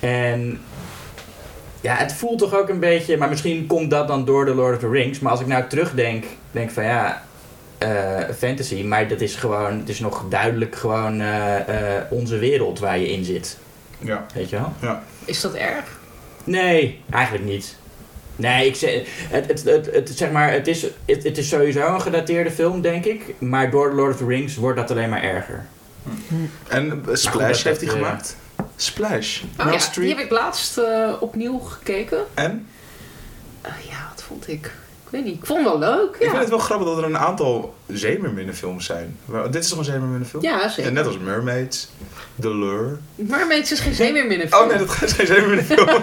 Speaker 4: En ja, het voelt toch ook een beetje, maar misschien komt dat dan door de Lord of the Rings. Maar als ik nou terugdenk, denk van ja, eh, fantasy, maar dat is gewoon, het is nog duidelijk gewoon eh, eh, onze wereld waar je in zit.
Speaker 1: Ja.
Speaker 4: Weet je wel?
Speaker 2: Is dat erg?
Speaker 4: Nee, eigenlijk niet. Nee, ik zeg, het, het, het, het, zeg maar, het, is, het, het is sowieso een gedateerde film, denk ik. Maar door Lord of the Rings wordt dat alleen maar erger.
Speaker 1: En eh,
Speaker 4: goed,
Speaker 1: Splash
Speaker 4: dat-
Speaker 1: heeft hij gemaakt. Splash.
Speaker 2: Oh
Speaker 1: Meryl
Speaker 2: ja,
Speaker 1: Streep.
Speaker 2: die heb ik laatst eh, opnieuw gekeken.
Speaker 1: En?
Speaker 2: Eh, ja, wat vond ik? Ik weet niet. Ik vond het wel leuk.
Speaker 1: Ik vind
Speaker 2: Ja,
Speaker 1: het wel grappig dat er een aantal zeemerminnenfilms zijn. Maar Dit is toch een zeemerminnenfilm?
Speaker 2: ja
Speaker 1: En
Speaker 2: zeker.
Speaker 1: net als Mermaids, The Lure.
Speaker 2: Mermaids is geen zeemeermin
Speaker 1: Oh nee, dat is geen zeemerminnenfilm. [LAUGHS]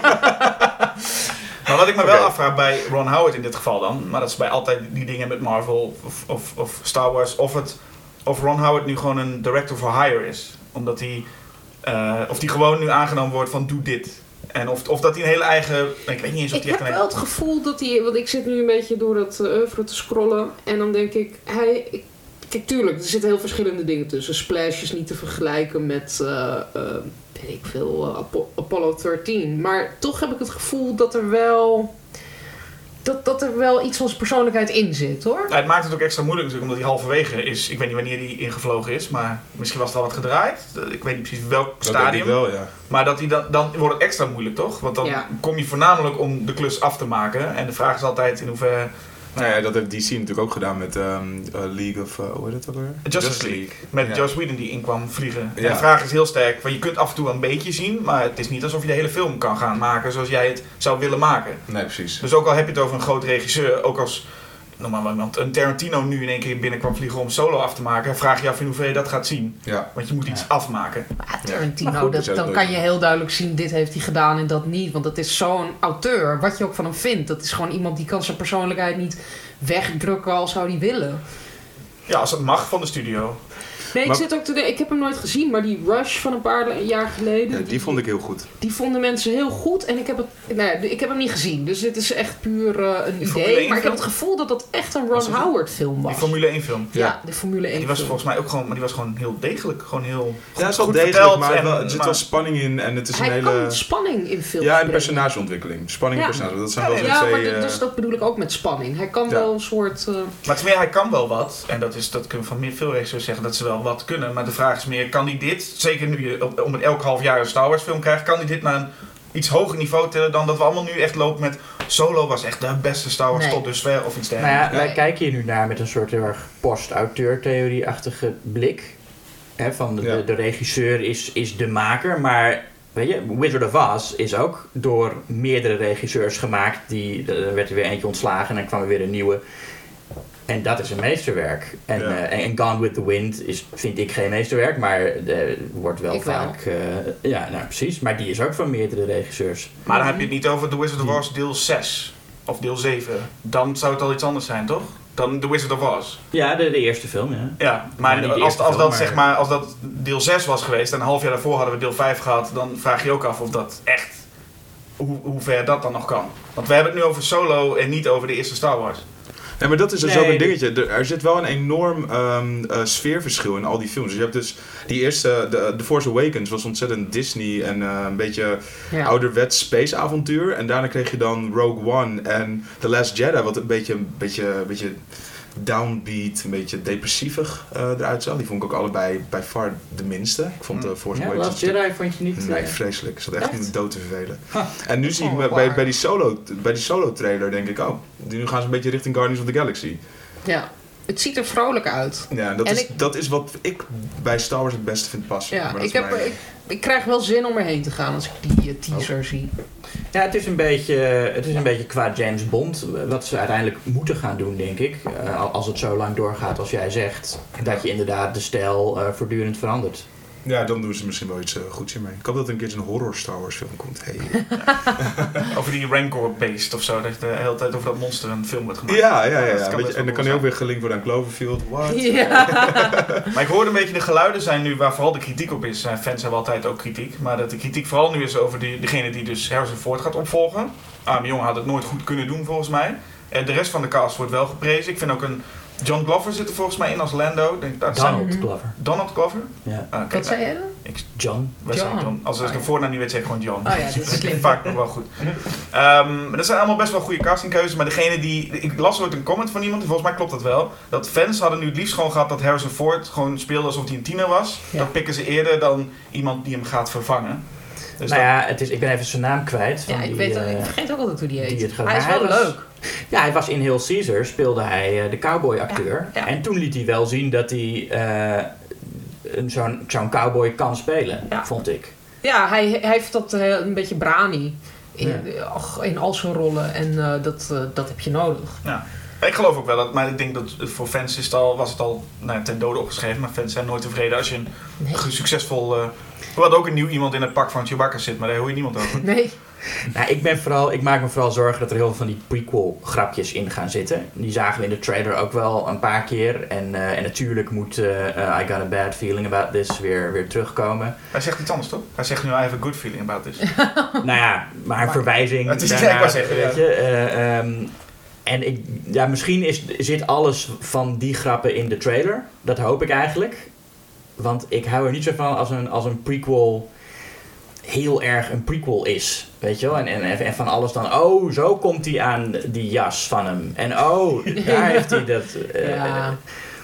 Speaker 3: Maar wat ik me wel afvraag bij Ron Howard in dit geval dan, maar dat is bij altijd die dingen met Marvel of, of, of Star Wars, of, het, of Ron Howard nu gewoon een director for hire is. Omdat hij, Eh, of die gewoon nu aangenomen wordt van doe dit. En of, of dat hij een hele eigen... Ik weet niet eens of
Speaker 2: Ik
Speaker 3: die echt
Speaker 2: heb
Speaker 3: een
Speaker 2: wel het gevoel dat hij... Want ik zit nu een beetje door dat uh, oeuvre te scrollen. En dan denk ik... Hij, ik, kijk, tuurlijk, er zitten heel verschillende dingen tussen. Splash is niet te vergelijken met... Uh, uh, weet ik veel... Apo Apollo 13. Maar toch heb ik het gevoel dat er wel... Dat, dat er wel iets van zijn persoonlijkheid in zit, hoor.
Speaker 3: Nou, het maakt het ook extra moeilijk natuurlijk, omdat hij halverwege is. Ik weet niet wanneer hij ingevlogen is, maar misschien was het al wat gedraaid. Ik weet niet precies welk
Speaker 1: Dat
Speaker 3: stadium.
Speaker 1: wel, ja.
Speaker 3: Maar dat hij dan, dan wordt het extra moeilijk, toch? Want dan
Speaker 2: Ja.
Speaker 3: kom je voornamelijk om de klus af te maken. En de vraag is altijd in hoeverre...
Speaker 1: Nou ja, dat heeft DC natuurlijk ook gedaan met ehm, eh, League of... eh, hoe heet het ook weer?
Speaker 3: Justice League. Met. Joss Whedon die in kwam vliegen. En de vraag is heel sterk, want je kunt af en toe een beetje zien, maar het is niet alsof je de hele film kan gaan maken zoals jij het zou willen maken.
Speaker 1: Nee, precies.
Speaker 3: Dus ook al heb je het over een groot regisseur, ook als noem maar wat iemand, een Tarantino nu in één keer binnen kwam vliegen om solo af te maken, vraag je af in hoeverre je dat gaat zien.
Speaker 1: Ja.
Speaker 3: Want je moet iets afmaken.
Speaker 2: Tarantino,
Speaker 1: Maar goed,
Speaker 2: dat, dan
Speaker 1: leuk.
Speaker 2: kan je heel duidelijk zien... dit heeft hij gedaan en dat niet. Want dat is zo'n auteur. Wat je ook van hem vindt. Dat is gewoon iemand die kan zijn persoonlijkheid niet wegdrukken als zou hij willen.
Speaker 3: Ja, als het mag van de studio.
Speaker 2: Nee, ik
Speaker 1: Maar-
Speaker 2: zit ook te. Ik heb hem nooit gezien, maar die Rush van een paar jaar geleden...
Speaker 1: Ja, die vond ik heel goed.
Speaker 2: die vonden mensen heel goed. En ik heb, het, nee, ik heb hem niet gezien. Dus dit is echt puur eh, een
Speaker 3: Die
Speaker 2: idee.
Speaker 3: 1
Speaker 2: Maar ik heb
Speaker 3: film?
Speaker 2: het gevoel dat dat echt een Ron Howard film was.
Speaker 3: Die Formule 1 film.
Speaker 2: ja, de Formule 1
Speaker 3: Die was
Speaker 2: film.
Speaker 3: volgens mij ook gewoon, maar die was gewoon heel degelijk. Gewoon heel
Speaker 1: Ja, het is wel
Speaker 3: goed
Speaker 1: degelijk,
Speaker 3: verteld
Speaker 1: maar,
Speaker 3: en-
Speaker 1: wel, er zit wel spanning in en het is
Speaker 2: Hij
Speaker 1: een hele...
Speaker 2: kan spanning in films
Speaker 1: Ja, en personageontwikkeling. Spanning en
Speaker 2: Ja.
Speaker 1: personage, dat zijn
Speaker 3: Ja,
Speaker 1: wel
Speaker 2: Ja,
Speaker 1: twee...
Speaker 2: maar
Speaker 1: eh,
Speaker 2: dus dat bedoel ik ook met spanning. Hij kan
Speaker 1: Ja.
Speaker 2: wel een soort... eh,
Speaker 3: Maar het is meer, hij kan wel wat. En dat, is, dat kunnen we van meer- veel regisseurs zeggen dat ze wel wat kunnen. Maar de vraag is meer, kan hij dit, zeker nu je op- om het elk half jaar een Star Wars film krijgt, kan hij dit naar een iets hoger niveau tillen dan dat we allemaal nu echt lopen met Solo was echt de beste Star Wars
Speaker 2: Nee.
Speaker 3: tot dusver of iets
Speaker 4: Nou
Speaker 3: dergelijks.
Speaker 4: ja, wij kijken hier nu naar met een soort heel erg post-auteur-theorie-achtige blik. Van de,
Speaker 1: Ja.
Speaker 4: de, de regisseur is, is de maker, maar weet je, Wizard of Oz is ook door meerdere regisseurs gemaakt. Die, er werd er weer eentje ontslagen en dan kwam er weer een nieuwe. En dat is een meesterwerk. En,
Speaker 1: Ja.
Speaker 4: eh, en Gone with the Wind is, vind ik geen meesterwerk, maar eh, wordt wel
Speaker 2: Ik wel.
Speaker 4: vaak. eh, ja, nou precies. Maar die is ook van meerdere regisseurs.
Speaker 3: Maar dan heb je het niet over The Wizard of Oz deel 6 of deel 7. Dan zou het al iets anders zijn, toch? Dan The Wizard of Oz.
Speaker 4: Ja, de, de eerste film, ja.
Speaker 3: Ja, maar als, als,
Speaker 4: film,
Speaker 3: dat,
Speaker 4: maar-
Speaker 3: zeg maar, als dat deel 6 was geweest en een half jaar daarvoor hadden we deel 5 gehad, dan vraag je je ook af of dat echt, hoe, hoe ver dat dan nog kan. Want we hebben het nu over Solo en niet over de eerste Star Wars.
Speaker 1: Nee, maar dat is dus
Speaker 4: Nee,
Speaker 1: ook een dingetje. Er, er zit wel een enorm ehm, eh, sfeerverschil in al die films. Dus je hebt dus die eerste, de, The Force Awakens was ontzettend Disney en eh, een beetje
Speaker 2: ja.
Speaker 1: ouderwets space avontuur. En daarna kreeg je dan Rogue One en The Last Jedi, wat een beetje, een beetje, een beetje downbeat, een beetje depressievig eh, eruit zag. Die vond ik ook allebei bij far de minste. Ik vond The Force
Speaker 4: Ja,
Speaker 1: Awakens... Stuk-
Speaker 4: Jedi vond je niet...
Speaker 1: Nee,
Speaker 4: eh,
Speaker 1: vreselijk. Ik zat echt,
Speaker 4: Echt?
Speaker 1: de dood te vervelen.
Speaker 4: Huh.
Speaker 1: En nu zie ik
Speaker 2: Oh,
Speaker 1: me- bij, bij die solo, bij die solo trailer denk ik, oh, nu gaan ze een beetje richting Guardians of the Galaxy.
Speaker 2: ja. Het ziet er vrolijk uit.
Speaker 1: Ja, dat,
Speaker 2: En
Speaker 1: is,
Speaker 2: ik-
Speaker 1: dat is wat ik bij Star Wars het beste vind passen.
Speaker 2: Ja,
Speaker 1: Maar
Speaker 2: ik, heb, ik, ik krijg wel zin om erheen te gaan als ik die eh, teaser zie.
Speaker 4: Ja, het is, een beetje, het is een beetje qua James Bond wat ze uiteindelijk moeten gaan doen, denk ik. Eh, al- als het zo lang doorgaat als jij zegt. Dat je inderdaad de stijl eh, voortdurend verandert.
Speaker 1: Ja, dan doen ze misschien wel iets uh, goeds hiermee. Ik hoop dat er een keer een horror Star Wars film komt. Hey. [LAUGHS]
Speaker 3: Over die Rancor-based of zo, dat de hele tijd over dat monster een film wordt gemaakt.
Speaker 1: ja, ja, ja. ja. en dan kan hij ook weer gelinkt worden aan Cloverfield. What?
Speaker 2: Ja. [LAUGHS]
Speaker 3: Maar ik hoorde een beetje de geluiden zijn nu waar vooral de kritiek op is. Eh, Fans hebben altijd ook kritiek. Maar dat de kritiek vooral nu is over die, degene die dus Harrison Ford gaat opvolgen. Arme jongen had het nooit goed kunnen doen volgens mij. En de rest van de cast wordt wel geprezen. Ik vind ook een... John Glover zit er volgens mij in als Lando. Denk, dat zijn-
Speaker 4: Donald
Speaker 2: Mhm.
Speaker 4: Glover.
Speaker 3: Donald Glover?
Speaker 4: Ja.
Speaker 3: Ah, kijk,
Speaker 2: Wat zei je dan?
Speaker 3: Ik,
Speaker 4: John.
Speaker 3: wij zeggen
Speaker 2: John.
Speaker 3: John. Als ik
Speaker 2: Oh,
Speaker 3: de
Speaker 2: ja.
Speaker 3: voornaam niet weet, zeg ik gewoon John.
Speaker 2: Oh ja, dat is [LAUGHS] slim.
Speaker 3: Vaak nog wel goed. Ehm, dat zijn allemaal best wel goede castingkeuzes. Maar degene die... Ik las ooit een comment van iemand, en volgens mij klopt dat wel. Dat fans hadden nu het liefst gewoon gehad dat Harrison Ford gewoon speelde alsof hij een tiener was.
Speaker 2: Ja.
Speaker 3: Dat pikken ze eerder dan iemand die hem gaat vervangen. Dus
Speaker 4: nou
Speaker 3: dat-
Speaker 4: ja, het is, ik ben even zijn naam kwijt. Van
Speaker 2: Ja, ik,
Speaker 4: die,
Speaker 2: weet,
Speaker 4: eh,
Speaker 2: ik vergeet ook altijd hoe die heet.
Speaker 4: die het gaat-
Speaker 2: hij is wel leuk.
Speaker 4: Ja, hij was in Heel Caesar, speelde hij eh, de cowboy-acteur.
Speaker 2: Ja, ja.
Speaker 4: En toen liet hij wel zien dat hij eh, een zo'n zo'n cowboy kan spelen,
Speaker 2: Ja.
Speaker 4: vond ik.
Speaker 2: Ja, hij, hij heeft dat eh, een beetje brani in, ach, in al zijn rollen. En eh, dat, eh, dat heb je nodig.
Speaker 3: Ik geloof ook wel dat, maar ik denk dat voor fans is het al, was het al nou, ja, ten dode opgeschreven. Maar fans zijn nooit tevreden als je een
Speaker 2: Nee.
Speaker 3: succesvol. We hadden ook een nieuw iemand in het pak van Chewbacca zit, maar daar hoor je niemand over. [LAUGHS]
Speaker 2: Nee.
Speaker 4: Nou, ik, ben vooral, ik maak me vooral zorgen dat er heel veel van die prequel grapjes in gaan zitten. Die zagen we in de trailer ook wel een paar keer. En, eh, en natuurlijk moet eh, I Got a Bad Feeling About This weer, weer terugkomen.
Speaker 3: Hij zegt iets anders toch? Hij zegt nu I have a good feeling about this. [LAUGHS]
Speaker 4: nou ja, maar een verwijzing
Speaker 3: Het is-
Speaker 4: daarna,
Speaker 3: zeggen,
Speaker 4: weet
Speaker 3: ja.
Speaker 4: je. eh, ehm, en ik, ja, misschien is, zit alles van die grappen in de trailer. Dat hoop ik eigenlijk. Want ik hou er niet zo van als een, als een prequel heel erg een prequel is. Weet je wel? En, en, en van alles dan, oh, zo komt hij aan die jas van hem. En oh, [LAUGHS] daar heeft hij dat. eh,
Speaker 2: Ja.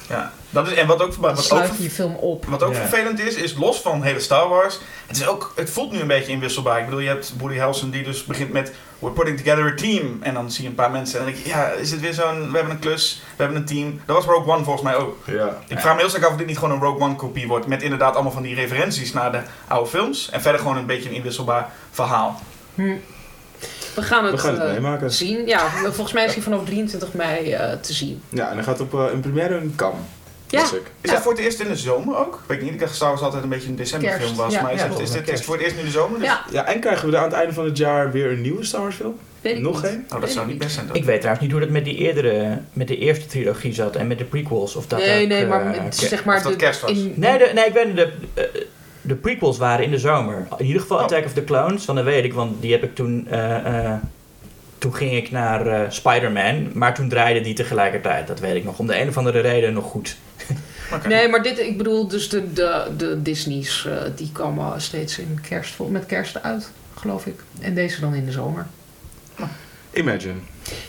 Speaker 3: Ja. Dat is, en wat ook, wat ook,
Speaker 2: sluit je je film op.
Speaker 3: wat ook
Speaker 4: Ja.
Speaker 3: vervelend is, is los van hele Star Wars. Het, is ook, het voelt nu een beetje inwisselbaar. Ik bedoel, je hebt Woody Harrelson die dus begint met We're putting together a team. En dan zie je een paar mensen en dan denk je, ja, is het weer zo'n, we hebben een klus, we hebben een team. Dat was Rogue One volgens mij ook.
Speaker 1: Ja.
Speaker 3: Ik vraag me heel sterk af of dit niet gewoon een Rogue One kopie wordt. Met inderdaad allemaal van die referenties naar de oude films. En verder gewoon een beetje een inwisselbaar verhaal.
Speaker 2: We gaan het,
Speaker 1: We gaan het
Speaker 2: eh,
Speaker 1: meemaken.
Speaker 2: zien. Ja, volgens mij is hij vanaf 23 mei eh, te zien.
Speaker 1: Ja, en dan gaat het op eh, een première in Cannes.
Speaker 2: Ja.
Speaker 1: Is
Speaker 2: Ja.
Speaker 3: dat voor het eerst in de zomer ook? Weet ik niet, ik dacht Star Wars altijd een beetje een decemberfilm
Speaker 2: Kerst,
Speaker 3: was.
Speaker 2: ja.
Speaker 3: maar is,
Speaker 4: Ja,
Speaker 3: het, is, dit, is
Speaker 4: kerst.
Speaker 3: het voor het eerst nu in de zomer? Dus-
Speaker 2: Ja,
Speaker 1: Ja, en krijgen we er aan het einde van het jaar weer een nieuwe Star Wars film?
Speaker 2: weet ik
Speaker 1: Nog geen?
Speaker 3: Oh, dat zou niet best zijn. dan.
Speaker 4: Ik weet trouwens niet hoe dat met die eerdere, met de eerste trilogie zat en met de prequels. Of dat
Speaker 2: Nee,
Speaker 4: ook,
Speaker 2: nee,
Speaker 4: eh,
Speaker 2: maar
Speaker 4: ke-
Speaker 2: zeg maar...
Speaker 3: of dat
Speaker 2: de-
Speaker 3: kerst was.
Speaker 2: in-
Speaker 4: Nee, de, nee, ik weet niet, de, eh, de prequels waren in de zomer. In ieder geval
Speaker 3: Oh.
Speaker 4: Attack of the Clones, want dat weet ik, want die heb ik toen... eh, eh, toen ging ik naar eh, Spider-Man, maar toen draaide die tegelijkertijd. Dat weet ik nog. Om de een of andere reden nog goed. [LAUGHS]
Speaker 2: Nee, maar dit, ik bedoel, dus de, de, de Disney's, eh, die komen steeds in kerst, met kerst uit, geloof ik. En deze dan in de zomer.
Speaker 1: Imagine.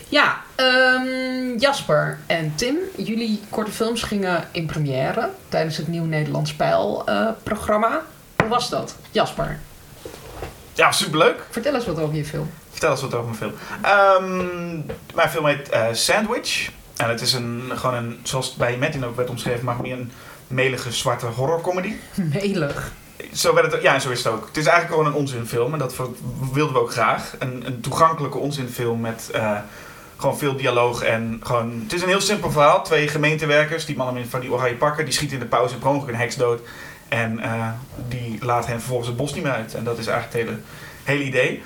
Speaker 2: Ja, ehm, Jasper en Tim, jullie korte films gingen in première tijdens het Nieuw Nederlands Pijl eh, programma. Hoe was dat? Jasper,
Speaker 3: Ja, superleuk.
Speaker 2: vertel eens wat over je film.
Speaker 3: Vertel eens wat over mijn film. Ehm, mijn film heet eh, Sandwich. En het is een, gewoon een, zoals het bij Metin ook werd omschreven, maar meer een melige zwarte horrorcomedy.
Speaker 2: Melig.
Speaker 3: Zo werd het, ja, en zo is het ook. Het is eigenlijk gewoon een onzinfilm en dat wilden we ook graag. Een, een toegankelijke onzinfilm met eh, gewoon veel dialoog en gewoon... Het is een heel simpel verhaal. Twee gemeentewerkers, die mannen van die oranje pakken, die schieten in de pauze per ongeluk een heks dood. En eh, die laat hen vervolgens het bos niet meer uit. En dat is eigenlijk het hele, hele idee.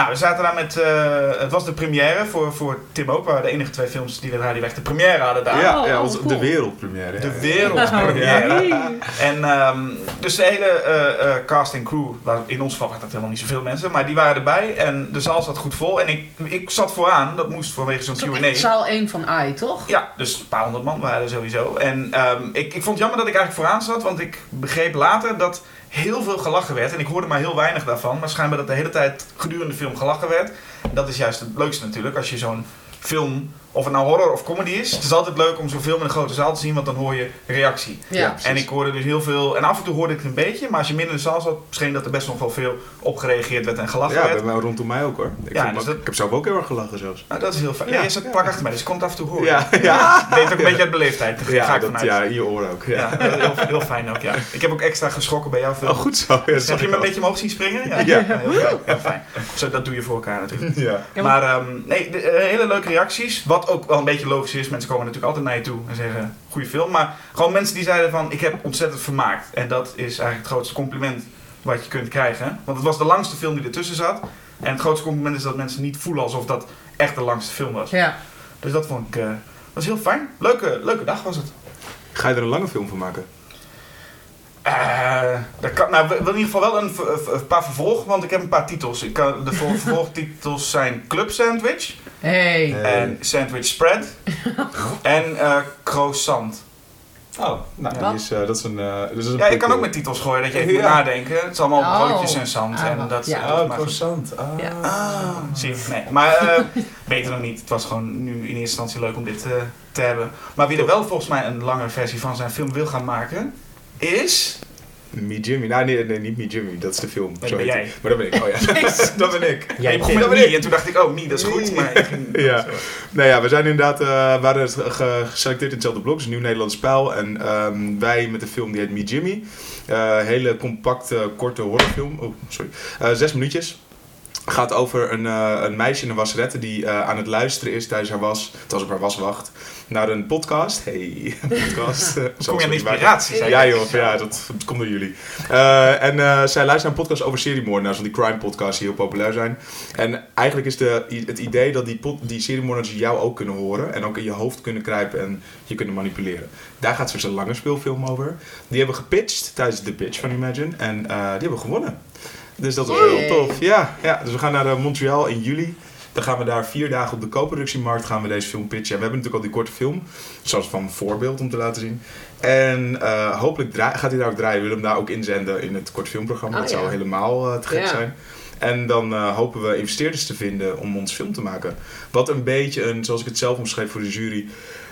Speaker 3: Nou, we zaten daar met... eh, het was de première voor, voor Tim ook. We waren de enige twee films die de Radio Weg de première hadden daar.
Speaker 1: ja,
Speaker 2: Oh,
Speaker 1: ja
Speaker 2: cool.
Speaker 1: de wereldpremière.
Speaker 3: De wereldpremière. En ehm, dus de hele eh, eh, cast en crew, waar- in ons geval waren dat helemaal niet zoveel mensen, maar die waren erbij en de zaal zat goed vol. En ik, ik zat vooraan, dat moest vanwege zo'n Q&A.
Speaker 2: zaal 1 van AI, toch?
Speaker 3: Ja, dus een paar honderd man waren er sowieso. En ehm, ik, ik vond het jammer dat ik eigenlijk vooraan zat, want ik begreep later dat heel veel gelachen werd. En ik hoorde maar heel weinig daarvan, maar schijnbaar dat de hele tijd gedurende de film gelachen werd. Dat is juist het leukste natuurlijk, als je zo'n film, of het nou horror of comedy is. Het is altijd leuk om zo'n film in een grote zaal te zien, want dan hoor je reactie.
Speaker 2: Ja.
Speaker 3: En ik hoorde dus heel veel, en af en toe hoorde ik het een beetje, maar als je minder in de zaal zat, scheen dat er best nog wel veel op gereageerd werd en gelachen
Speaker 1: Ja,
Speaker 3: werd.
Speaker 1: bij mij rondom mij ook hoor. Ik,
Speaker 3: Ja, dus
Speaker 1: ook-
Speaker 3: dat-
Speaker 1: ik heb zelf ook heel erg gelachen zelfs.
Speaker 3: Nou, dat is heel fijn.
Speaker 1: Ja.
Speaker 3: Ja, je zat
Speaker 1: Ja.
Speaker 3: plak achter mij, dus ik kon het af en toe horen.
Speaker 1: Ja, ja.
Speaker 3: Deed ook een beetje uit beleefdheid, daar
Speaker 1: Ja,
Speaker 3: ga ik
Speaker 1: dat,
Speaker 3: vanuit.
Speaker 1: ja, in je oren ook. Ja.
Speaker 3: Ja, heel, heel fijn ook, ja. Ik heb ook extra geschrokken bij jouw film.
Speaker 1: Oh, goed zo. Ja,
Speaker 3: Dus heb je me een beetje omhoog zien springen? Ja,
Speaker 1: Ja.
Speaker 3: heel, fijn, heel fijn. Zo, dat doe je voor elkaar natuurlijk.
Speaker 1: Ja.
Speaker 2: Ja,
Speaker 3: Maar ehm, nee, de- eh, hele leuke reacties. Wat ook wel een beetje logisch is. Mensen komen natuurlijk altijd naar je toe en zeggen, goede film. Maar gewoon mensen die zeiden van, ik heb ontzettend vermaakt. En dat is eigenlijk het grootste compliment wat je kunt krijgen. Want het was de langste film die ertussen zat. En het grootste compliment is dat mensen niet voelen alsof dat echt de langste film was.
Speaker 2: Ja.
Speaker 3: Dus dat vond ik, eh, was heel fijn. Leuke, leuke dag was het.
Speaker 1: Ga je er een lange film van maken?
Speaker 3: Eh, dat kan, nou, in ieder geval wel een, een paar vervolgen, want ik heb een paar titels. Ik kan, de vol- [LAUGHS] vervolgtitels zijn Club Sandwich
Speaker 2: Hey.
Speaker 3: En Sandwich Spread [LAUGHS] en eh Croissant.
Speaker 1: Oh, nou, die is, eh, dat is een... dat is een
Speaker 3: Ja, je kan ook met titels gooien dat je even
Speaker 1: Ja.
Speaker 3: moet nadenken. Het is allemaal
Speaker 2: Oh.
Speaker 3: broodjes en zand.
Speaker 2: Ah,
Speaker 3: en dat,
Speaker 2: ja.
Speaker 3: dat
Speaker 1: Oh, croissant. Ah.
Speaker 2: Ja.
Speaker 3: Ah, zie je. Nee, maar eh, beter dan niet. Het was gewoon nu in eerste instantie leuk om dit eh, te hebben. Maar wie er wel volgens mij een langere versie van zijn film wil gaan maken, is...
Speaker 1: Me Jimmy. Nou, nee, nee, niet Me Jimmy. Dat is de film.
Speaker 3: dat jij.
Speaker 1: Maar dat ben ik. Oh ja. [LAUGHS] [LAUGHS] dat ben ik.
Speaker 3: Ja, je begon
Speaker 1: dat
Speaker 3: met
Speaker 1: ben ik.
Speaker 3: Me en toen dacht ik, oh, Me, dat is goed. Maar ik ging- [LAUGHS]
Speaker 1: Ja. Nou ja, we zijn inderdaad, eh, we waren ge- ge- geselecteerd in hetzelfde blok, dus Nieuw Nederlands Spel. En ehm, wij met de film die heet Me Jimmy. Eh, hele compacte, korte horrorfilm. Oh, sorry. Eh, zes minuutjes. Gaat over een, eh, een meisje in een wasserette die eh, aan het luisteren is tijdens haar was, op haar waswacht, naar een podcast. Hey, [LAUGHS] podcast. [LAUGHS]
Speaker 3: Kom je aan inspiratie?
Speaker 1: ja joh, ja, dat, dat komt door jullie. Eh, en zij luistert naar een podcast over seriemoordenaars, van die crime podcasts die heel populair zijn. En eigenlijk is de, het idee dat die, pod, die seriemoordenaars jou ook kunnen horen en ook in je hoofd kunnen kruipen en je kunnen manipuleren. Daar gaat een lange speelfilm over. Die hebben gepitcht tijdens de pitch van Imagine en die hebben gewonnen. Dus dat was heel tof. Ja, ja, dus we gaan naar eh, Montreal in juli. Dan gaan we daar vier dagen op de co-productiemarkt gaan we deze film pitchen. En we hebben natuurlijk al die korte film, zoals van voorbeeld om te laten zien. En eh, hopelijk gaat hij daar ook draaien. We willen hem daar ook inzenden in het kort filmprogramma.
Speaker 2: Ah,
Speaker 1: dat zou helemaal eh, te gek
Speaker 2: Ja.
Speaker 1: zijn. En dan hopen we investeerders te vinden om ons film te maken. Wat een beetje een, zoals ik het zelf omschreef voor de jury,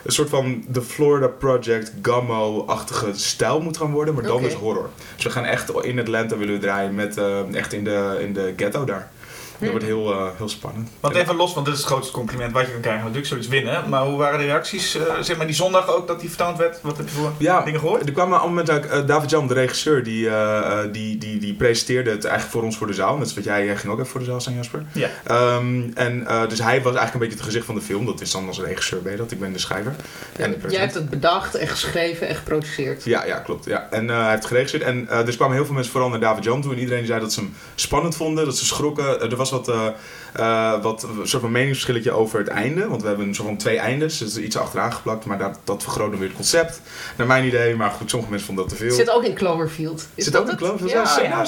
Speaker 1: een soort van The Florida Project Gummo-achtige stijl moet gaan worden, maar dan
Speaker 2: Oké.
Speaker 1: dus horror. Dus we gaan echt in Atlanta willen we draaien met eh, echt in de, in de ghetto daar. Dat wordt heel, eh, heel spannend.
Speaker 3: Want even los, want dit is het grootste compliment wat je kan krijgen. Natuurlijk zoiets winnen. Maar hoe waren de reacties? eh, zeg maar die zondag ook dat die vertoond werd? Wat heb je voor
Speaker 1: Ja,
Speaker 3: dingen gehoord?
Speaker 1: er kwam een moment dat eh, David Jan, de regisseur, die, eh, eh, die, die, die presenteerde het eigenlijk voor ons voor de zaal. Net zoals jij, jij ging ook even voor de zaal staan, Jasper.
Speaker 3: Ja.
Speaker 1: Ehm, en eh, dus hij was eigenlijk een beetje het gezicht van de film. Dat is dan als regisseur ben je dat. Ik ben de schrijver. En de
Speaker 2: Jij hebt het bedacht en geschreven en geproduceerd.
Speaker 1: Ja, ja, klopt. Ja. En eh, hij heeft geregisseerd. En eh, dus kwamen heel veel mensen vooral naar David Jan toe. En iedereen zei dat ze hem spannend vonden, dat ze schrokken. Er was wat, eh, eh, wat een soort van meningsverschilletje over het einde. Want we hebben een soort van twee eindes. Dus iets achteraan geplakt. Maar dat, dat vergroot dan weer het concept. Naar mijn idee. Maar goed, sommige mensen vonden dat te veel.
Speaker 2: Het zit ook in Cloverfield. Is
Speaker 1: Zit ook in? Cloverfield?
Speaker 2: Ja,
Speaker 1: Ja.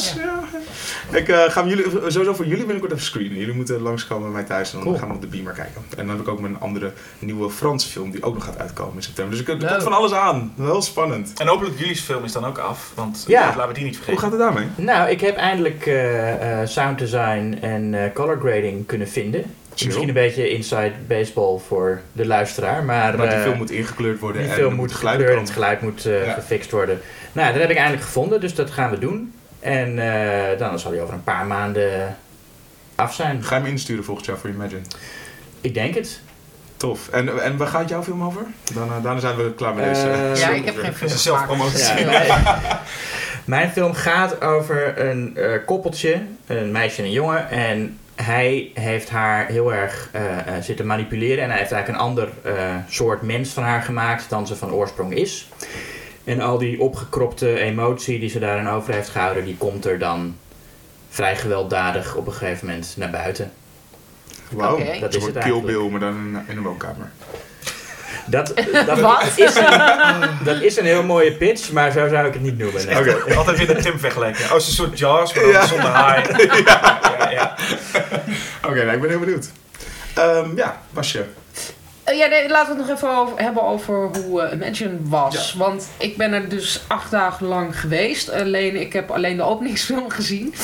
Speaker 1: Ik eh, ga jullie, sowieso voor jullie binnenkort even screenen. Jullie moeten langskomen bij mij thuis en dan
Speaker 4: Cool.
Speaker 1: gaan we op de beamer kijken. En dan heb ik ook mijn andere nieuwe Franse film die ook nog gaat uitkomen in september. Dus ik, er
Speaker 2: Leuk.
Speaker 1: komt van alles aan. Wel spannend.
Speaker 3: En hopelijk jullie film is dan ook af. Want
Speaker 4: Ja.
Speaker 3: laten we die niet
Speaker 1: Hoe
Speaker 3: vergeten.
Speaker 1: gaat het daarmee?
Speaker 4: Nou, ik heb eindelijk eh, eh, sound design en eh, color grading kunnen vinden.
Speaker 1: Chill.
Speaker 4: Misschien een beetje inside baseball voor de luisteraar, maar,
Speaker 1: Maar die
Speaker 4: eh,
Speaker 1: film moet ingekleurd worden
Speaker 4: die
Speaker 1: en
Speaker 4: film moet
Speaker 1: geluid
Speaker 4: gekleurd en
Speaker 1: komen.
Speaker 4: het geluid moet eh,
Speaker 1: Ja.
Speaker 4: gefixt worden. Nou, dat heb ik eindelijk gevonden, dus dat gaan we doen. En eh, dan zal hij over een paar maanden af zijn.
Speaker 1: Ga je hem insturen volgend jaar voor Imagine?
Speaker 4: Ik denk het.
Speaker 1: Tof. En, en waar gaat jouw film over? Dan, daarna zijn we klaar met
Speaker 4: Eh,
Speaker 1: deze.
Speaker 4: Ja,
Speaker 2: Ja, ik heb [LAUGHS] geen film
Speaker 3: Is een zelfpromotie.
Speaker 4: Ja, [LAUGHS] Mijn film gaat over een eh, koppeltje, een meisje en een jongen. En hij heeft haar heel erg eh, eh, zitten manipuleren. En hij heeft eigenlijk een ander eh, soort mens van haar gemaakt dan ze van oorsprong is. En al die opgekropte emotie die ze daarin over heeft gehouden, die komt er dan vrij gewelddadig op een gegeven moment naar buiten.
Speaker 1: Wauw.
Speaker 4: Dat is
Speaker 1: een Kill. Bill, maar dan in, in een woonkamer.
Speaker 4: Dat, dat, [LAUGHS]
Speaker 2: Wat?
Speaker 4: Is een, dat is een heel mooie pitch, maar zo zou ik het niet noemen. nee.
Speaker 3: Oké. Altijd weer de Tim vergelijken. Oh, het is een soort Jaws, maar dan
Speaker 1: Ja.
Speaker 3: zonder haai. [LAUGHS] Ja, ja.
Speaker 1: Oké, nou, ik ben heel benieuwd. Ehm, ja, Basje.
Speaker 2: Eh, ja, nee, laten we het nog even over, hebben over hoe eh, Imagine was. Want ik ben er dus acht dagen lang geweest. Alleen, ik heb alleen de openingsfilm [LAUGHS] gezien.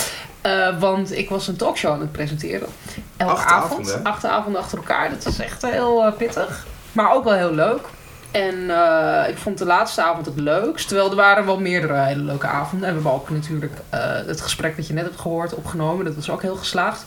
Speaker 2: Eh, want ik was een talkshow aan het presenteren. Elke
Speaker 1: Acht
Speaker 2: avond.
Speaker 1: avonden, hè?
Speaker 2: acht avonden achter elkaar. Dat is echt heel eh, pittig. Maar ook wel heel leuk. En eh, ik vond de laatste avond het leukst. Terwijl er waren wel meerdere hele leuke avonden. En we hebben ook natuurlijk eh, het gesprek dat je net hebt gehoord opgenomen. Dat was ook heel geslaagd.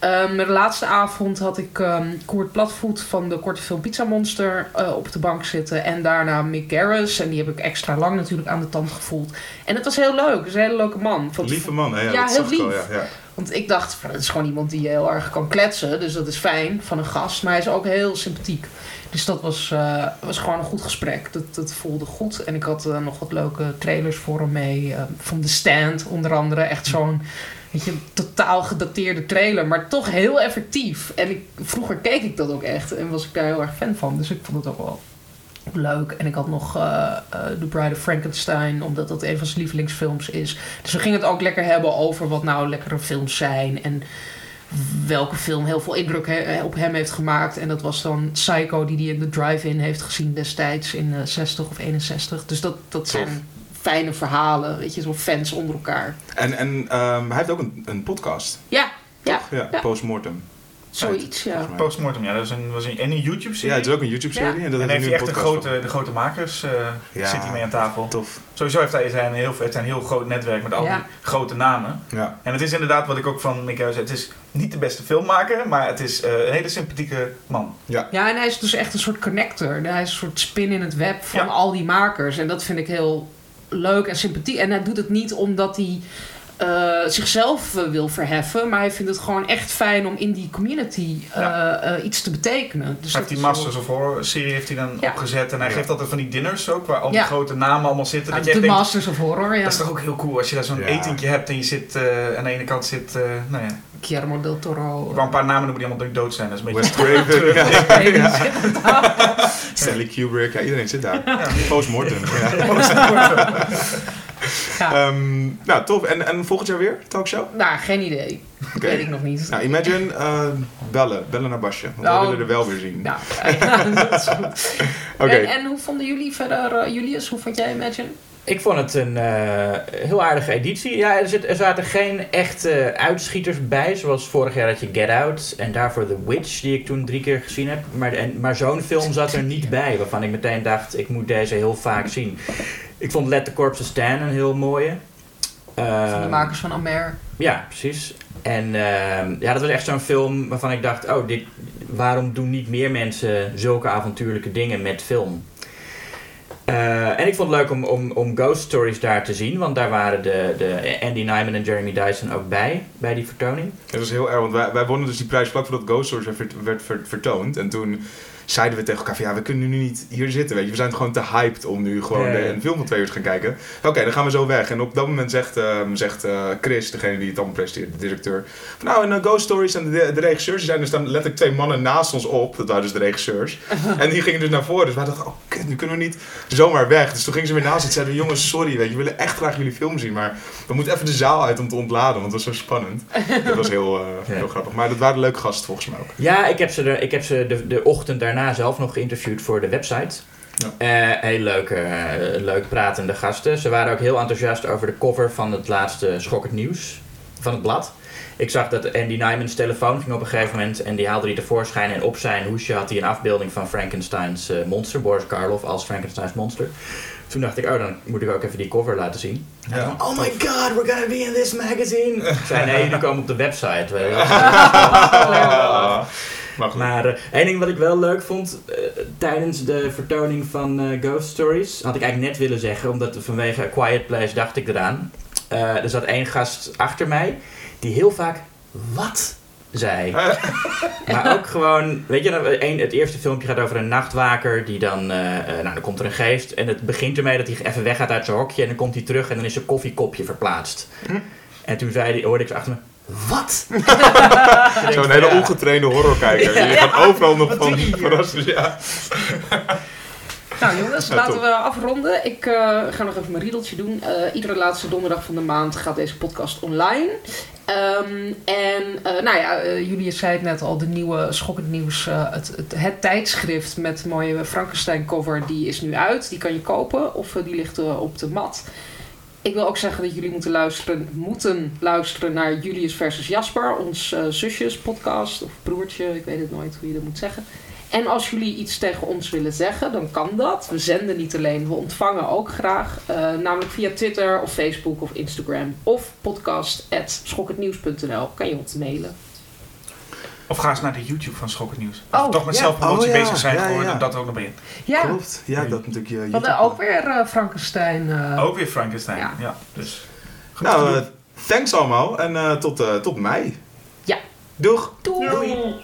Speaker 2: Maar de laatste avond had ik ehm Koert Platvoet van de korte film Pizza Monster eh, op de bank zitten. En daarna Mick Garris. En die heb ik extra lang natuurlijk aan de tand gevoeld. En het was heel leuk. Het is een hele leuke man.
Speaker 1: Lieve man, hè? Ja,
Speaker 2: heel lief.
Speaker 1: ja, ja.
Speaker 2: Want ik dacht, het is gewoon iemand die heel erg kan kletsen. Dus dat is fijn van een gast. Maar hij is ook heel sympathiek. Dus dat was, eh, was gewoon een goed gesprek. Dat, dat voelde goed. En ik had eh, nog wat leuke trailers voor hem mee. eh, van The Stand onder andere. Echt zo'n weet je, totaal gedateerde trailer. Maar toch heel effectief. En ik, vroeger keek ik dat ook echt. En was ik daar heel erg fan van. Dus ik vond het ook wel leuk. En ik had nog eh, eh, The Bride of Frankenstein, omdat dat een van zijn lievelingsfilms is. Dus we gingen het ook lekker hebben over wat nou lekkere films zijn. En welke film heel veel indruk he- op hem heeft gemaakt. En dat was dan Psycho, die hij in de drive-in heeft gezien destijds in eh 60 of 61. Dus dat, dat zijn fijne verhalen, weet je, zo fans onder elkaar.
Speaker 1: En, en ehm, hij heeft ook een, een podcast.
Speaker 2: Ja, ja,
Speaker 1: Ja,
Speaker 2: Ja.
Speaker 1: Postmortem.
Speaker 2: Zoiets, ja.
Speaker 3: Postmortem, ja. Dat is een, was een, en een YouTube-serie.
Speaker 1: Ja, het is ook een YouTube-serie.
Speaker 2: Ja.
Speaker 1: En dat
Speaker 3: en
Speaker 1: heeft hij
Speaker 3: echt
Speaker 1: een
Speaker 3: de grote, de grote makers, eh
Speaker 1: Ja.
Speaker 3: zit hij mee aan tafel.
Speaker 1: Tof.
Speaker 3: Sowieso heeft hij zijn heel, heeft hij een heel groot netwerk met al
Speaker 2: Ja.
Speaker 3: die grote namen.
Speaker 1: Ja.
Speaker 3: En het is inderdaad wat ik ook van Mick zei. Het is niet de beste filmmaker, maar het is eh, een hele sympathieke man.
Speaker 2: Ja, en hij is dus echt een soort connector. Hij is een soort spin in het web van
Speaker 3: Ja.
Speaker 2: al die makers. En dat vind ik heel leuk en sympathiek. En hij doet het niet omdat hij eh, zichzelf eh, wil verheffen. Maar hij vindt het gewoon echt fijn om in die community eh, eh, iets te betekenen. Dus
Speaker 3: heeft die Masters of Horror serie heeft hij dan
Speaker 2: Ja.
Speaker 3: opgezet. En hij geeft altijd van die dinners ook, waar al die
Speaker 2: Ja.
Speaker 3: grote namen allemaal zitten.
Speaker 2: Ja,
Speaker 3: dat
Speaker 2: de
Speaker 3: denkt,
Speaker 2: Masters of Horror, ja.
Speaker 3: dat is toch ook heel cool als je daar zo'n
Speaker 1: Ja.
Speaker 3: etentje hebt en je zit eh, aan de ene kant zit, eh, nou ja,
Speaker 2: Guillermo del Toro.
Speaker 3: ik een paar namen noemen die allemaal dood zijn. Dat is een beetje
Speaker 1: Wes Craven, ja. Stanley Kubrick, ja, iedereen zit daar.
Speaker 3: Ja.
Speaker 1: Postmortem. [LAUGHS] Ja.
Speaker 2: Ja. [LAUGHS]
Speaker 1: Ehm, nou, tof. En, en volgend jaar weer, talkshow?
Speaker 2: Nou, geen idee. Weet ik nog niet.
Speaker 1: Nou, Imagine, eh, bellen. Bellen naar Basje. Want
Speaker 2: Nou,
Speaker 1: wij willen er wel weer zien.
Speaker 2: Ja, ja, [LAUGHS] [LAUGHS] dat is goed.
Speaker 1: Oké.
Speaker 2: En, en hoe vonden jullie verder, eh, Julius? Hoe vond jij Imagine?
Speaker 4: Ik vond het een eh, heel aardige editie. Ja, er, zit, er zaten geen echte uitschieters bij, zoals vorig jaar had je Get Out en daarvoor The Witch, die ik toen drie keer gezien heb. Maar, en, maar zo'n film zat er niet bij, waarvan ik meteen dacht, ik moet deze heel vaak zien. Ik vond Let the Corpses Stand een heel mooie.
Speaker 2: Van de
Speaker 4: Ehm,
Speaker 2: makers van Amer.
Speaker 4: ja, precies. En ehm, ja, dat was echt zo'n film waarvan ik dacht, oh, dit, waarom doen niet meer mensen zulke avontuurlijke dingen met film? Eh, en ik vond het leuk om, om, om Ghost Stories daar te zien, want daar waren de, de Andy Nyman en Jeremy Dyson ook bij, bij die vertoning.
Speaker 1: Het was heel erg, want wij, wij wonnen dus die prijs vlak voordat Ghost Stories werd, werd ver- vertoond. En toen zeiden we tegen elkaar van ja, we kunnen nu niet hier zitten, weet je. We zijn gewoon te hyped om nu gewoon de- een film van twee uur te gaan kijken. Oké, dan gaan we zo weg. En op dat moment zegt, ehm, zegt eh, Chris, degene die het allemaal presenteert, de directeur... Van, nou, in eh, Ghost Stories en de, de regisseurs, die zijn er staan letterlijk twee mannen naast ons op. Dat waren dus de regisseurs. [LAUGHS] en die gingen dus naar voren. Dus wij dachten, oh kut, nu kunnen we niet zomaar weg. Dus toen gingen ze weer naast zitten en zeiden, jongens, sorry, weet je, we willen echt graag jullie film zien. Maar we moeten even de zaal uit om te ontladen, want het was zo spannend. dat was heel, eh, [LAUGHS]
Speaker 4: Ja.
Speaker 1: heel grappig. Maar dat waren leuke gasten volgens mij ook.
Speaker 4: Ja, ik heb ze, er, ik heb ze de, de ochtend daarna zelf nog geïnterviewd voor de website.
Speaker 1: Ja.
Speaker 4: Eh, heel leuke, eh, leuk pratende gasten. Ze waren ook heel enthousiast over de cover van het laatste Schokkend Nieuws van het blad. Ik zag dat Andy Nyman's telefoon ging op een gegeven moment en die haalde hij tevoorschijn en op zijn hoesje had hij een afbeelding van Frankenstein's eh, monster, Boris Karloff als Frankenstein's monster. Toen dacht ik, oh dan moet ik ook even die cover laten zien. En
Speaker 3: Ja.
Speaker 4: dan, oh my god, we're gonna be in this magazine. Ik zei, nee, jullie komen op de website. [LAUGHS] [LAUGHS]
Speaker 1: Maar goed.
Speaker 4: Maar eh, één ding wat ik wel leuk vond eh, tijdens de vertoning van eh, Ghost Stories, had ik eigenlijk net willen zeggen, omdat vanwege Quiet Place dacht ik eraan. Er zat één gast achter mij die heel vaak wat zei. [LAUGHS] maar ook gewoon, weet je, nou, het eerste filmpje gaat over een nachtwaker die dan, nou dan komt er een geest en het begint ermee dat hij even weggaat uit zijn hokje en dan komt hij terug en dan is zijn koffiekopje verplaatst. En toen zei hij, hoorde ik zo achter me, wat? [LAUGHS]
Speaker 1: Zo'n hele
Speaker 4: Ja.
Speaker 1: ongetrainde horrorkijker. Die gaat overal nog [LAUGHS] van verrassen. Ja.
Speaker 2: Nou jongens,
Speaker 1: Ja,
Speaker 2: laten
Speaker 1: top.
Speaker 2: we afronden. Ik eh, ga nog even mijn riedeltje doen. Eh, iedere laatste donderdag van de maand gaat deze podcast online. Ehm, en eh, nou ja, Julius zei het net al, de nieuwe Schokkend Nieuws, eh, het, het, het tijdschrift met mooie Frankenstein cover, die is nu uit. Die kan je kopen of die ligt op de mat. Ik wil ook zeggen dat jullie moeten luisteren, moeten luisteren naar Julius versus Jasper, ons eh, zusjes podcast of broertje, ik weet het nooit hoe je dat moet zeggen. En als jullie iets tegen ons willen zeggen, dan kan dat. We zenden niet alleen, we ontvangen ook graag. eh, namelijk via Twitter of Facebook of Instagram. Of podcast.schokkendnieuws.nl kan je ons mailen.
Speaker 3: Of ga eens naar de YouTube van Schokkend Nieuws.
Speaker 2: Oh,
Speaker 3: toch met
Speaker 2: ja.
Speaker 3: zelfpromotie
Speaker 1: Oh, ja.
Speaker 3: bezig zijn,
Speaker 1: Ja,
Speaker 3: gewoon
Speaker 1: ja.
Speaker 3: dat ook nog bij.
Speaker 2: Ja,
Speaker 1: Klopt. Ja, dat natuurlijk je
Speaker 2: we
Speaker 1: YouTube.
Speaker 2: hadden ook weer eh, Frankenstein. eh,
Speaker 3: Ook weer Frankenstein.
Speaker 2: Ja.
Speaker 3: Ja. dus.
Speaker 1: Nou, eh, thanks allemaal en eh, tot, eh, tot mei.
Speaker 2: Ja.
Speaker 1: Doeg!
Speaker 2: doei.